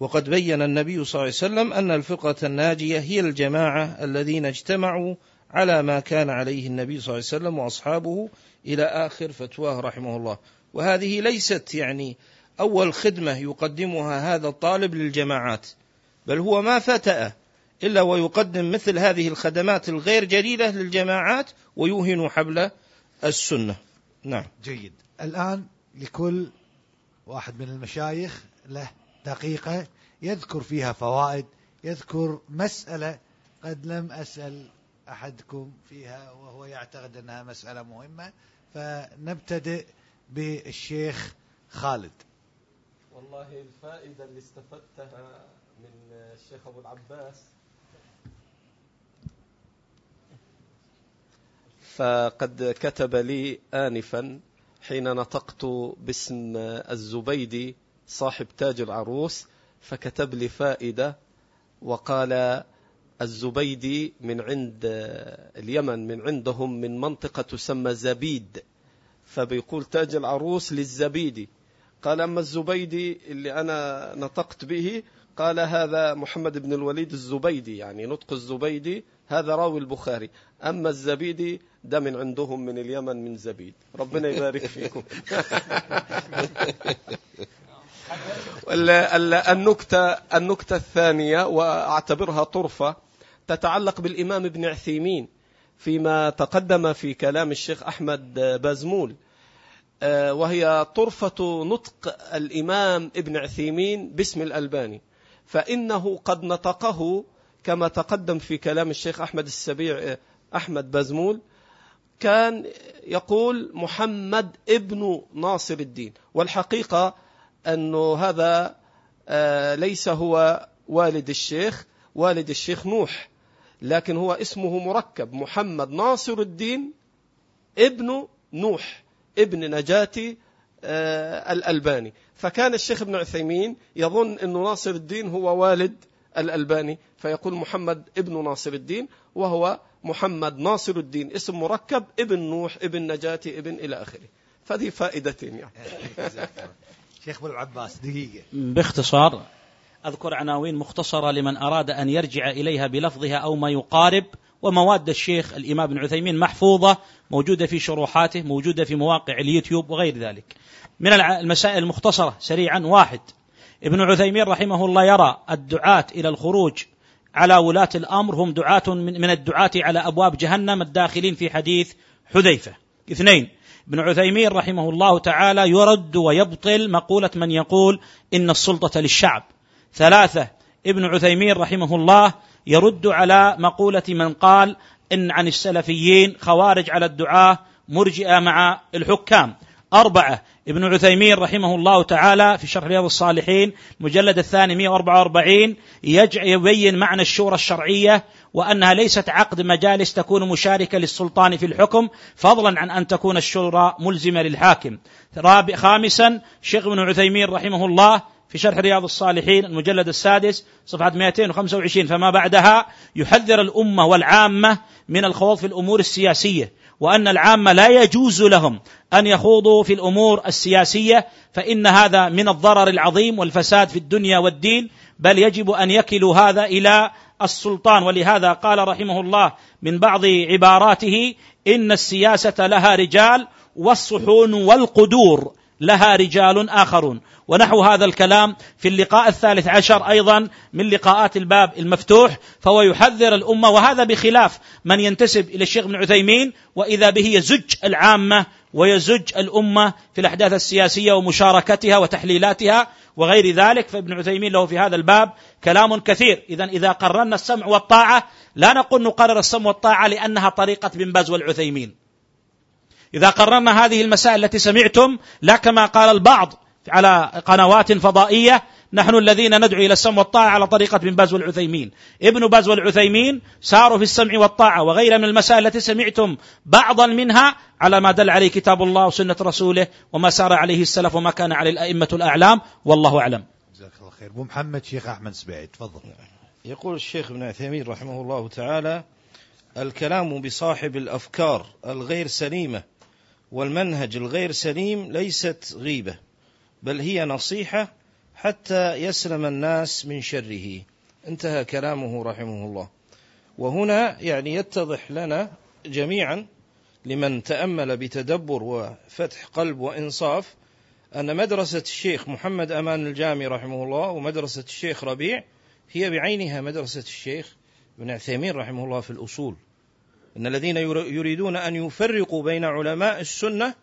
وقد بين النبي صلى الله عليه وسلم أن الفرقة الناجية هي الجماعة الذين اجتمعوا على ما كان عليه النبي صلى الله عليه وسلم وأصحابه إلى آخر فتواه رحمه الله، وهذه ليست يعني أول خدمة يقدمها هذا الطالب للجماعات، بل هو ما فتأ إلا ويقدم مثل هذه الخدمات الغير جديدة للجماعات ويوهن حبل السنة. نعم. جيد، الآن لكل واحد من المشايخ له دقيقة يذكر فيها فوائد، يذكر مسألة قد لم أسأل أحدكم فيها وهو يعتقد أنها مسألة مهمة فنبتدئ بالشيخ خالد. والله الفائدة اللي استفدتها من الشيخ أبو العباس. فقد كتب لي آنفا حين نطقت باسم الزبيدي صاحب تاج العروس فكتب لي فائدة وقال الزبيدي من عند اليمن من عندهم من منطقة تسمى زبيد. فبيقول تاج العروس للزبيدي. قال أما الزبيدي اللي أنا نطقت به قال هذا محمد بن الوليد الزبيدي يعني نطق الزبيدي هذا راوي البخاري. أما الزبيدي ده من عندهم من اليمن من زبيد. ربنا يبارك فيكم. *laughs* النكتة النكتة الثانية وأعتبرها طرفة تتعلق بالإمام ابن عثيمين فيما تقدم في كلام الشيخ أحمد بازمول. آه، وهي طرفة نطق الإمام ابن عثيمين باسم الألباني. فإنه قد نطقه كما تقدم في كلام الشيخ أحمد السبيع أحمد بازمول كان يقول محمد ابن ناصر الدين. والحقيقة أنه هذا آه، ليس هو والد الشيخ والد الشيخ نوح لكن هو اسمه مركب محمد ناصر الدين ابن نوح ابن نجاتي آه الألباني. فكان الشيخ ابن عثيمين يظن أن ناصر الدين هو والد الألباني فيقول محمد ابن ناصر الدين وهو محمد ناصر الدين اسم مركب ابن نوح ابن نجاتي ابن إلى آخره. فهذه فائدتين يعني. *laughs* شيخ أبو العباس دقيقة. باختصار أذكر عناوين مختصرة لمن أراد أن يرجع إليها بلفظها أو ما يقارب ومواد الشيخ الإمام بن عثيمين محفوظة موجودة في شروحاته موجودة في مواقع اليوتيوب وغير ذلك. من المسائل المختصرة سريعا واحد ابن عثيمين رحمه الله يرى الدعاة إلى الخروج على ولاة الأمر هم دعاة من الدعاة على أبواب جهنم الداخلين في حديث حذيفة. اثنين ابن عثيمين رحمه الله تعالى يرد ويبطل مقولة من يقول إن السلطة للشعب. ثلاثة ابن عثيمين رحمه الله يرد على مقولة من قال إن عن السلفيين خوارج على الدعاة مرجئة مع الحكام. أربعة ابن عثيمين رحمه الله تعالى في شرح رياض الصالحين المجلد الثاني 144 يبين معنى الشورى الشرعية وأنها ليست عقد مجالس تكون مشاركة للسلطان في الحكم فضلا عن أن تكون الشورى ملزمة للحاكم. رابع خامسا شيخ ابن عثيمين رحمه الله في شرح رياض الصالحين المجلد السادس صفحة 225 فما بعدها يحذر الأمة والعامة من الخوض في الأمور السياسية. وأن العامة لا يجوز لهم أن يخوضوا في الأمور السياسية فإن هذا من الضرر العظيم والفساد في الدنيا والدين بل يجب أن يكلوا هذا إلى السلطان. ولهذا قال رحمه الله من بعض عباراته إن السياسة لها رجال والصحون والقدور. لها رجال آخرون. ونحو هذا الكلام في اللقاء الثالث عشر أيضا من لقاءات الباب المفتوح فهو يحذر الأمة وهذا بخلاف من ينتسب إلى الشيخ ابن عثيمين وإذا به يزج العامة ويزج الأمة في الأحداث السياسية ومشاركتها وتحليلاتها وغير ذلك فابن عثيمين له في هذا الباب كلام كثير. إذا إذا قررنا السمع والطاعة لا نقول نقرر السمع والطاعة لأنها طريقة بن باز والعثيمين. إذا قررنا هذه المسائل التي سمعتم لا كما قال البعض على قنوات فضائية نحن الذين ندعو إلى السمع والطاعة على طريقة ابن باز والعثيمين. ابن باز والعثيمين ساروا في السمع والطاعة وغيرها من المسائل التي سمعتم بعضا منها على ما دل عليه كتاب الله وسنة رسوله وما سار عليه السلف وما كان عليه الأئمة الأعلام والله أعلم. جزاك الله خير. أبو محمد شيخ أحمد سبيعي تفضل. يقول الشيخ ابن عثيمين رحمه الله تعالى الكلام بصاحب الأفكار الغير سليمة والمنهج الغير سليم ليست غيبة بل هي نصيحة حتى يسلم الناس من شره. انتهى كلامه رحمه الله. وهنا يعني يتضح لنا جميعا لمن تأمل بتدبر وفتح قلب وإنصاف أن مدرسة الشيخ محمد أمان الجامي رحمه الله ومدرسة الشيخ ربيع هي بعينها مدرسة الشيخ ابن عثيمين رحمه الله في الأصول. إن الذين يريدون أن يفرقوا بين علماء السنة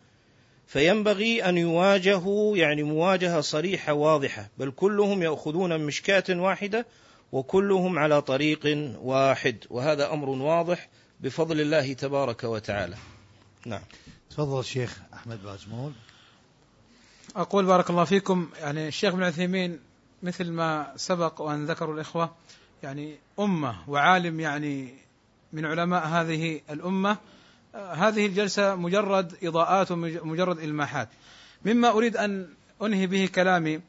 فينبغي أن يواجهوا يعني مواجهة صريحة واضحة بل كلهم يأخذون مشكاة واحدة وكلهم على طريق واحد وهذا أمر واضح بفضل الله تبارك وتعالى. نعم. تفضل الشيخ أحمد بازمول أقول بارك الله فيكم يعني الشيخ ابن عثيمين مثل ما سبق وأن ذكروا الإخوة يعني أمة وعالم يعني من علماء هذه الأمة هذه الجلسة مجرد إضاءات ومجرد إلماحات. مما أريد أن أنهي به كلامي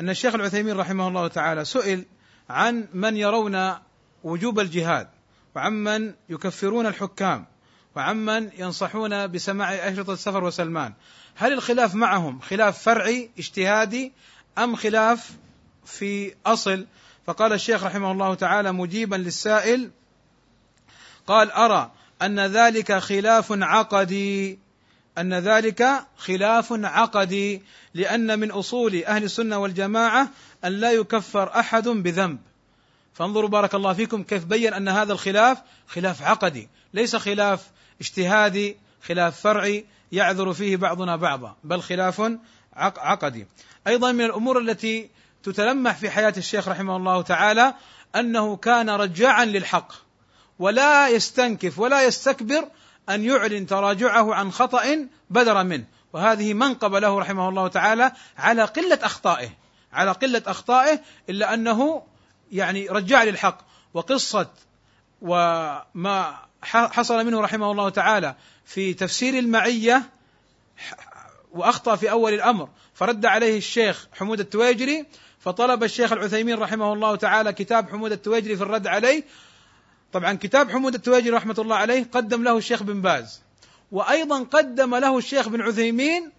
أن الشيخ العثيمين رحمه الله تعالى سئل عن من يرون وجوب الجهاد وعمن يكفرون الحكام وعمن ينصحون بسماع أشرطة السفر وسلمان. هل الخلاف معهم خلاف فرعي اجتهادي أم خلاف في أصل؟ فقال الشيخ رحمه الله تعالى مجيبا للسائل قال أرى أن ذلك خلاف عقدي أن ذلك خلاف عقدي لأن من أصول أهل السنة والجماعة أن لا يكفر أحد بذنب. فانظروا بارك الله فيكم كيف بين أن هذا الخلاف خلاف عقدي ليس خلاف اجتهادي خلاف فرعي يعذر فيه بعضنا بعضا بل خلاف عقدي. أيضا من الأمور التي تتلمح في حياة الشيخ رحمه الله تعالى أنه كان رجاعا للحق. ولا يستنكف ولا يستكبر أن يعلن تراجعه عن خطأ بدر منه. وهذه منقبة له رحمه الله تعالى على قلة أخطائه على قلة أخطائه إلا أنه يعني رجع للحق. وقصة وما حصل منه رحمه الله تعالى في تفسير المعية وأخطأ في أول الأمر. فرد عليه الشيخ حمود التويجري فطلب الشيخ العثيمين رحمه الله تعالى كتاب حمود التويجري في الرد عليه طبعا كتاب حمود التواجري رحمة الله عليه قدم له الشيخ بن باز. وأيضا قدم له الشيخ بن عثيمين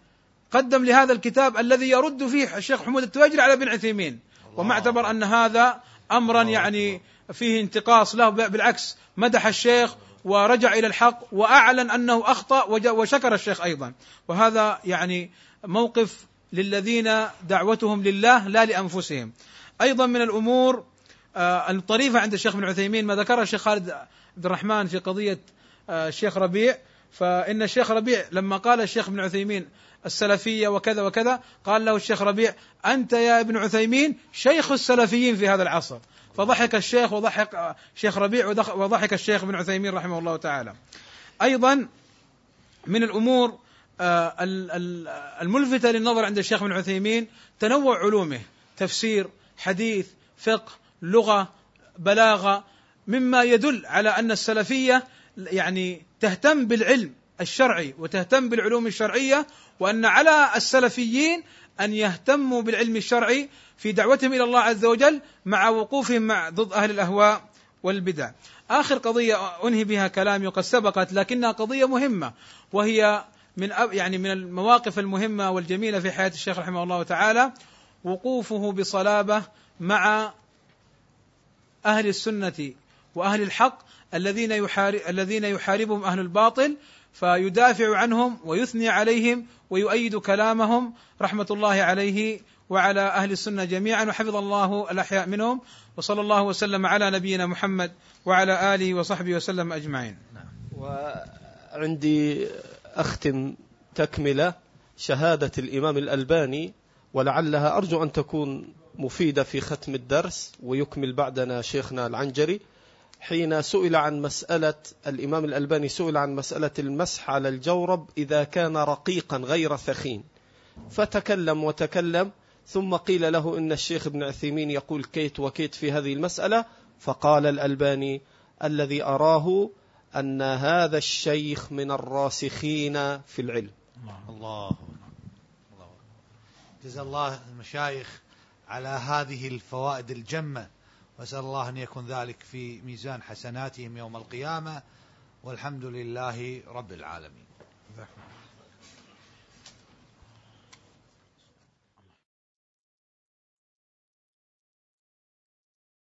قدم لهذا الكتاب الذي يرد فيه الشيخ حمود التواجري على ابن عثيمين. وما اعتبر أن هذا أمرا يعني فيه انتقاص له بالعكس مدح الشيخ ورجع إلى الحق وأعلن أنه أخطأ وشكر الشيخ أيضا. وهذا يعني موقف للذين دعوتهم لله لا لأنفسهم. أيضا من الأمور آه، الطريفة عند الشيخ ابن عثيمين ما ذكرها الشيخ خالد عبد الرحمن في قضية آه، الشيخ ربيع. فإن الشيخ ربيع لما قال الشيخ ابن عثيمين السلفية وكذا وكذا قال له الشيخ ربيع أنت يا ابن عثيمين شيخ السلفيين في هذا العصر. فضحك الشيخ وضحك الشيخ ربيع وضحك الشيخ ابن عثيمين رحمه الله تعالى. أيضا من الأمور آه، الملفتة للنظر عند الشيخ ابن عثيمين تنوع علومه تفسير حديث فقه لغة بلاغة مما يدل على أن السلفية يعني تهتم بالعلم الشرعي وتهتم بالعلوم الشرعية وأن على السلفيين أن يهتموا بالعلم الشرعي في دعوتهم إلى الله عز وجل مع وقوفهم مع ضد أهل الأهواء والبدع. آخر قضية أنهي بها كلامي وقد سبقت لكنها قضية مهمة وهي من يعني من المواقف المهمة والجميلة في حياة الشيخ رحمه الله تعالى وقوفه بصلابة مع أهل السنة وأهل الحق الذين يحارب الذين يحاربهم أهل الباطل فيدافع عنهم ويثني عليهم ويؤيد كلامهم. رحمة الله عليه وعلى أهل السنة جميعا وحفظ الله الأحياء منهم. وصلى الله وسلم على نبينا محمد وعلى آله وصحبه وسلم أجمعين. وعندي أختم تكملة شهادة الإمام الألباني ولعلها أرجو أن تكون مفيدة في ختم الدرس ويكمل بعدنا شيخنا العنجري. حين سئل عن مسألة الإمام الألباني سئل عن مسألة المسح على الجورب إذا كان رقيقا غير ثخين. فتكلم وتكلم ثم قيل له إن الشيخ ابن عثيمين يقول كيت وكيت في هذه المسألة. فقال الألباني الذي أراه أن هذا الشيخ من الراسخين في العلم. الله جزا الله المشايخ. على هذه الفوائد الجمة. وأسأل الله أن يكون ذلك في ميزان حسناتهم يوم القيامة. والحمد لله رب العالمين.